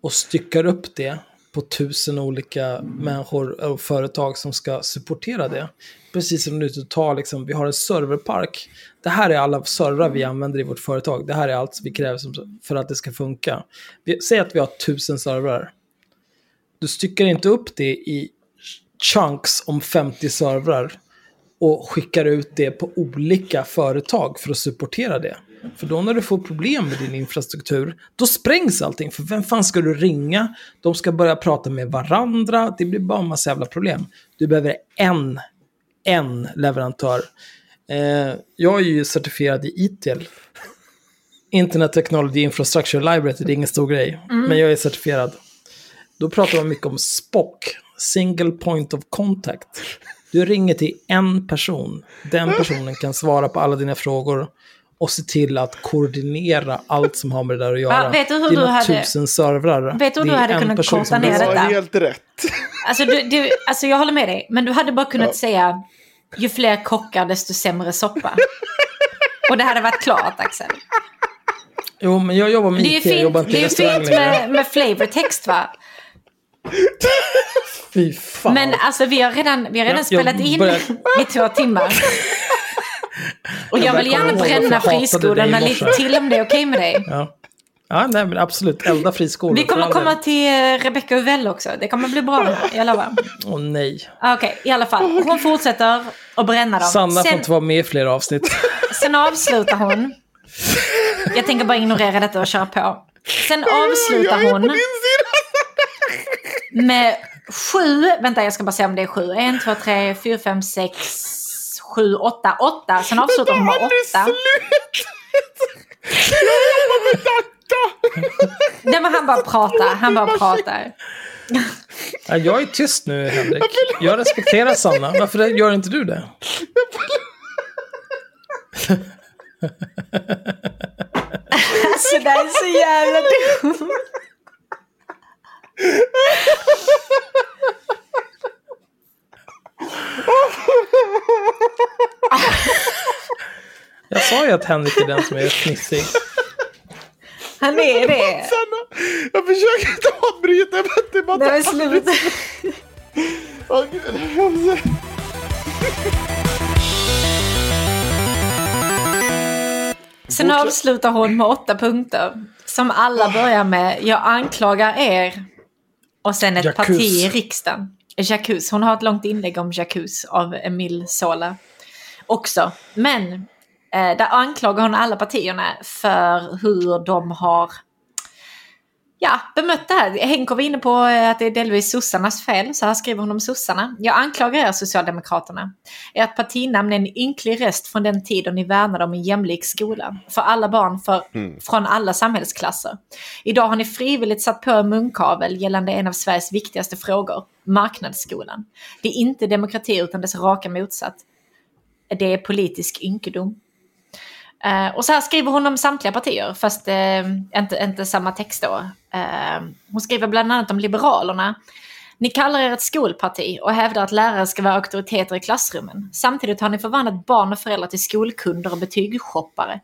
och styckar upp det på tusen olika människor och företag som ska supportera det. Precis som du tar, liksom, vi har en serverpark. Det här är alla servrar vi använder i vårt företag. Det här är allt vi kräver för att det ska funka. Vi, säg att vi har tusen servrar. Du styckar inte upp det i chunks om 50 servrar och skickar ut det på olika företag för att supportera det. För då när du får problem med din infrastruktur, då sprängs allting. För vem fan ska du ringa? De ska börja prata med varandra. Det blir bara en massa jävla problem. Du behöver en, en leverantör. Eh, jag är ju certifierad i ITIL. Internet Technology Infrastructure Library, det är ingen stor grej. Men jag är certifierad. Då pratar man mycket om SPOC, Single Point of Contact. Du ringer till en person. Den personen kan svara på alla dina frågor och se till att koordinera allt som har med det där att göra. Va, vet du hur Dina du hade- tusen servrar. Vet du hur Det du är hade kunnat korta ner Du detta? har helt rätt. Alltså, du, du, alltså jag håller med dig, men du hade bara kunnat säga ju fler kockar desto sämre soppa. Och det hade varit klart Axel. Jo, men jag jobbar med Det är IT, jag jobbar fint, inte det i är ju restaurang fint med, med flavortext va? Fy fan. Men alltså vi har redan, vi har redan Jag- jag spelat in i två timmar. Och jag, Jag vill gärna bränna friskolorna lite till om det är okej med dig. Ja. ja, nej men absolut. Elda friskolor. Vi kommer komma till eh, Rebecca Uvell också. Det kommer bli bra det här, jag lovar. Åh nej. Okej, i alla fall. Hon fortsätter att bränna dem. Sanna får Sen, inte vara med i fler avsnitt. sen avslutar hon. Jag tänker bara ignorera detta och köra på. Sen avslutar Jag är på hon. Med sju, vänta jag ska bara se om det är sju. En, två, tre, fyra, fem, sex, sju, åtta, åtta. Sen avslutar hon med åtta. slut! Jag jobbar med data! Nej men han bara pratar, han bara pratar. Ja, jag är tyst nu, Henrik. Jag respekterar Sanna. Varför gör inte du det? Alltså det är så jävla dumt. Jag sa ju att Henrik är den som är fnissig. Han är det. Sanna, jag försöker inte avbryta, men det är bara... Nej men sluta. Åh, gud, Sen avslutar hon med åtta punkter. Som alla börjar med, jag anklagar er. Och sen ett Jacuz. parti i riksdagen. Jacuz. Hon har ett långt inlägg om Jacuz av Emil Sola. Också. Men eh, där anklagar hon alla partierna för hur de har ja, bemött det här. Henko var inne på eh, att det är delvis sossarnas fel. Så här skriver hon om sossarna. Jag anklagar er Socialdemokraterna. Ert partinamn är en ynklig rest från den tid då ni värnade om en jämlik skola. För alla barn för, från alla samhällsklasser. Idag har ni frivilligt satt på en munkavel gällande en av Sveriges viktigaste frågor. Marknadsskolan. Det är inte demokrati utan dess raka motsatt. Det är politisk ynkedom. Eh, och så här skriver hon om samtliga partier, fast eh, inte, inte samma text då. Eh, hon skriver bland annat om Liberalerna. Ni kallar er ett skolparti och hävdar att lärare ska vara auktoriteter i klassrummen. Samtidigt har ni förvandlat barn och föräldrar till skolkunder och betygsshoppare.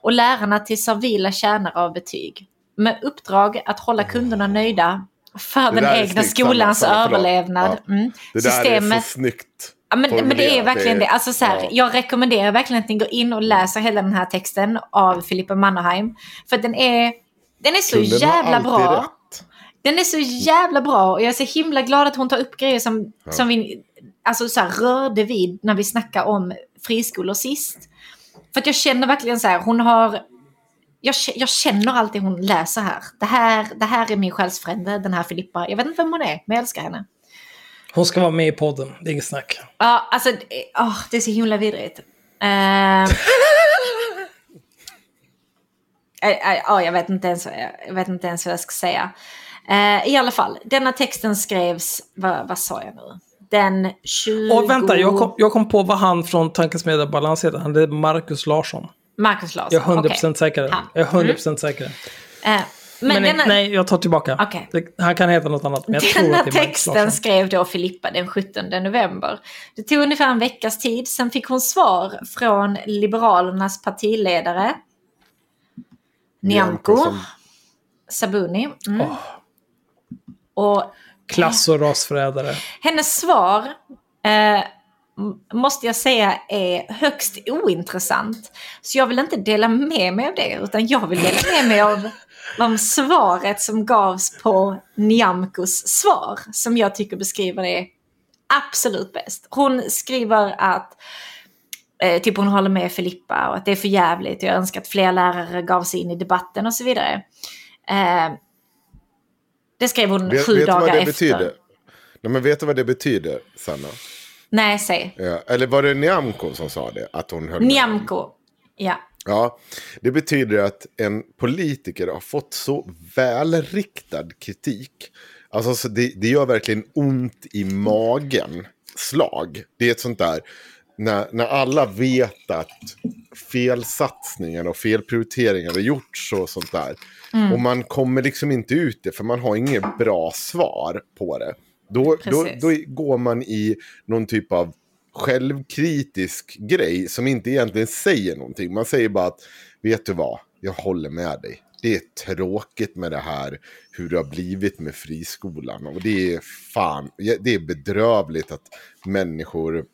Och lärarna till servila kärnor av betyg. Med uppdrag att hålla kunderna nöjda för Det den är egna skolans förlåt. överlevnad. Ja. Mm. Det där är Systemet- så snyggt. Ja, men, men det är verkligen det. Alltså, så här, ja. Jag rekommenderar verkligen att ni går in och läser hela den här texten av Filippa Mannerheim. För den är, den är så Kunden jävla bra. rätt. Den är så jävla bra och jag är så himla glad att hon tar upp grejer som, som vi alltså, så här, rörde vid när vi snackade om friskolor sist. För att jag känner verkligen så här, hon har... Jag, jag känner alltid hon läser här. Det, här. det här är min själsfrände, den här Filippa. Jag vet inte vem hon är, men jag älskar henne. Hon ska vara med i podden, det är inget snack. Ja, alltså, det- åh, det är så himla vidrigt. Eh, eh, eh, Ja, jag vet inte ens, jag vet inte ens vad jag ska säga. Eh, I alla fall, denna texten skrevs, vad, vad sa jag nu? Den 20... Och vänta, jag kom, jag kom på vad han från Tankesmedja Balans heter. Han är Marcus Larsson. Marcus Larsson. Jag är 100% okej. säker. Han. Jag är 100% säker. Eh, men Men, denna, nej, jag tar tillbaka. Okej. Det, han kan heta något annat, men denna texten skrev då Filippa den 17 november. Det tog ungefär en veckas tid, sen fick hon svar från Liberalernas partiledare Nyamko som- Sabuni. Mm. Åh. Och Klass och rasförrädare. hennes svar, eh, måste jag säga, är högst ointressant. Så jag vill inte dela med mig av det, utan jag vill dela med mig av, av svaret som gavs på Nyamkos svar, som jag tycker beskriver det absolut bäst. Hon skriver att eh, typ hon håller med Filippa och att det är för jävligt. Jag önskar att fler lärare gav sig in i debatten och så vidare. Eh, det skrev hon Vet, sju vet dagar vad det efter. betyder? Nej, men vet du vad det betyder, Sanna? Nej, säg. Ja, eller var det Nyamko som sa det? Att hon höll? Nyamko. Ja. Ja, det betyder att en politiker har fått så välriktad kritik. Alltså så det, det gör verkligen ont i magen. Slag. Det är ett sånt där, när, när alla vet att felsatsningar och felprioriteringar har gjorts och sånt där. Och man kommer liksom inte ut det för man har inget bra svar på det. Då, då, då går man i någon typ av självkritisk grej som inte egentligen säger någonting. Man säger bara att, vet du vad, jag håller med dig. Det är tråkigt med det här, hur det har blivit med friskolan. Och det är fan, det är bedrövligt att människor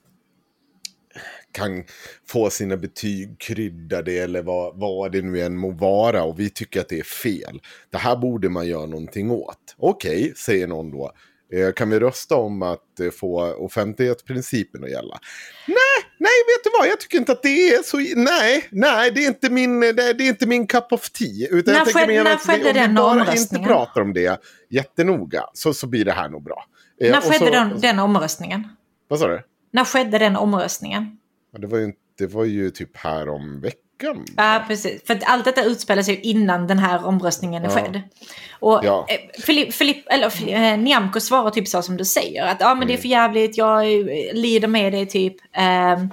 kan få sina betyg kryddade eller vad, vad det nu än må vara. Och vi tycker att det är fel. Det här borde man göra någonting åt. Okej, säger någon då. Eh, Kan vi rösta om att eh, få offentlighetsprincipen att gälla? Nej, Nej, vet du vad? Jag tycker inte att det är så... Nej, nej det, är inte min, det, är inte min cup of tea. Utan När jag skedde- mer när att vi, skedde om vi den bara inte omröstningen? pratar om det jättenoga så, så blir det här nog bra. Eh, När och skedde så- den, den omröstningen? Vad sa du? När skedde den omröstningen? Det var ju, det var ju typ här om veckan. Ja, precis. För allt detta utspelar sig innan den här omröstningen är Ja. skedd. Och Ja. eh, Filip, Filip, eller Filip, eh, Nyamko svarar typ så som du säger. Att ja, men det är för jävligt, jag eh, lider med dig typ. Ehm,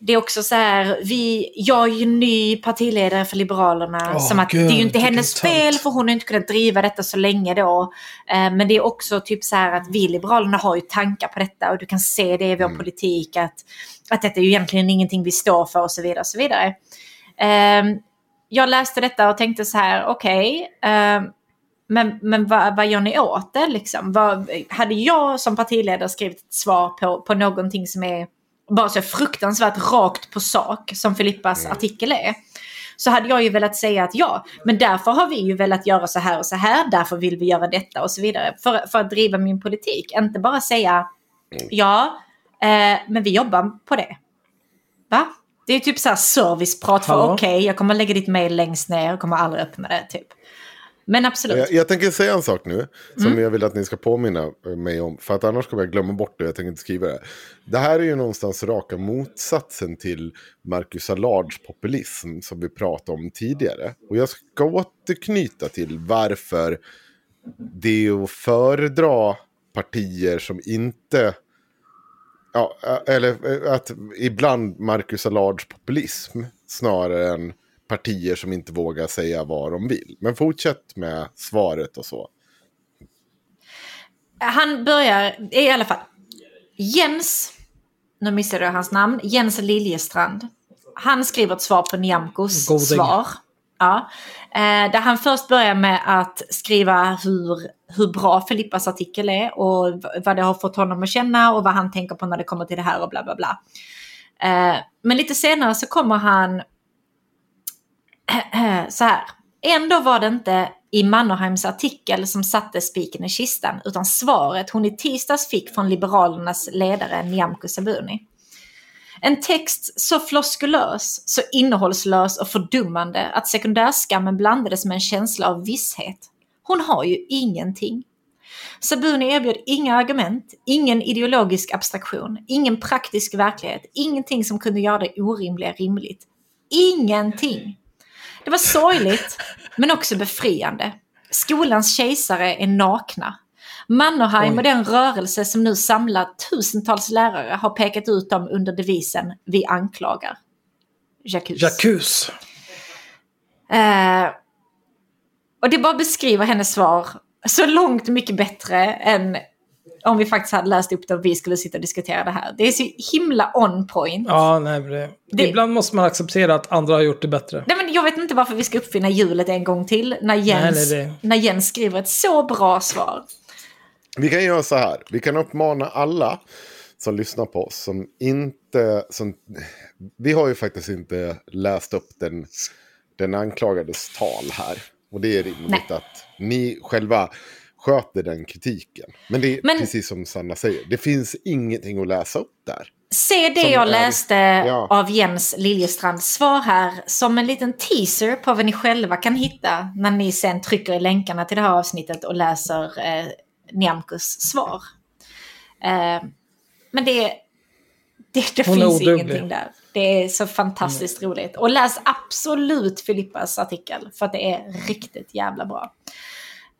det är också så här, vi, jag är ju ny partiledare för Liberalerna. Åh, som att gud, det är ju inte hennes fel för hon har inte kunnat driva detta så länge då. Eh, men det är också typ så här att vi Liberalerna har ju tankar på detta och du kan se det i vår politik att, att detta är ju egentligen ingenting vi står för och så vidare. Och så vidare. Ehm, jag läste detta och tänkte så här, okej, ehm, men, men vad, vad gör ni åt det liksom? Vad, hade jag som partiledare skrivit ett svar på, på någonting som är bara så fruktansvärt rakt på sak som Filippas artikel är. Så hade jag ju velat säga att ja, men därför har vi ju velat göra så här och så här, därför vill vi göra detta och så vidare. För, för att driva min politik, inte bara säga ja, eh, men vi jobbar på det. Va? Det är typ så här serviceprat för okej, jag kommer lägga ditt mail längst ner och kommer aldrig öppna det typ. Men absolut. Jag, jag tänker säga en sak nu som Mm. jag vill att ni ska påminna mig om. För att annars kommer jag glömma bort det och jag tänker inte skriva det. Det här är ju någonstans raka motsatsen till Marcus Allards populism som vi pratade om tidigare. Och jag ska återknyta till varför det är att föredra partier som inte... Ja, eller att ibland Marcus Allards populism snarare än partier som inte vågar säga vad de vill. Men fortsätt med svaret och så. Han börjar, i alla fall. Jens, nu missade jag hans namn, Jens Liljestrand. Han skriver ett svar på Nyamkos Goding. svar. Ja. Eh, där han först börjar med att skriva hur, hur bra Filippas artikel är och vad det har fått honom att känna och vad han tänker på när det kommer till det här och bla bla bla. Eh, men lite senare så kommer han så här. Ändå var det inte i Mannerheims artikel som satte spiken i kistan, utan svaret hon i tisdags fick från Liberalernas ledare Nyamko Sabuni. En text så floskulös, så innehållslös och fördummande att sekundärskammen blandades med en känsla av visshet. Hon har ju ingenting. Sabuni erbjöd inga argument, ingen ideologisk abstraktion, ingen praktisk verklighet, ingenting som kunde göra det orimliga rimligt. Ingenting! Det var sorgligt, men också befriande. Skolans kejsare är nakna. Mannerheim och den rörelse som nu samlar tusentals lärare har pekat ut dem under devisen Vi anklagar. Jacques. Jacuz. Eh, och det bara beskriver hennes svar så långt mycket bättre än om vi faktiskt hade läst upp det och vi skulle sitta och diskutera det här. Det är så himla on point. Ja, nej, det... Det- Ibland måste man acceptera att andra har gjort det bättre. Nej, men jag vet inte varför vi ska uppfinna hjulet en gång till när Jens, Nej, nej, det- när Jens skriver ett så bra svar. Vi kan göra så här. Vi kan uppmana alla som lyssnar på oss som inte... Som, vi har ju faktiskt inte läst upp den, den anklagades tal här. Och det är rimligt Nej. att ni själva sköter den kritiken. Men det är Men- precis som Sanna säger. Det finns ingenting att läsa upp där. Se det Som jag är- läste ja. av Jens Liljestrands svar här som en liten teaser på vad ni själva kan hitta när ni sen trycker i länkarna till det här avsnittet och läser eh, Nyamkos svar. Eh, men det, det, det finns oduglig. ingenting där. Det är så fantastiskt roligt. Och läs absolut Filippas artikel för att det är riktigt jävla bra.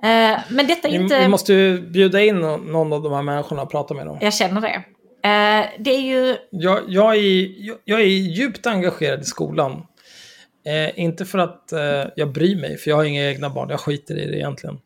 Eh, men detta är Vi, inte... vi måste ju bjuda in nå- någon av de här människorna och prata med dem. Jag känner det. Eh, det är ju... Jag, jag, är, jag, jag är djupt engagerad i skolan. Eh, inte för att eh, jag bryr mig, för jag har inga egna barn. Jag skiter i det egentligen.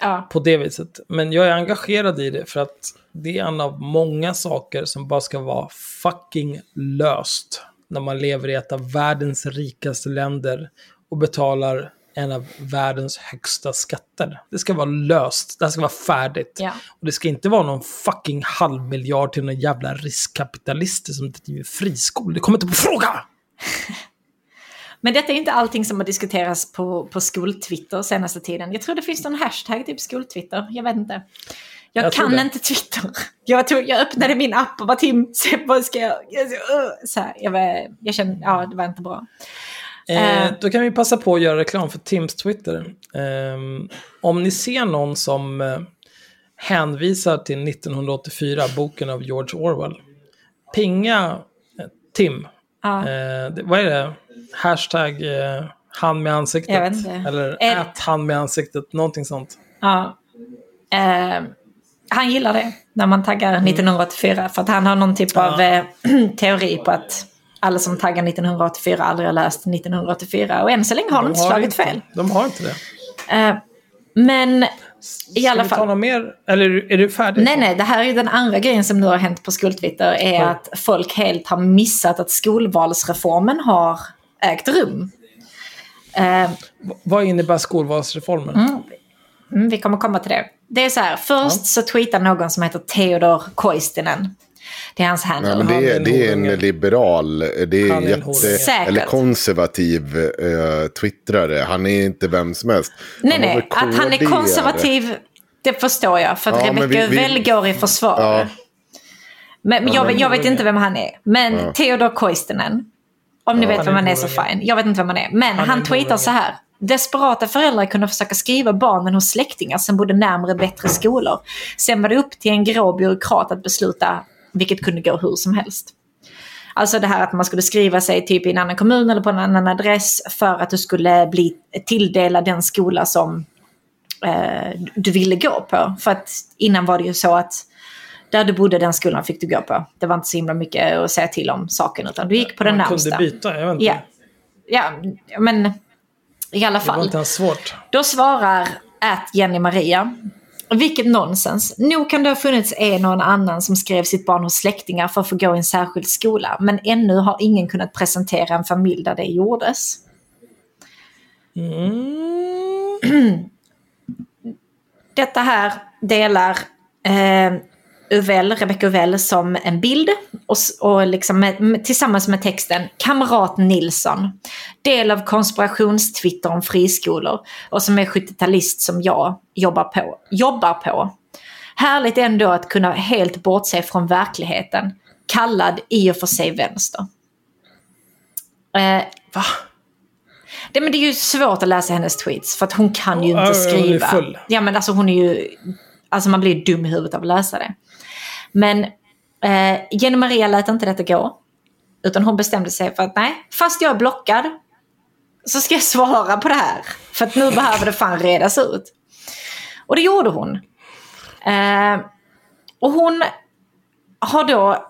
Ja, På det viset. Men jag är engagerad i det för att det är en av många saker som bara ska vara fucking löst. När man lever i ett av världens rikaste länder och betalar en av världens högsta skatter. Det ska vara löst, det här ska vara färdigt. Ja. Och det ska inte vara någon fucking halvmiljard till någon jävla riskkapitalister som driver friskolor. Det kommer inte på fråga! Men detta är inte allting som har diskuterats på, på skoltwitter senaste tiden. Jag tror det finns någon hashtag, typ skoltwitter. Jag vet inte. Jag, Jag kan inte Twitter. Jag, tog, jag öppnade min app och bara Tim, vad ska jag... så här, jag, var, jag kände, ja det var inte bra. Eh, Eh. då kan vi passa på att göra reklam för Tims Twitter. Ehm, om ni ser någon som eh, hänvisar till 1984, boken av George Orwell, pinga eh, Tim. Ja. Eh, det, vad är det? Hashtag eh, han med ansiktet. Eller Är- ät han med ansiktet, någonting sånt. Ja. Eh, han gillar det när man taggar 1984 för att han har någon typ av eh, teori på att alla som taggar 1984 aldrig har läst 1984 och än så länge har de inte slagit inte, fel. De har inte det. Eh, men i Ska alla vi ta fall. något mer? Eller är du färdig? Nej, nej, det här är den andra grejen som nu har hänt på skoltwitter är Oj. att folk helt har missat att skolvalsreformen har ägt rum. Eh, Vad innebär skolvalsreformen? Mm, vi kommer komma till det. Det är så här, först så tweetar någon som heter Theodor Koistinen. Det är hans handle. Ja, men Han det, är det är en liberal, det är Han en jätte, eller konservativ uh, twittrare. Han är inte vem som helst. nej, Han nej, väl att han är konservativ, det förstår jag. För att Ja, vi- vi- Uvell går i försvar. Ja. Men, men jag, men- jag vet inte vem han är. Men Ja. Theodor Koistinen, om ni vet Han vem han är så fine. Jag vet inte vem han är. Men han, en tweetar så här. Desperata föräldrar kunde försöka skriva barnen hos släktingar som bodde närmare bättre skolor. Sen var det upp till en grå byråkrat att besluta, vilket kunde gå hur som helst. Alltså det här att man skulle skriva sig typ i en annan kommun eller på en annan adress för att du skulle bli tilldelad den skola som eh, du ville gå på. För att innan var det ju så att där du bodde den skolan fick du gå på. Det var inte så himla mycket att säga till om saken utan du gick på den Man närmsta. kunde byta, jag vet inte. Ja. ja, men i alla Det var fall. inte ens svårt. Då svarar att Jenny Maria. Vilket nonsens. Nog kan det ha funnits en och en annan som skrev sitt barn hos släktingar för att få gå i en särskild skola. Men ännu har ingen kunnat presentera en familj där det gjordes. Detta här delar eh, Uvell, Rebecca Uvell som en bild och, och liksom med, tillsammans med texten Kamrat Nilsson. Del av konspirationstwitter om friskolor och som är 70-talist som jag jobbar på. Jobbar på. Härligt ändå att kunna helt bortse från verkligheten. Kallad i och för sig vänster. Eh, Va? det, men det är ju svårt att läsa hennes tweets för att hon kan ju inte skriva. Ja men alltså hon är ju... Alltså man blir dum i huvudet av att läsa det. Men eh, Jenny Maria lät inte detta gå. Utan hon bestämde sig för att nej, fast jag är blockad så ska jag svara på det här. För att nu behöver det fan redas ut. Och det gjorde hon. Eh, och hon har då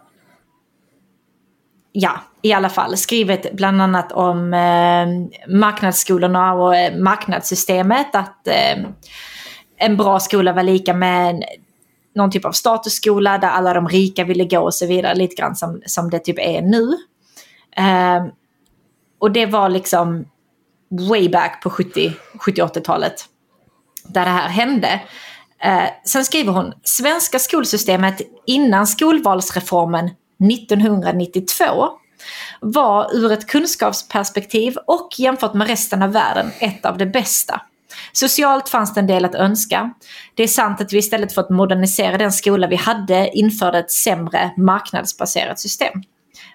ja, i alla fall skrivit bland annat om eh, marknadsskolorna och eh, marknadssystemet. Att eh, en bra skola var lika med en, någon typ av statusskola där alla de rika ville gå och så vidare. Lite grann som, som det typ är nu. Eh, och det var liksom way back på 70 70-80-talet. Där det här hände. Eh, sen skriver hon, svenska skolsystemet innan skolvalsreformen 1992 var ur ett kunskapsperspektiv och jämfört med resten av världen ett av de bästa. Socialt fanns det en del att önska. Det är sant att vi istället för att modernisera den skola vi hade införde ett sämre marknadsbaserat system.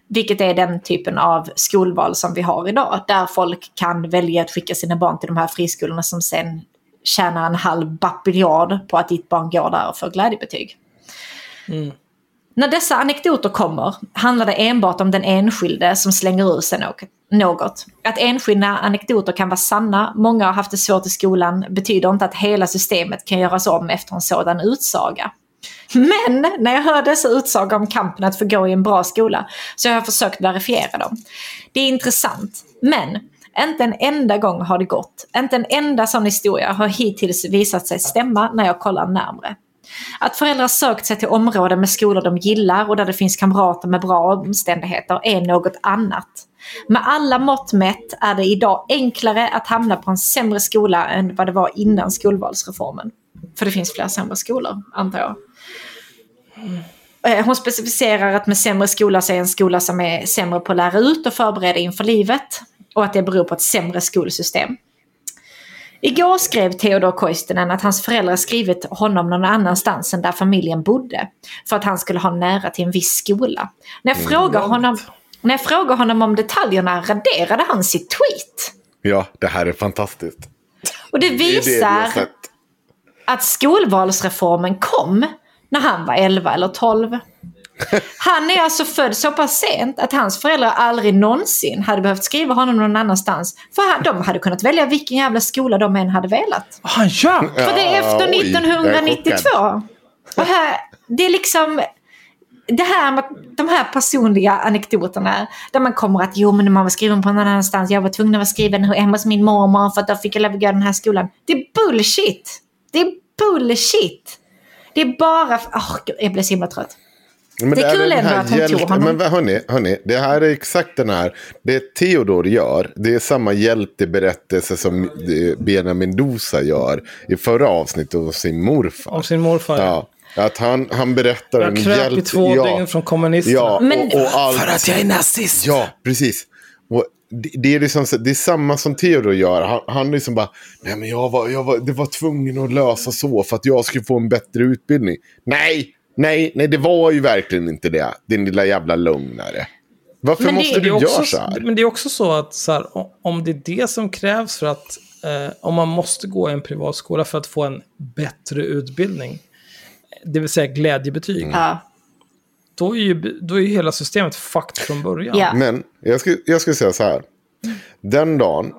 Vilket är den typen av skolval som vi har idag. Där folk kan välja att skicka sina barn till de här friskolorna som sen tjänar en halv bapiljard på att ditt barn går där och får glädjebetyg. Mm. När dessa anekdoter kommer handlar det enbart om den enskilde som slänger ur sig något. Att enskilda anekdoter kan vara sanna, många har haft det svårt i skolan, betyder inte att hela systemet kan göras om efter en sådan utsaga. Men när jag hör dessa utsagor om kampen att få gå i en bra skola så har jag försökt verifiera dem. Det är intressant, men inte en enda gång har det gått. Inte en enda sån historia har hittills visat sig stämma när jag kollar närmre. Att föräldrar sökt sig till områden med skolor de gillar och där det finns kamrater med bra omständigheter är något annat. Med alla mått mätt är det idag enklare att hamna på en sämre skola än vad det var innan skolvalsreformen. För det finns fler sämre skolor, antar jag. Eh, hon specificerar att med sämre skola så är en skola som är sämre på att lära ut och förbereda inför livet. Och att det beror på ett sämre skolsystem. Igår skrev Theodor Koistinen att hans föräldrar skrivit honom någon annanstans än där familjen bodde. För att han skulle ha nära till en viss skola. När jag, frågar, honom, när jag frågar honom om detaljerna raderade han sitt tweet. Ja, det här är fantastiskt. Och det Det det visar sett. att skolvalsreformen kom när han var 11 eller 12. Han är alltså född så pass sent att hans föräldrar aldrig någonsin hade behövt skriva honom någon annanstans. För han- de hade kunnat välja vilken jävla skola de än hade velat. Ah, Han gör! För det är efter oj, jag är 1992. chockad. Och här, det är liksom... Det här med de här personliga anekdoterna där man kommer att jo men man var skriven på någon annanstans, jag var tvungen att vara skriven hemma hos min mormor för att då fick jag lov att gå den här skolan. Det är bullshit! Det är bullshit! Det är bara... Åh, gud, jag blev så himla trött. Men Det är kul ändå här att hon tog hjälte- honom. Men vad- hörni, hörni, det här är exakt den här. Det Theodor gör, det är samma hjälteberättelse som eh, Benjamin Dosa gör i förra avsnittet om sin morfar. Om sin morfar. Ja, att han, han berättar Jag en kröp i hjälte... två ja, dygn från kommunisterna. Ja, Men- och, och allt. För att jag är nazist. Ja, precis. Och det, det, är liksom, det är samma som Theodor gör. Han, han liksom bara, nej men jag var, jag var, det var tvungen att lösa så för att jag skulle få en bättre utbildning. Nej, nej, nej det var ju verkligen inte det. Din lilla jävla lögnare. Varför Men det- måste Det du är göra också, så här? men det är också så att så här, om det är det som krävs för att, eh, om man måste gå i en privatskola för att få en bättre utbildning, det vill säga glädjebetyg, Ja. då, är ju, då är ju hela systemet fucked från början. Ja. Men jag skulle, jag skulle säga så här. Den dagen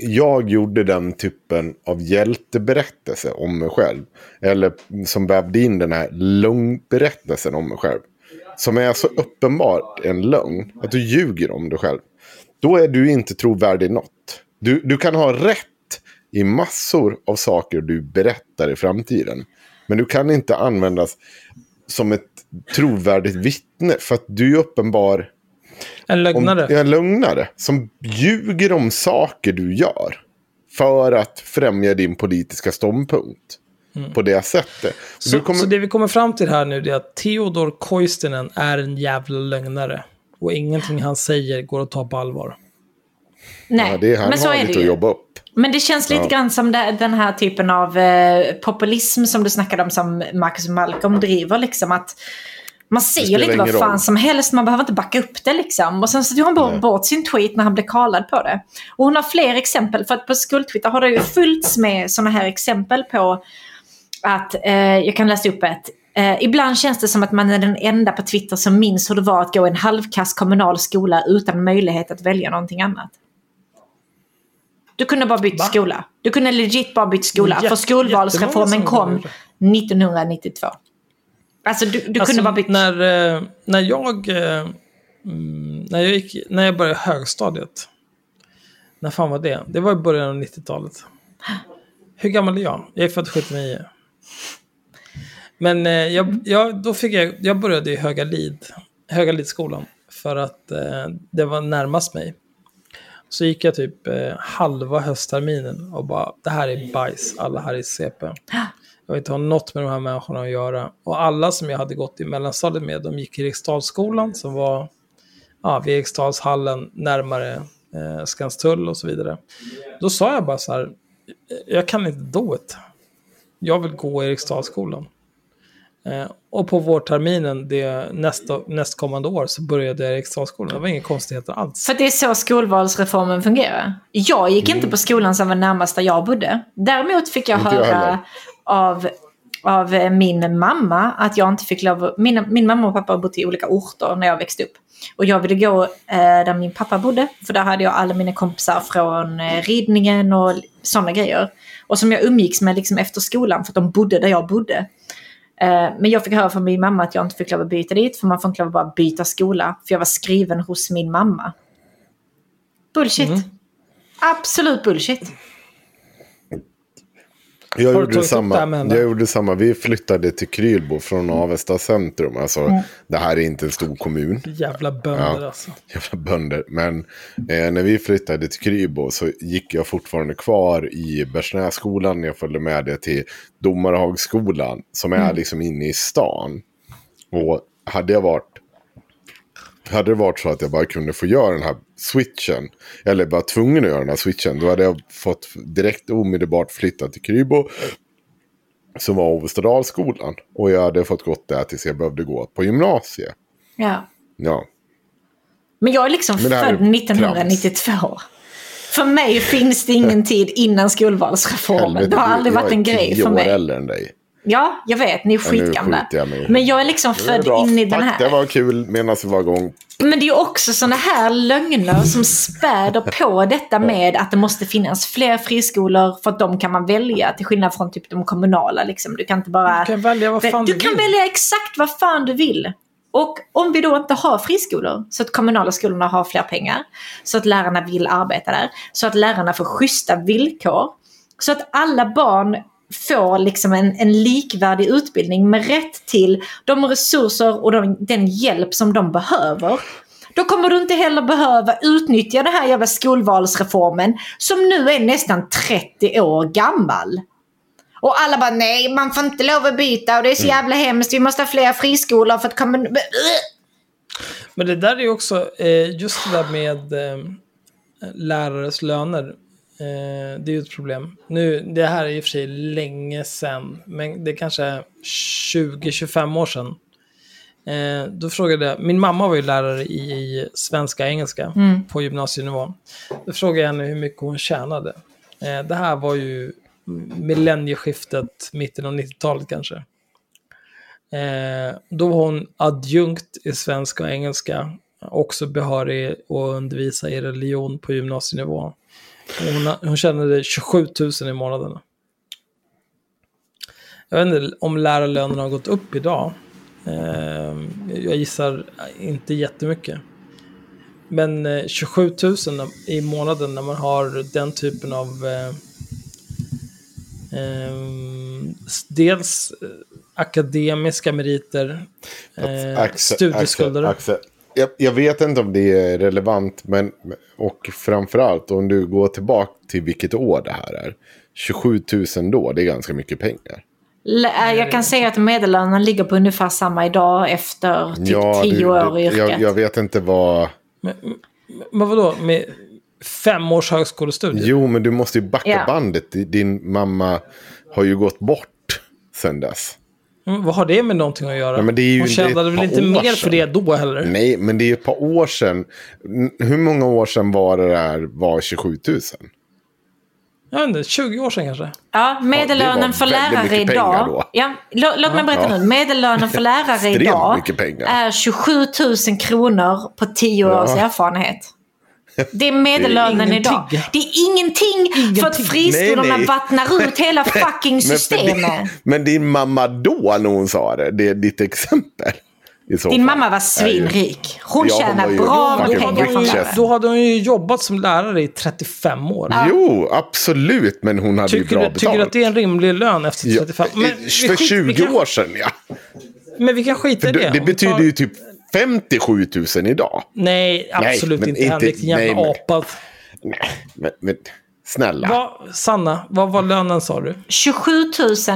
jag gjorde den typen av hjälteberättelse om mig själv. Eller som vävde in den här lögnberättelsen om mig själv. Som är så uppenbart en lögn. Att du ljuger om dig själv. Då är du inte trovärdig i något. Du, du kan ha rätt i massor av saker du berättar i framtiden. Men du kan inte användas som ett trovärdigt vittne. För att du är uppenbar en om, lögnare. är en lögnare som ljuger om saker du gör. För att främja din politiska ståndpunkt. På det sättet. Mm. Så, du kommer, så det vi kommer fram till här nu är att Theodor Koistinen är en jävla lögnare. Och ingenting han säger går att ta på allvar. Nej, ja, det är, han men så är det lite att ju. jobba upp. Men det känns lite Ja. grann som det, den här typen av eh, populism som du snackade om som Marcus Malcolm driver. Liksom att man säger spelar lite vad fan roll. som helst, man behöver inte backa upp det liksom. Och sen så tog han bort, Nej. bort sin tweet när han blev kallad på det. Och hon har fler exempel, för att på skoltwitter har det ju fyllts med sådana här exempel på att, eh, jag kan läsa upp ett. Eh, ibland känns det som att man är den enda på Twitter som minns hur det var att gå i en halvkass kommunal skola utan möjlighet att välja någonting annat. Du kunde bara bytt Va? skola. Du kunde legit bara bytt skola. Jätte- för skolvalsreformen kom gjorde det. 1992. Alltså du, du Alltså, kunde bara bytt. När, eh, när jag... eh, Mm, när, jag gick, när jag började högstadiet. När fan var det? Det var i början av 90-talet. Hur gammal är jag? Jag är född 79. Men eh, jag, jag, då fick jag, jag började i Höga Lid, Höga Lidskolan. För att eh, det var närmast mig. Så gick jag typ eh, halva höstterminen och bara, det här är bajs, alla här är CP. Jag vill inte ha något med de här människorna att göra. Och alla som jag hade gått i mellanstadiet med, de gick i Eriksdalsskolan som var ja, vid Eriksdalshallen närmare eh, Skanstull och så vidare. Då sa jag bara så här, jag kan inte do it. Jag vill gå i Eriksdalsskolan. Eh, och på vårterminen det nästa, nästkommande år så började jag i Eriksdalsskolan. Det var inga konstigheter alls. För det är så skolvalsreformen fungerar. Jag gick inte på skolan som var närmast där jag bodde. Däremot fick jag Inte jag höra heller. Av, av eh, min mamma att jag inte fick lov min, min mamma och pappa har bott i olika orter när jag växte upp. Och jag ville gå eh, där min pappa bodde. För där hade jag alla mina kompisar från eh, ridningen och sådana grejer. Och som jag umgicks med liksom efter skolan för att de bodde där jag bodde. Eh, Men jag fick höra från min mamma att jag inte fick lov att byta dit för man får inte lov att bara byta skola. För jag var skriven hos min mamma. Bullshit. Mm. Absolut bullshit. Jag Har gjorde, samma. jag gjorde samma. Vi flyttade till Krylbo från Avesta centrum. Alltså, Det här är inte en stor kommun. Jävla bönder Ja. alltså. Jävla bönder. Men eh, när vi flyttade till Krylbo så gick jag fortfarande kvar i Bergsnässkolan. Jag följde med det till Domarhagsskolan. Som är liksom inne i stan. Och hade jag varit hade det varit så att jag bara kunde få göra den här switchen. Eller bara tvungen att göra den här switchen. Då hade jag fått direkt omedelbart flytta till Krybo. Som var Ovestadalsskolan. Och jag hade fått gått där tills jag behövde gå på gymnasiet. Ja. Ja. Men jag är liksom född är 1992. För mig finns det ingen tid innan skolvalsreformen. Helvete, det har aldrig jag varit är en grej tio för år mig. äldre än dig. Ja, jag vet. Ni är Ja, skitgamla. mig. Men jag är liksom Det är född bra. in i den Tack, det här. var kul medan vi var igång. Men det är också sådana här lögner som späder på detta med att det måste finnas fler friskolor för att de kan man välja till skillnad från typ de kommunala. Liksom. Du kan inte bara... Du kan välja vad fan du du kan vill. välja exakt vad fan du vill. Och om vi då inte har friskolor, så att kommunala skolorna har fler pengar, så att lärarna vill arbeta där, så att lärarna får schyssta villkor, så att alla barn får liksom en, en likvärdig utbildning med rätt till de resurser och de, den hjälp som de behöver. Då kommer du inte heller behöva utnyttja den här jävla skolvalsreformen som nu är nästan 30 år gammal. Och alla bara nej, man får inte lov att byta och det är så jävla hemskt, vi måste ha fler friskolor för att komma... Men det där är ju också, eh, just det där med eh, lärares löner. Eh, det är ju ett problem. Nu, det här är och för sig länge sedan, men det är kanske 20-25 år sedan. Eh, då frågade jag, min mamma var ju lärare i svenska och engelska på gymnasienivå. Då frågade jag henne hur mycket hon tjänade. Eh, det här var ju millennieskiftet, mitten av 90-talet kanske. Eh, då var hon adjunkt i svenska och engelska. Också behörig att undervisa i religion på gymnasienivå. Hon, hon tjänade 27 000 i månaden. Jag vet inte om lärarlönerna har gått upp idag. Eh, jag gissar inte jättemycket. Men eh, 27 000 i månaden när man har den typen av eh, Ehm, dels eh, akademiska meriter, eh, studieskulder. Axel, Axel. Jag, jag vet inte om det är relevant, men och framförallt om du går tillbaka till vilket år det här är. 27 000 då, det är ganska mycket pengar. Äh, Jag kan säga att medellönen ligger på ungefär samma idag efter typ Ja, 10 du- år i du- yrket. jag, jag vet inte vad... Men vadå, med fem års högskolestudier? Jo, men du måste ju backa Ja. bandet. Din mamma har ju gått bort sen dess. Mm, vad har det med någonting att göra? Ja, men det är ju- Hon det är tjänade väl inte mer för det då heller? Nej, men det är ju ett par år sedan. Hur många år sedan var det där var 27 000? Jag vet inte, 20 år sedan kanske? Ja, medellönen var för lärare idag. Ja, lå- låt mig berätta Ja. nu. Medellönen för lärare idag är 27 000 kronor på 10 års Ja. erfarenhet. Det är medellönen ingenting. idag. Det är ingenting, för att friskolorna Nej, nej. vattnar ut hela fucking Men, systemet. din, men din mamma då när hon sa det, det är ditt exempel. Din mamma var ju- svinrik. Hon Ja, tjänar ju bra med pengar från lärare. Då hade hon ju jobbat som lärare i 35 år. Jo, absolut, men hon hade ju Tycker bra du, betalt. tycker du att det är en rimlig lön efter Ja, 35? Men vi för skit- 20 vi kan, år sedan, ja. Men vi kan skita i Det, det. betyder tar- ju typ 57 000 idag. Nej, absolut men inte. inte- Henrik, din jävla nej, men- apa. Nej, men, men snälla. Vad, Sanna, vad var lönen sa du? 27 000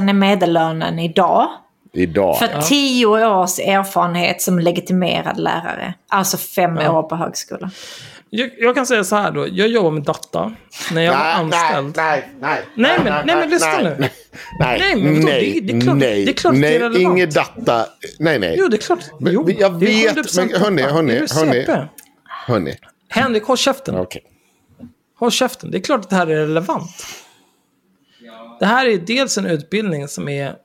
är medellönen idag. Idag. För 10 års erfarenhet som legitimerad lärare. Alltså fem år på högskola. Jag, jag kan säga så här då. Jag jobbar med data. När jag var anställd. nej, nej. Nej, men- nej, men lyssna nu. Nej, Nej, men vadå? nej, Det- det är klart- nej, det är klart det är nej, relevant. Inget data. Nej, nej. Jo, det är klart. Men Jo, jag vet, 100% men hörni, hörni, hörni. Hörni. Henrik, håll käften. Okej. Håll käften. Det är klart att det här är relevant. Det här är dels en utbildning som är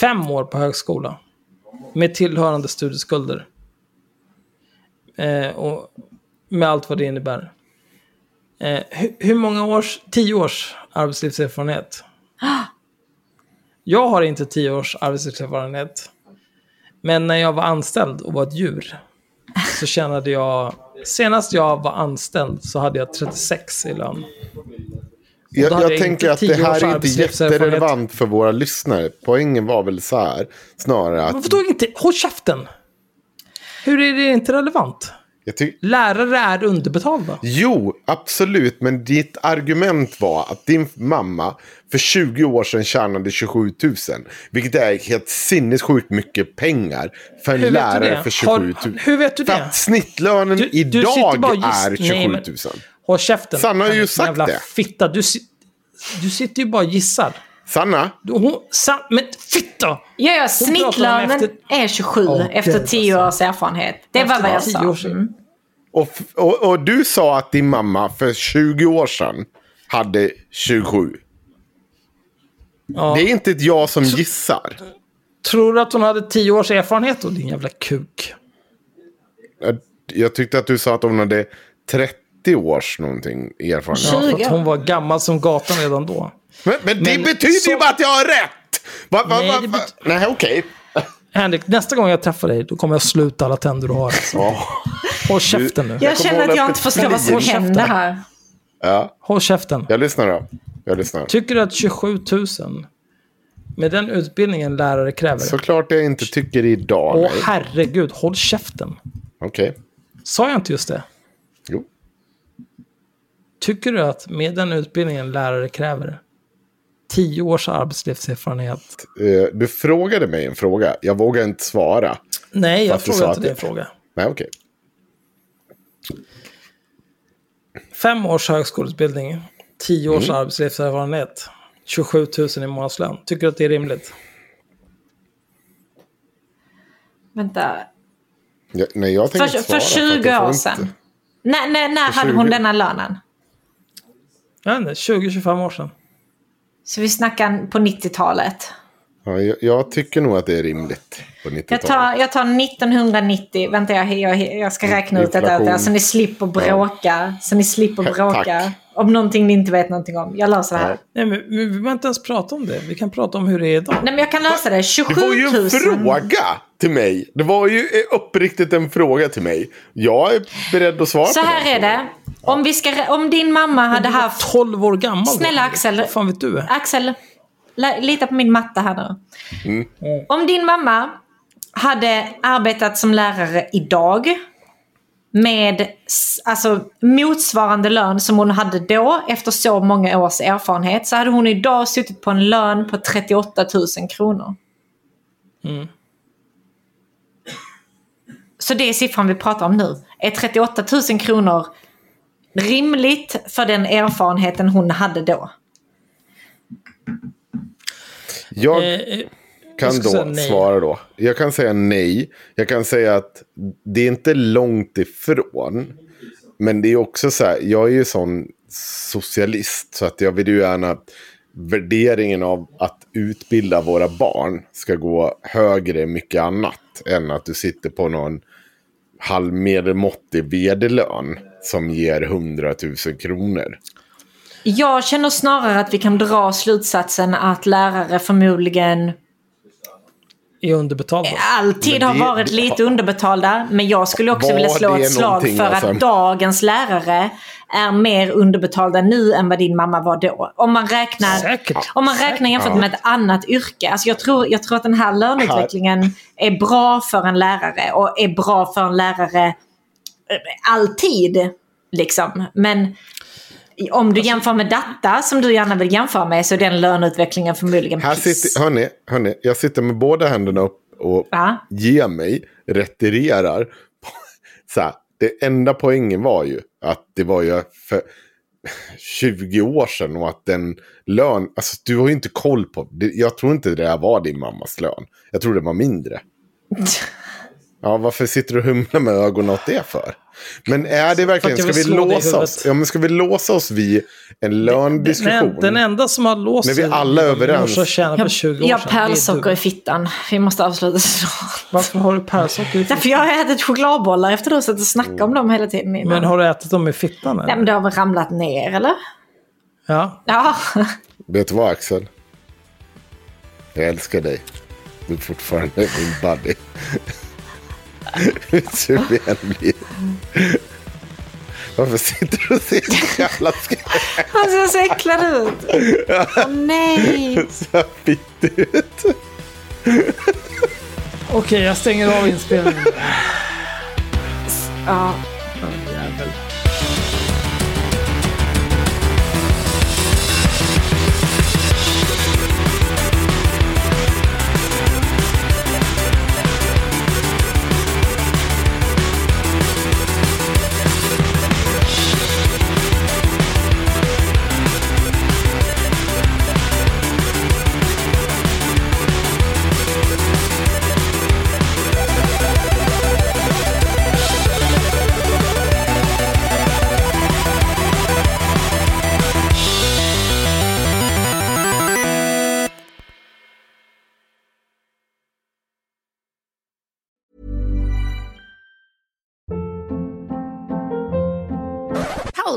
fem år på högskola. Med tillhörande studieskulder. Eh, och med allt vad det innebär. Eh, hur, hur många års, tio års arbetslivserfarenhet? Jag har inte tio års arbetslivserfarenhet. Men när jag var anställd och var ett djur så tjänade jag... Senast jag var anställd så hade jag 36 i lön. Jag, jag jag tänker att det här är inte jätterelevant för våra lyssnare. Poängen var väl så här, snarare Men att... vadå inte? Håll käften! Hur är det inte relevant? Lärare är underbetalda. jo, absolut. Men ditt argument var att din mamma för 20 år sedan tjänade 27 000. Vilket är helt sinnessjukt mycket pengar för en du lärare för 27 000. Har- hur vet du För det? att snittlönen Du- du idag giss- är 27 Nej, 000. men- Håll käften. Sanna har ju sagt jävla det. Fitta, du, du sitter ju bara och gissar. Sanna, Du, hon, sa, men fitta! Ja, ja, snittlönen efter- är 27 Åh, efter gud, 10 alltså. års erfarenhet. Det var vad jag 10 sa. Mm. och, och, och du sa att din mamma för 20 år sedan hade 27. Ja. Det är inte ett jag som gissar. Tror du att hon hade 10 års erfarenhet då, din jävla kuk? Jag, jag tyckte att du sa att hon hade 30 års någonting erfarenhet. Ja, för 20. att hon var gammal som gatan redan då. Men, men det Men betyder ju så- bara att jag har rätt! Va, va, Nej, va, va? Nej, okej. Henrik, nästa gång jag träffar dig, då kommer jag sluta alla tänder du har. Alltså. Håll käften nu. Jag känner att jag inte förstår vad som händer här. Ja, Håll käften. jag lyssnar då. Jag lyssnar. Tycker du att 27 000, med den utbildningen lärare kräver, Såklart jag inte tycker idag. Åh herregud, håll käften. Okej. Sa jag inte just det? Jo. Tycker du att med den utbildningen lärare kräver, 10 års arbetslivserfarenhet, Eh, Du frågade mig en fråga. Jag vågar inte svara. Nej, jag sa inte att din fråga. Nej, okej. Fem års högskoleutbildning, 10 års Mm. arbetslivserfarenhet, 27 000 i månadslön. Tycker du att det är rimligt? Vänta. Ja, nej, jag tänker För, inte svara. för att 20 jag får år inte- sedan. När, när, när hade hon 20? denna lönen? Jag vet inte, 20-25 år sedan. Så vi snackar på 90-talet. Ja, jag, jag tycker nog att det är rimligt på 90-talet. Jag tar, jag tar 1990. Vänta, jag, jag, jag ska räkna ut detta Inflation. så ni slipper bråka. Så ni slipper Tack. bråka. Om någonting ni inte vet någonting om. Jag löser det här. Nej, men vi behöver inte ens prata om det. Vi kan prata om hur det är idag. Nej, men jag kan lösa det. 27 Det 000. var ju en fråga till mig. Det var ju eh, uppriktigt en fråga till mig. Jag är beredd att svara Så på här den är det. Om, vi ska, om din mamma hade haft... 12 år gammal. Snälla Axel. Vad fan vet du? Axel, lita på min matte här nu. Mm. Om din mamma hade arbetat som lärare idag med alltså, motsvarande lön som hon hade då efter så många års erfarenhet så hade hon idag suttit på en lön på 38 000 kronor. Mm. Så det är siffran vi pratar om nu. Är 38 000 kronor rimligt för den erfarenheten hon hade då? Jag Eh, eh, kan då svara då. Jag kan säga nej. Jag kan säga att det är inte långt ifrån. Men det är också så här, jag är ju sån socialist så att jag vill ju gärna värderingen av att utbilda våra barn ska gå högre än mycket annat än att du sitter på någon halvmedelmåttig vd-lön som ger 100 000 kronor. Jag känner snarare att vi kan dra slutsatsen att lärare förmodligen är underbetalda. alltid Men har det- varit det- lite underbetalda. Men jag skulle också vilja slå det ett slag för alltså? att dagens lärare är mer underbetalda nu än vad din mamma var då. Om man räknar, Säkert. om man räknar jämfört med ett annat yrke. Alltså jag, tror, jag tror att den här löneutvecklingen är bra för en lärare och är bra för en lärare eh, alltid. Liksom. Men om du jämför med data som du gärna vill jämföra med så är den löneutvecklingen förmodligen Här piss. sitter, hörni, hörni, jag sitter med båda händerna upp och Ja. ger mig, retirerar. Så här, det enda poängen var ju att det var ju för 20 år sedan och att den lön, alltså du har ju inte koll på, jag tror inte det där var din mammas lön. Jag tror det var mindre. Ja, varför sitter du och humlar med ögonen åt det för? Men är det verkligen, ska vi låsa oss? Ja, men ska vi låsa oss vid en lönediskussion? Den, den enda som har låst När vi alla är överens. morse tjänar på 20 år Jag har pärlsocker i fittan. Vi måste avsluta snart. Varför har du pärlsocker i Därför fittan? jag har ätit chokladbollar efter att du suttit och snackat om dem hela tiden innan. Men har du ätit dem i fittan? Nej, Eller? men det har väl ramlat ner, eller? Ja. Ja. Vet du vad Axel? Jag älskar dig. Du är fortfarande min buddy. Hur sur vi än blir. Varför sitter du och ser så jävla skräck Han ser så äcklad ut. Åh nej. så fittig ut? Okej, jag stänger av inspelningen. Ja. Hej.